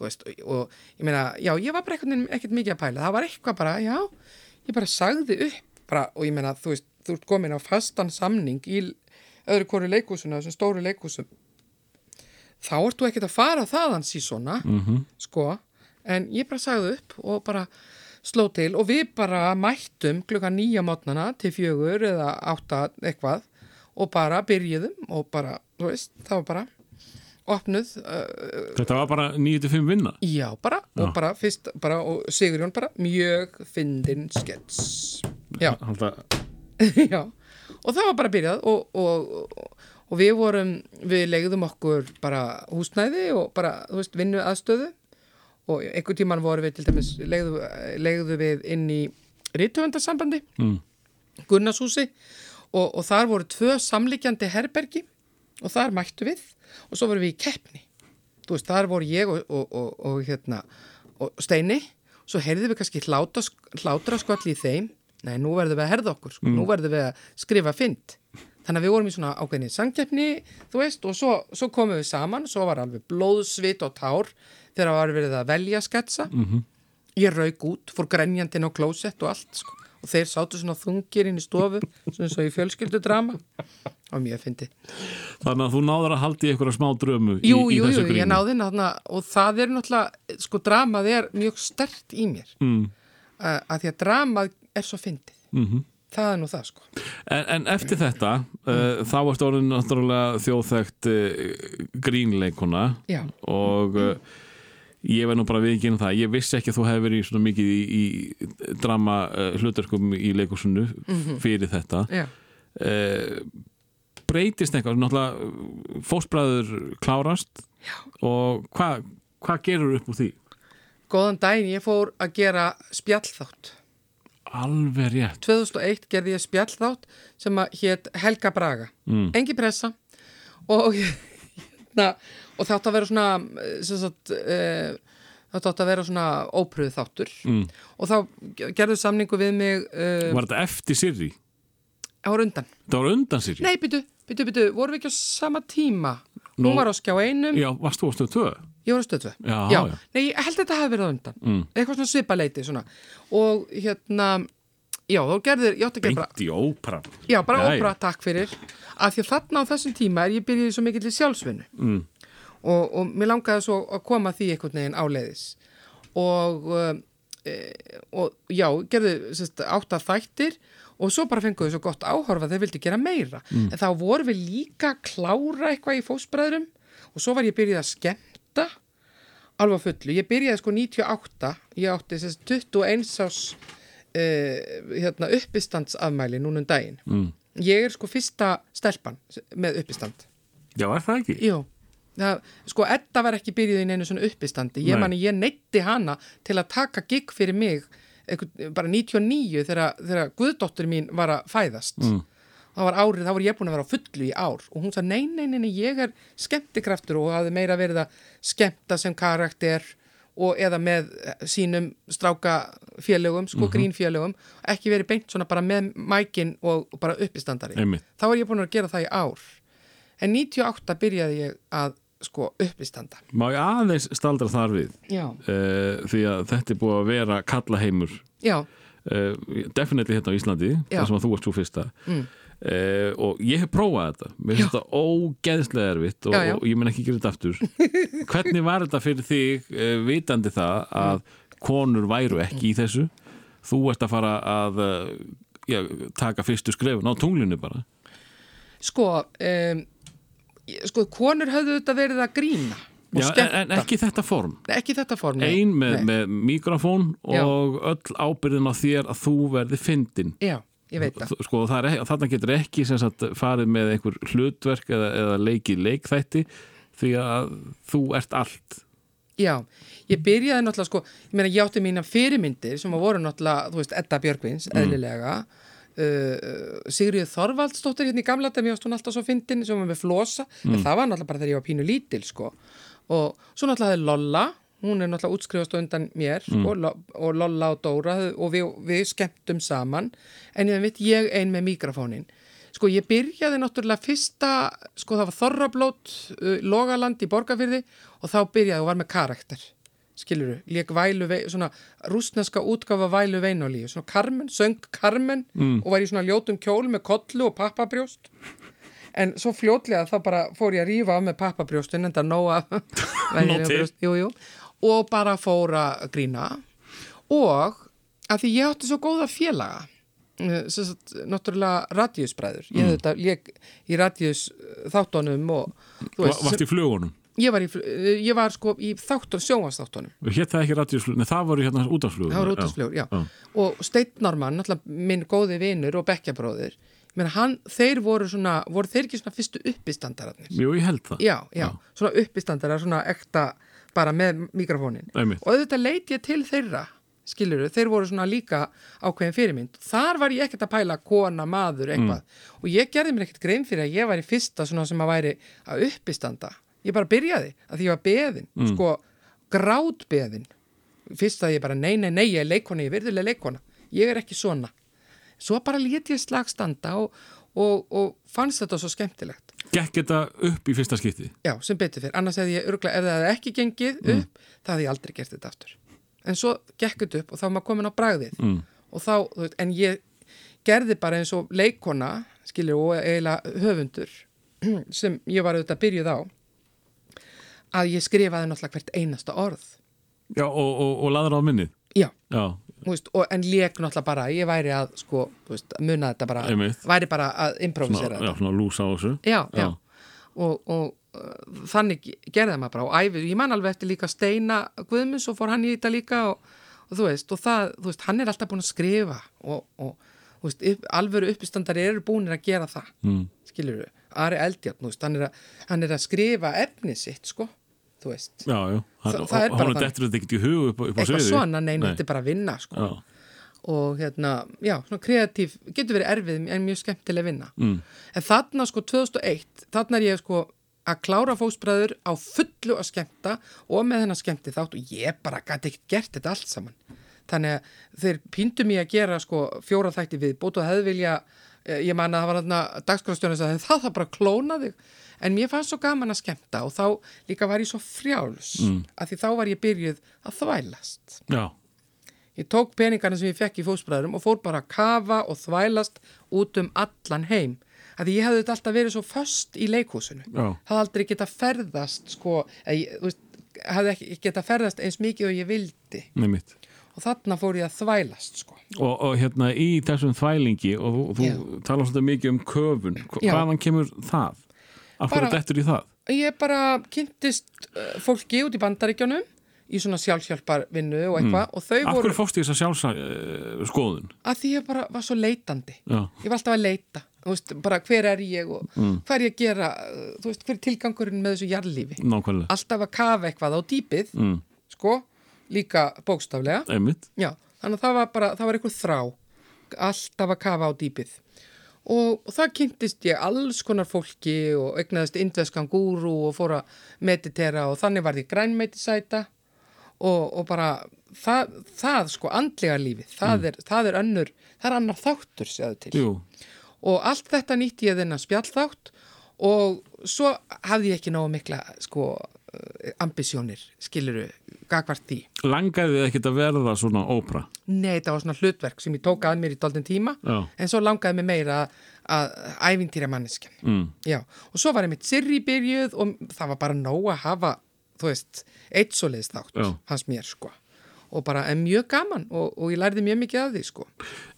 veist, og, og ég meina já, ég var bara ekkert, ekkert mikið að pæla. Það var eitthvað bara, já, ég bara sagði upp bara, og ég meina, þú veist þú ert komin á fastan samning í öðru hverju leikúsuna, þessum stóru leikúsum þá ert þú ekkert að fara þaðan sísona, mm -hmm. sko. En ég bara sagði upp og bara sló til og við bara mættum klukka nýja mótnana til fjögur eða átta eitthvað og bara byrjuðum og bara, þú veist, það var bara opnuð, uh, þetta var bara 9-5 vinna? Já bara og bara fyrst, bara og Sigurjón bara mjög fyndin skets. Já, já. Og það var bara byrjað og, og, og, og við vorum, við legðum okkur bara húsnæði og bara, þú veist, vinnu aðstöðu og einhvern tíman vorum við til dæmis legðu, legðu við inn í rítuvendarsambandi mm. Gunnarshúsi. Og, og þar voru tvö samlíkjandi herbergi og þar mættu við og svo vorum við í keppni. Þú veist, þar voru ég og, og, og, og hérna, og Steini. Svo heyrðum við kannski hlátraskvall í þeim. Nei, nú verðum við að herða okkur sko. nú verðum við að skrifa fynd. Þannig að við vorum í svona ákveðni sangkeppni þú veist, og svo, svo komum við saman. Svo var alveg blóðsvit og tár þegar var verið að velja sketsa. -hmm. ég rauk út, fór grenjandinn á klósett og allt sko. Og þeir sátu svona þungir inn í stofu svona svo í fjölskyldudrama. Og mjög fyndi. Þannig að þú náður að haldi í einhverja smá drömu í, Jú, í jú, jú, gríni. ég náði náttúrulega og það er náttúrulega, sko, dramað er mjög stert í mér. Mm. að, að því að dramað er svo fyndið. Mm það er nú það, sko. En, en eftir þetta uh, þá varst orðin náttúrulega þjóðþekkt uh, grínleikuna Já. og uh, ég verð nú bara viðkynna það ég vissi ekki að þú hefði verið svona mikið í, í drama uh, hlutverkum í leikusinu fyrir þetta. Já, uh, breytist eitthvað? Náttúrulega fósbræður klárast Já. og hvað hva gerur upp úr því? góðan daginn, ég fór að gera spjallþátt. Alveg rétt. 2001 gerði ég spjallþátt sem að hétt Helga Braga. Mm. engi pressa. Og, hérna, og það átt að vera svona eh, sagt, uh, það átt að vera svona ópröðu þáttur mm. og þá gerðu samningu við mig uh, Var þetta eftir Sirri? ára undan Það var undan Sirri? Nei, byttu, byttu, byttu, vorum við ekki á sama tíma Nú- Hún var á skjá einum, Já, varst þú á stöð 2? ég var á stöðve Já, já. Nei, ég held að þetta hafi verið á undan Mm. Eitthvað svona svipaleiti svona Og hérna, já, þá gerðir Ég átti að gera bara, Beint í ópera. Já, bara Jæja. ópera, takk fyrir. Af því að þarna á þessum tíma er ég byrjuði svo mikill í sjálfsvinnu. Mm. og, og mér langaði svo að koma því einhvern veginn áleiðis. Og, e, og já, gerði sérst, átta þættir og svo bara fenguðu svo gott áhorfa þeir vildi gera meira. En þá voru við líka að klára eitthvað í fósbræðurum og svo var ég byrjuð að skemmta alveg fullu, ég byrjaði sko 98 ég átti þessi 21 ás uh, hérna, uppistandsafmæli núna um daginn Mm. ég er sko fyrsta stelpan með uppistand Já, er það ekki? Jú, það, sko Edda var ekki byrjuð í neinu svona uppistandi ég Nei. ég neytti hana til að taka gig fyrir mig einhvern, bara 99 þegar, þegar guðdóttir mín var að fæðast Mm. það var árið, þá var ég búin að vera á fullu í ár og hún sagði nei, nei, nei, nei, ég er skemmtikraftur og hafði meira verið að skemmta sem karakter og eða með sínum stráka félögum, sko grínfélögum ekki verið beint svona bara með mækin og, og bara uppistandari. Einmitt. þá var ég búin að gera það í ár. En 98 byrjaði ég að sko uppistanda. Má ég aðeins staldra þar við? Já, uh, því að þetta er búið að vera kalla heimur já, uh, definitely hérna á Íslandi Já. þar sem að þú ert svo fyrsta. Mm. Uh, og ég hef prófað þetta. Mér finnst þetta ógeðslega erfitt og, Já, já. og ég mun ekki gera þetta aftur. Hvernig var þetta fyrir þig uh, vitandi það að konur væru ekki í þessu? Þú ert að fara að uh, já, taka fyrstu skrefun á tunglinu bara. Sko um, sko, konur höfðu þetta verið að grína en, en ekki þetta form. Ekki þetta form ein með, með mikrofón og öll ábyrðin á þér að þú verði fyndin. Já, ég veit það. Sko, þarna getur ekki sem sagt, farið með einhver hlutverk eða, eða leikið leikþætti því að þú ert allt. Já, ég byrjaði náttúrulega sko, ég meina ég átti mína fyrirmyndir sem að voru náttúrulega, þú veist, Edda Björgvins, eðlilega, uh, Sigriður Þorvaldsdóttir hérna í gamla þetta, mér ást hún alltaf svo fyndin sem var með flosa, en það var náttúrulega bara þegar ég var pínu lítil sko, og svo náttúrulega Lolla, hún er náttúrulega útskrifast undan mér sko, Lo- og Lolla og Dóra og við, við skemmtum saman, en ég veit ég ein með mikrofónin. Sko ég byrjaði náttúrulega fyrsta, sko það var Þorrablót, uh, Logaland í Borgarfyrði og þá byrjaði og var með karakter, skiluru, lék vælu, svona rúsneska útgafa vælu veinolíu, svona Carmen, söng Carmen og var í svona ljótum kjól með kollu og pappabrjóst. En svo fljótlega þá bara fór ég að rífa af með pappabrjóstin en það nóga til. jú, jú, og bara fór að grína. Og að því ég átti svo góða félaga eh, sagt, náttúrulega radíusbræður. Ég, mm. ég í radíus þáttunum og þú Va- varst í flugunum? Ég var, í, eh, ég var sko í þáttun sjónvastáttunum hétt það ekki radíusflugur, nei það voru hérna útaflugur það var útastflugur, já. og Steinn Norman, náttúrulega minn góði vinur og bekkjabróðir hann, þeir voru svona, voru þeir ekki svona fyrstu uppistandararnir? Jú, ég held það. Já, já, svona uppistandarar, svona ekta bara með mikrofónin. Einmitt. og auðvitað leit ég til þeirra skiluru, þeir voru svona líka ákveðin fyrirmynd. Þar var ég ekkert að pæla kona, maður, eitthvað. Og ég gerði mér ekkert grein fyrir að ég væri fyrsta svona sem að væri að uppistanda. Ég bara byrjaði, að því ég var beðin sko, grátt beðin fyrst að ég bara, nei, nei, nei, ég er leikona ég er virðulega leikona, ég er ekki svona. Svo bara lét ég slag standa og, og, og fannst þetta svo skemmtilegt Gekk þetta upp í fyrsta skipti Já, sem betur fyrir. Annars hefði ég örgla, ef það hefði ekki gengið upp, það hefði ég aldrei gert þetta aftur. En svo gekk þetta upp og þá var maður komin á bragðið. mm. Þá, veit, en ég gerði bara eins og leikona, skilur, og eiginlega höfundur, sem ég var auðvitað byrjuð á, að ég skrifaði náttúrulega hvert einasta orð. Já, og, og, og laður á minnið Já, Já, veist, og, en lék náttúrulega bara, ég væri að, sko, veist, muna þetta bara, Einmitt. væri bara að svona, improvisera já, þetta. svona lúsa á þessu já, já. og, og uh, þannig gerði maður bara og æfið, ég man alveg eftir líka Steina Guðmunds og fór hann í þetta líka og, og þú veist, og það, þú veist, hann er alltaf búin að skrifa og, veist, upp, alvöru uppistandari eru búinir að gera það mm. skilur við, Ari Eldjarn, hann er, að, hann er að skrifa efni sitt, sko þú veist, Já, já, hann, Það- það er bara þannig. eitthvað svona, neina, þetta er bara að vinna, sko. Og hérna, já, svona kreatív getur verið erfið en mjög skemmtileg vinna. Mm. en þarna sko 2001 þarna er ég sko að klára fósbræður á fullu að skemmta og með þennan skemmti þátt og ég bara gæti ekkert gert þetta allt saman. Þannig að þeir píndu mér að gera sko fjóra þætti við bútu að hefði vilja ég man að það var þarna dagskrafstjónu að það það bara að klóna þig en mér fannst svo gaman að skemmta og þá líka var ég svo frjáls mm. að því þá var ég byrjuð að þvælast já, Ég tók peningarna sem ég fekk í fósbræðurum og fór bara að kafa og þvælast út um allan heim. Að því ég hefði þetta alltaf verið svo föst í leikhúsinu. Já. Það aldrei geta ferðast, sko, eða, þú veist, hafði ekki geta ferðast eins mikið og ég vildi. nefnitt Og og þarna fór ég að þvælast sko. og, og hérna í þessum þvælingi og þú, þú talar svolítið mikið um köfun hvaðan kemur það? Af hverju dettur í það? ég bara kynntist uh, fólki út í bandaríkjónum í svona sjálfsjálparvinnu og eitthvað og þau Mm. Af hverju fórstu í þessa sjálfsa uh, skoðun? að því ég bara var svo leitandi Já, ég var alltaf að leita veist, bara hver er ég og Mm. hvað er ég að gera veist, hver er tilgangurinn með þessu jarðlífi nákvæmlega alltaf að kafa eitthvað á dýpið mm. sko, líka bókstaflega. Já, þannig að það var bara, það var eitthvað þrá. Alltaf að kafa á dýpið. Og, og það kynntist ég alls konar fólki og egnaðist indveskan gúru og fór að meditera og þannig var ég grænmeitisæta og, og bara það, það sko andlega lífið það, er, það er önnur, það er annar þáttur séðu til. Jú, og allt þetta nýtti ég þennan spjallþátt og svo hafði ég ekki náðu mikla sko ambisjónir, skiluru gagvart því. langaði þið ekkert að verða svona ópra Nei, þetta var svona hlutverk sem ég tók að mér í doldin tíma Já. en svo langaði mér meira að, ævintýra manneskjan. mm. Já, og svo var ég mitt sirri byrjuð og það var bara nóg að hafa, þú veist, eitt svoleiðis þátt, Já. hans mér sko og bara er mjög gaman og, og ég lærði mjög mikið af því sko.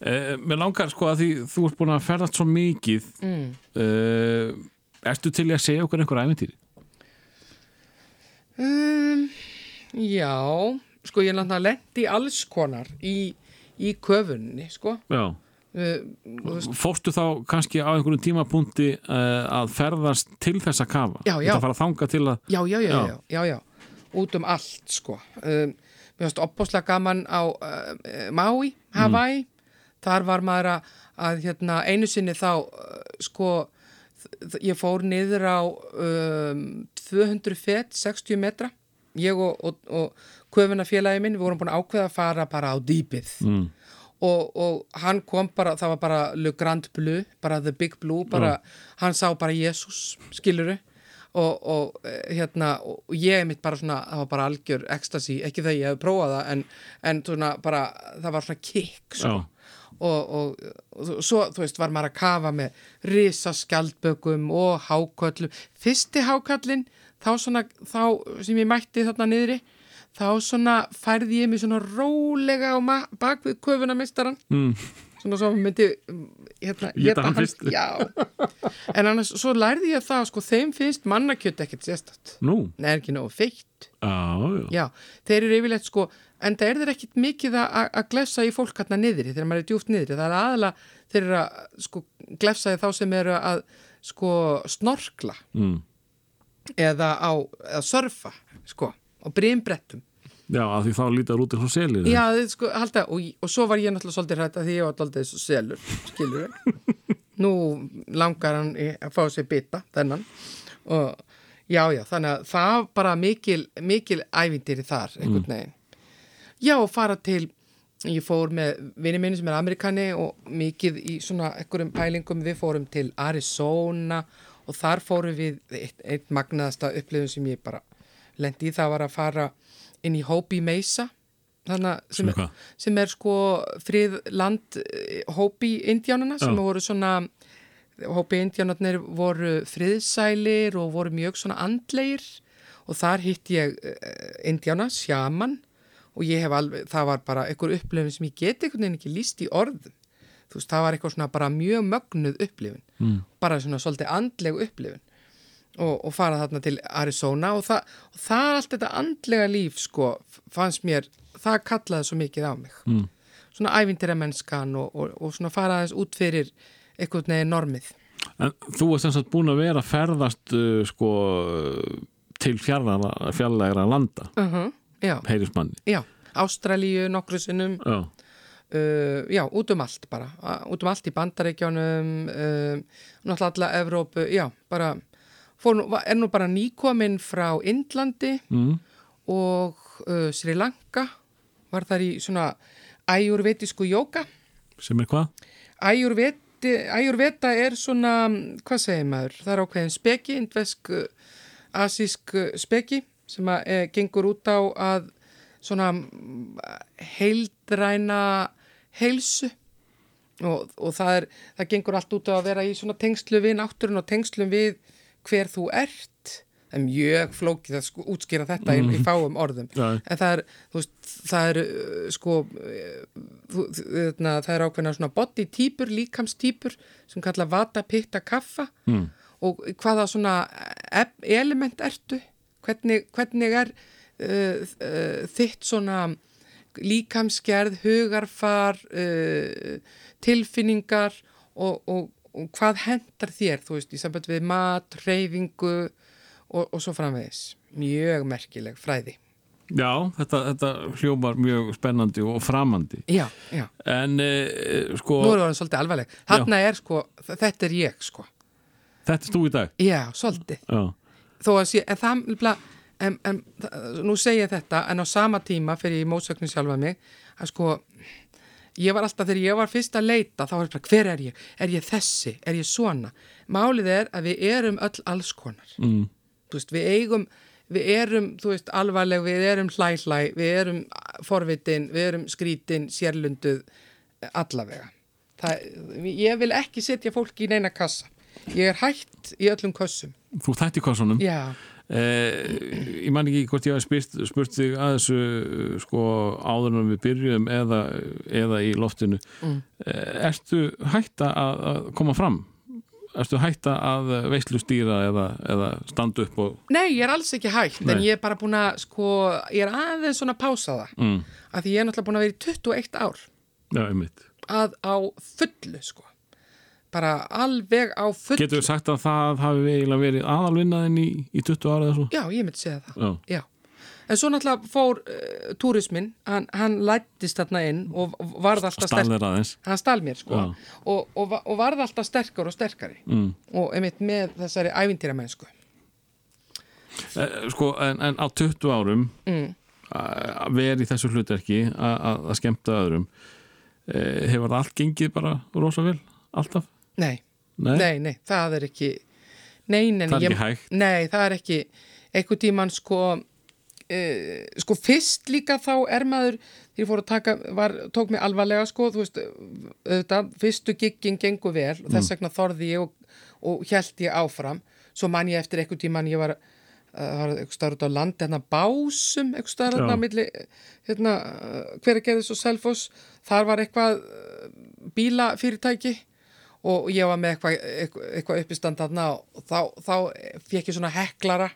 eh, Mér langar sko að því þú ert búin að ferðast svo mikið mm. Ertu til í að segja okkur einhver æfintýri? Um, já, sko ég er náttúrulega lendi alls konar í, í köfunni, sko. Já Uh, Fórstu þá kannski á einhverjum tímapunkti uh, að ferðast til þess að kafa? Já, já. Þetta fara að þanga til að já, já, já, Já. já, já, út um allt, sko. Um, mér finnst opbóslega gaman á uh, Maui, Hawaii. Þar var maður að, að hérna, einu sinni þá, uh, sko, ég fór niður á um, 200 fet, 60 metra. Ég og, og, og köfunafélagi minn, við vorum búin að ákveða að fara bara á dýpið. mm. og, og hann kom bara, það var bara Le Grand Bleu, bara The Big Blue bara, hann sá bara Jésús skiluru og, og eh, hérna, og ég mitt bara svona það var bara algjör ecstasy, ekki þegar ég hef prófað það en, en svona bara það var svona kick sko. Já. Og, og, og svo, þú veist, var maður að kafa með risaskjaldbökum og háköllum. Fyrsti hákallin þá svona, þá sem ég mætti þarna niðri þá svona færði ég mig svona rólega á bak við köfunamistaran Mm. svona svo myndi um, hérna, Éta hann fyrst. já, en annars svo lærði ég það sko, þeim finnst mannakjöt ekkert sérstætt Nú, Nei, er ekki nógu feitt. Já, já. Já, þeir eru yfirleitt sko en það er þeir ekkit mikið að- að að glefsa í fólk hérna niðri, þegar maður er djúft niðri. Það er aðalega þeir eru að sko glefsa í þá sem eru að sko snorkla mm. eða á, eða surfa sko, á brimbrettum. Já, að því þá lítar út eins og selir Já, sko, halda, og, og svo var ég náttúrulega svolítið hrætt að því ég var daldið þessu selur, skilur Nú langar hann í að fá sér bita, þennan. Og já, já, þannig að það bara mikil, mikil ævindýri þar, einhvern veginn Já, fara til ég fór með vinni minni sem er amerikani og mikið í svona einhverjum pælingum, við fórum til Arizona og þar fórum við eitt, eitt magnaðasta upplifun sem ég bara lendi í, það var að fara inn í Hopi Mesa Sem sem, er sko frið land Hopi Indiánana sem Já. voru svona Hopi Indiánarnir voru friðsælir og voru mjög svona andlegir. Og þar hitt ég uh, Indiána, sjaman og ég hef alveg, það var bara einhver upplifin sem ég geti einhvern veginn ekki líst í orðum þú veist, það var eitthvað svona bara mjög mögnuð upplifin, mm. bara svona svolítið andleg upplifin og, og fara þarna til Arizona og það, og það er allt þetta andlega líf sko, fannst mér, það kallaði svo mikið á mig mm. svona ævintýra mennskan og, og, og svona fara aðeins út fyrir einhvern veginn normið En þú ert sem sagt búin að vera að ferðast uh, sko til fjarlægra, fjarlægra landa uh -huh. Já, Ástralíu nokkru sinnum. Já, uh, já, út um allt bara. Út um allt í bandaríkjónum uh, náttúrulega alla Evrópu já, bara fór, er nú bara nýkominn frá Indlandi mm. og uh, Sri Lanka. Var þar í svona æjurvetisku jóka sem er hvað? æjurveta er svona hvað segir maður, það er ákveðin speki indvesk uh, asísk uh, speki sem að e, gengur út á að svona mm, heildræna heilsu. Og, og það er, það gengur allt út á að vera í svona tengslu við náttúrun og tengslum við hver þú ert. Það er mjög flókið að sko, útskýra þetta í, í fáum orðum. Já. en það er, veist, það er uh, sko þarna, það er ákveðna svona body típur líkamstýpur sem kalla vata, pitta, kaffa. Mm. og hvaða svona element ertu hvernig, hvernig er uh, uh, þitt svona líkamsgerð, hugarfar uh, tilfinningar og, og, og hvað hendar þér, þú veist, í samband við mat, reyfingu og, og svo framvegis. Mjög merkileg fræði. Já, þetta, þetta hljómar mjög spennandi og framandi Já, já. en e, sko Nú er það svolítið alvarleg. Þarna er sko, þetta er ég sko. þetta er þú í dag Já, svolítið. Já, Þó að sé, en það, en, en, nú segi ég þetta, en á sama tíma fyrir ég mótsöknu sjálfa mig, að sko, ég var alltaf, þegar ég var fyrst að leita, þá var ég bara, hver er ég? Er ég þessi? Er ég svona? Málið er að við erum öll alls konar. mm. Þú veist, við eigum, við erum, þú veist, alvarleg, við erum hlæ-hlæ, við erum forvitin, við erum skrítin, sérlunduð, allavega. Það, ég vil ekki setja fólki í neina kassa. Ég er hætt í öllum kössum. þú þætti kossunum Já. Eh, ég man ekki hvort ég hafi spurt, spurt þig að þessu eh, sko áður en við byrjuðum eða, eða í loftinu mm. ertu hætta að, að koma fram ertu hætta að veislu stýra eða, eða standa upp og Nei, ég er alls ekki hægt, en Nei. ég er bara búin að, sko, ég er aðeins svona að pása það. mm. Af því ég er náttúrulega búin að vera í 21 ár já, einmitt að á fullu, sko. Bara alveg á fullu. Getur við sagt að það hafi eiginlega verið aðalvinnaðin í, í 20 ára eða svo? Já, ég myndi segja það. Já. Já. En svo náttúrulega fór uh, túrismin, hann, hann lættist þarna inn og varð alltaf aðeins Hann stál mér, sko. Og, og, og varð alltaf sterkar og sterkari. mm. Og einmitt með þessari ævintýra mennsku. eh, Sko, en, en á 20 árum Mm. að vera í þessu hlutverki að, skemmta öðrum eh, hefur það allt gengið bara rosa vel? Alltaf? Nei. Nei? Nei, nei, það er ekki Nei, nei, Það er ég- ekki hægt. Nei, það er ekki einhvern tíman sko uh, sko fyrst líka þá er maður því fór að taka, var, tók mig alvarlega sko, þú veist, auðvitað fyrstu giggin gengur vel Mm. þess vegna þorði ég og, og held ég áfram svo man ég eftir einhvern tíman ég var það var eitthvað staður út á landi hérna básum, eitthvað staður hérna á milli hérna, uh, hver að gerðis og selfoss þar var eitthvað bílafyrirtæki og ég var með eitthvað, eitthvað, eitthvað uppistand þarna og þá, þá fekk ég svona heklara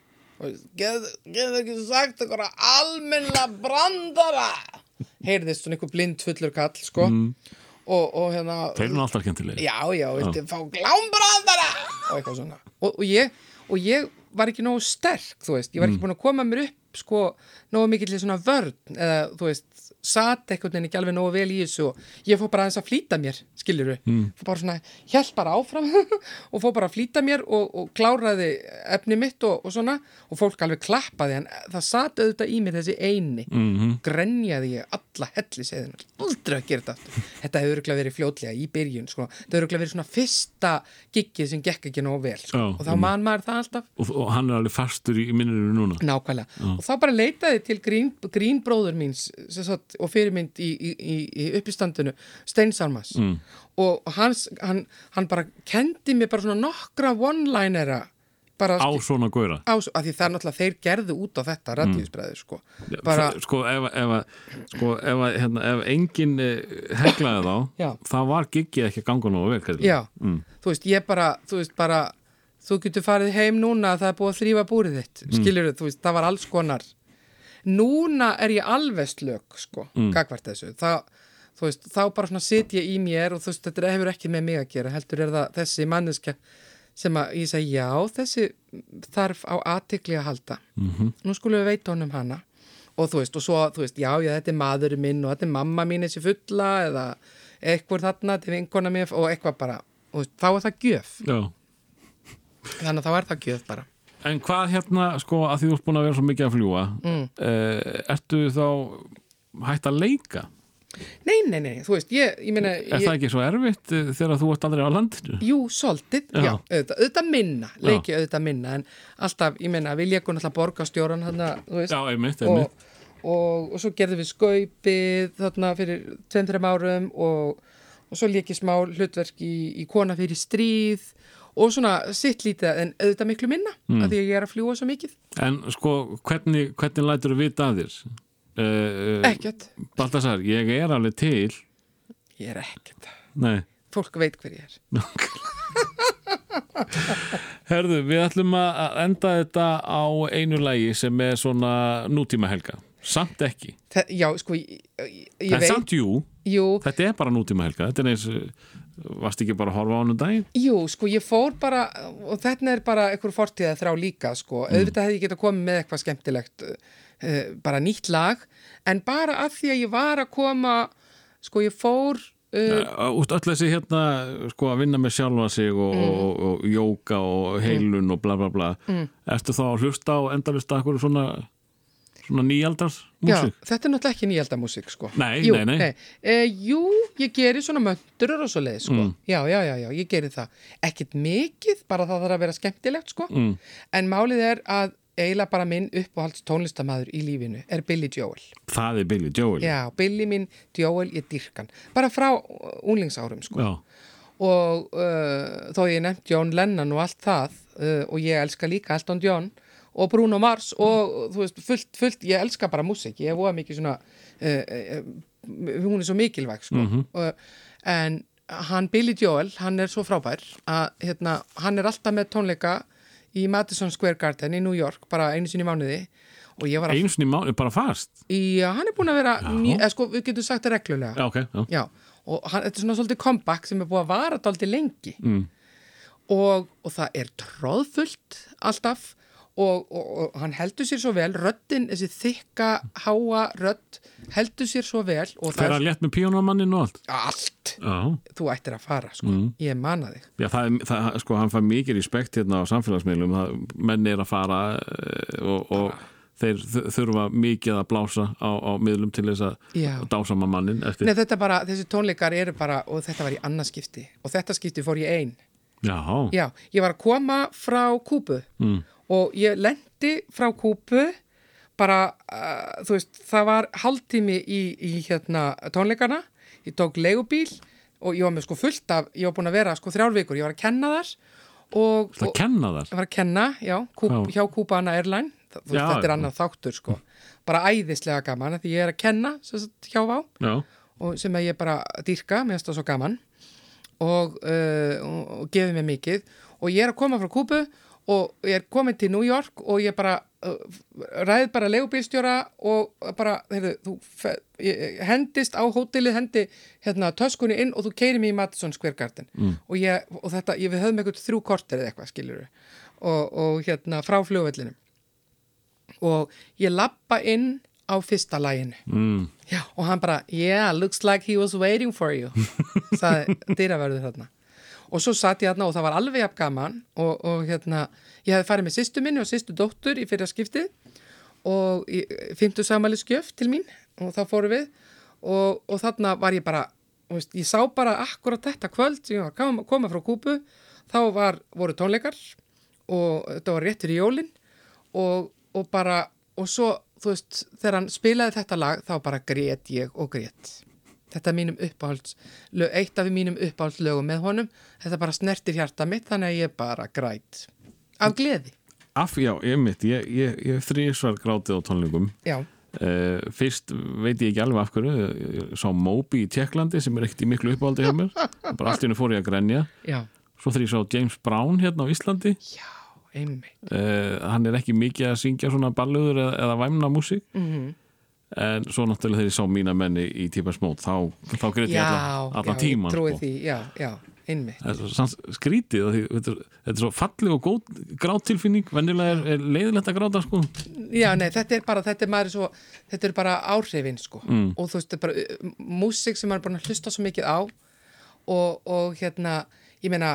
og getur ekki sagt eitthvað almenna brandara. Heyrðist svona eitthvað blind fullur kall sko. Og, og hérna Þeir eru alltaf skemmtilegir. Já, já, viltu fá glámbrandara? Og eitthvað svona. Og, og, ég, og ég var ekki nógu sterk þú veist, ég var ekki búin að koma mér upp sko, nógu mikill í svona vörn eða þú veist, satt eitthvað en ekki alveg nógu vel í þessu og ég fór bara aðeins að flýta mér, skiljuru mm. fór bara svona, hjælt bara áfram og fór bara að flýta mér og, og kláraði efni mitt og, og svona og fólk alveg klappaði en það satt auðvitað í mér þessi eini. Mhm. grenjaði ég alla helliseðina aldrei að gera þetta aftur. Þetta hefur örugglega verið fljótlega í byrjun sko. þetta hefur örugglega verið svona fyrsta giggið sem gekk ekki nógu vel sko. Já, og þá man maður það alltaf. Og, og hann er alveg fastur í minninu núna. Nákvæmlega. Og þá bara leitaði til grín, grínbróður míns sem sagt, og fyrirmynd í, í, í, í uppistandinu Steinsarmas mm. og hans, hann, hann bara kendi mér bara svona nokkra one-linera bara á svona góra á, að því það er náttúrulega þeir gerðu út á þetta radíusbreður sko bara, bara, sko ef, ef, sko, ef, hérna, ef enginn eh, heklaði þá Já. þá var giggið ekki að ganga. Já, mm. þú veist, ég bara, þú veist, bara, þú getur farið heim núna að það er búið að þrýfa búrið þitt, mm. skilur þú veist, það var alls konar. Núna er ég alveg slök, sko, mm. gagvart þessu. Þú veist, þá bara svona sit ég í mér og þú veist, þetta hefur ekki með mig að gera, heldur er það þessi manneska sem að ég segi, já, þessi þarf á aðtikli að halda. -hmm. Nú skulum við veita honum hana. Og þú veist, og svo, þú veist, já, já, þetta er maðurinn minn og þetta er mamma mín þessi fulla eða eitthvað þarna, þetta er vinkona mér og eitthvað bara, og þá er það gjöf. Já. Þannig að þá er það gjöf bara. En hvað hérna, sko, að því þú ert búin að vera svo mikið að fljúa mm. ertu þá hægt að leika? Nei, nei, nei, þú veist, ég, ég meina... Er það ekki svo erfitt eh, þegar þú ert aldrei á landinu? Jú, soldið, Já. já, auðvitað, auðvitað minna, leiki auðvitað minna, en alltaf, ég meina, við leikum alltaf borgarstjóran þarna, þú veist, Já, einmitt, einmitt. og, og, og svo gerðum við skaupið þarna fyrir 2-3 árum og, og svo leikið smá hlutverk í, í kona fyrir stríð og svona sitt lítið en auðvitað miklu minna mm. að því að ég er að fljúa svo mikið. En sko, hvernig, hvernig lætur þú vita að þér? Uh, ekkert, Baltasar, ég er alveg til. Ég er ekkert. Nei. Fólk veit hver ég er. Herðu, við ætlum að enda þetta á einu lægi sem er svona nútíma helga Samt ekki. Þa, já, sko, ég, ég En veit samt jú, jú, þetta er bara nútíma helga Þetta er eins, varst ekki bara að horfa á hann um daginn? jú, sko, ég fór bara og þetta er bara einhver fortíða þrá líka sko, auðvitað hefði ég getað komið með eitthvað skemmtilegt uh, bara nýtt lag. En bara af því að ég var að koma sko, ég fór uh, Út öll þessi hérna, sko, að vinna með sjálfa sig og, Mm. og, og, og jóka og heilun og bla bla bla. Ertu þá að hlusta á endalista akkur svona, svona nýjaldars Já, þetta er náttúrulega ekki nýjaldamúsík sko. Nei, jú, nei, nei. E, jú, ég geri svona möndurur og svo leið sko. Mm. já, já, já, já, ég geri það ekkert mikið, bara það þarf að vera skemmtilegt sko. Mm. en málið er að eiginlega bara minn uppáhalds tónlistamæður í lífinu er Billy Joel Það er Billy Joel já, Billy minn Joel, ég dyrkan bara frá uh, unglingsárum sko. Já. og uh, þó ég nefnt John Lennon og allt það uh, og ég elska líka Elton John og Bruno Mars og þú veist, fullt, fullt, ég elska bara músík, ég hef voða mikið svona uh, hún er svo mikilvæg sko. uh, en hann Billy Joel, hann er svo frábær að hérna, hann er alltaf með tónleika í Madison Square Garden í New York, bara einu sinni mánuði. Og ég var að, Einu sinni mánu, bara fast? Já, hann er búin að vera ný, eða sko, við getum sagt það reglulega. Já, ok, já. Já, og hann, þetta er svona svolítið comeback sem er búið að vara dálítið lengi. Mm. og, og það er tróðfullt alltaf og, og, og hann heldur sér svo vel röddin, þessi þykka, háa rödd heldur sér svo vel það að létt með píónumannin og allt? Allt. Já, þú ættir að fara, sko, Mm. ég manna þig. Já það, það, sko, hann fær mikið respekt hérna á samfélagsmiðlum. Menn er að fara eh, og, og þeir þ- þurfa mikið að blása á, á miðlum til þess að dásama mannin eftir. Nei, þetta bara, þessi tónleikar eru bara og þetta var í annarskipti og þetta skipti fór ég ein. Já, Já, ég var að koma frá Kúbu. Mm. Og ég lendi frá Kúbu bara, uh, þú veist, það var hálftími í, í hérna tónleikana, ég tók leigubíl og ég var með sko fullt af, ég var búin að vera sko þrjár vikur, ég var að kenna þar og, það og kenna þar? Ég var að kenna, já, Kúp, Já. hjá Kúbana Airline, það, þú veist, Já, þetta er annað þáttur sko, bara æðislega gaman því ég er að kenna sagt, hjá Vá. Já, og sem að ég bara dýrka, mér finnst það svo gaman. Og, uh, og, gefið mér mikið. Og ég er að koma frá Kúbu og ég er komin til New York og ég bara uh, ræð bara leigubílstjóra og bara, heyrðu, hendist á hótelið, hendi hérna töskunni inn og þú keiri mig í Madison Square Garden. Mm. og, ég, og þetta, ég, við höfum eitthvað þrjú korter eða eitthvað, skiljur og, og hérna frá flugvellinum. Og ég lappa inn á fyrsta læginu mm. Og hann bara, yeah, looks like he was waiting for you. Sagði dýraverður þarna og svo satt ég þarna og það var alveg jafn gaman og, og hérna, ég hefði farið með sýstu minni og sýstu dóttur í fyrra skiptið og fymtu samæli skjöf til mín og þá fóru við og, og þarna var ég bara veist, ég sá bara akkurat þetta kvöld sem ég var að koma, frá Kúpu þá var, voru tónleikar og þetta var rétt fyrir jólin og, og bara og svo, þú veist, þegar hann spilaði þetta lag þá bara grét ég og grét þetta er mínum uppáhalds eitt af mínum uppáhaldslögum með honum. Þetta bara snertir hjarta mitt þannig að ég bara græt. Af gleði. Af, já, ég mitt, ég, ég, ég þrísvar grátið á tónleikum. Já, Uh, fyrst veit ég ekki alveg af hverju. Sá Moby í Tjekklandi sem er ekkert í miklu uppáldi hjá mér. Bara allt í henni fór ég að grenja. Já, svo þegar ég sá James Brown hérna á Íslandi. Já, uh, hann er ekki mikið að syngja svona balluður eða, eða væmna músík. Mm en svo náttúrulega þegar ég sá mína menni í típa smót þá, þá greið ég já, alla, alla já, tíman ég trúi sko. því, já, já, einmitt skrítið því, þetta, er, þetta er svo falleg og góð gráttilfinning, venjulega er, er leiðilegt að gráta sko. Já, nei, þetta er bara, þetta er maður svo, þetta er bara áhrifin, sko. Mm. Og þú veist, þetta er bara músík sem maður er búin að hlusta svo mikið á og, og hérna, ég meina,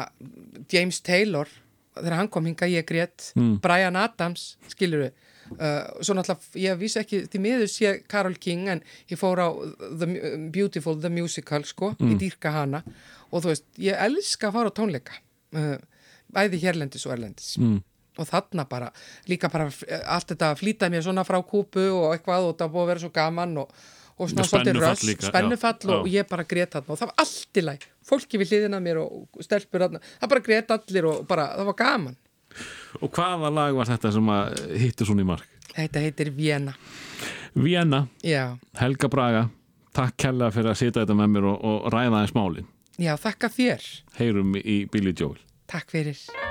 James Taylor, þegar hann kom hinga, ég grét, Mm. Brian Adams, skilur við, uh, svo náttúrulega, ég vissi ekki, því miður sé Carol King, en ég fór á The Beautiful, The Musical, sko, Mm. ég dýrka hana og þú veist, ég elska að fara á tónleika, uh, bæði hérlendis og erlendis mm. og þarna bara, líka bara f- allt þetta flýtaði mér svona frá kúpu og eitthvað og það búið að vera svo gaman og, og svona Og svolítið já, spennufall og já. ég bara grét hann og það var allt í læg, fólki við hliðina mér og stelpur hann, það bara grét allir og bara, það var gaman. Og hvaða lag var þetta sem hittu svona í mark? Þetta heitir Vienna, Vienna, já, Helga Braga takk kærlega fyrir að sita þetta með mér og, og ræða aðeins málin. Já, þakka þér, heyrum í Billy Joel. Takk fyrir.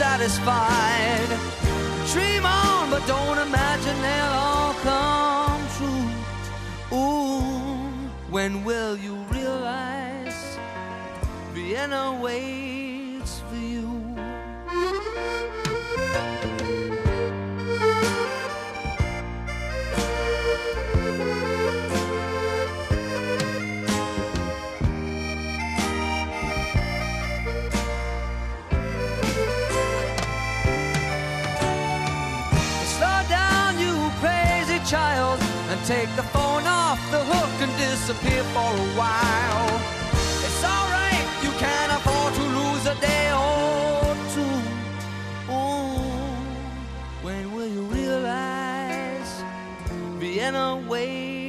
Satisfied? Dream on, but don't imagine they'll all come true. Ooh, when will you realize Vienna waits disappear for a while. It's alright, you can't afford to lose a day or two. Ooh, when will you realize Vienna waits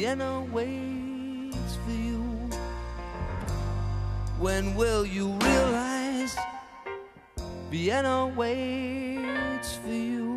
Vienna waits for you? When will you realize Vienna waits for you?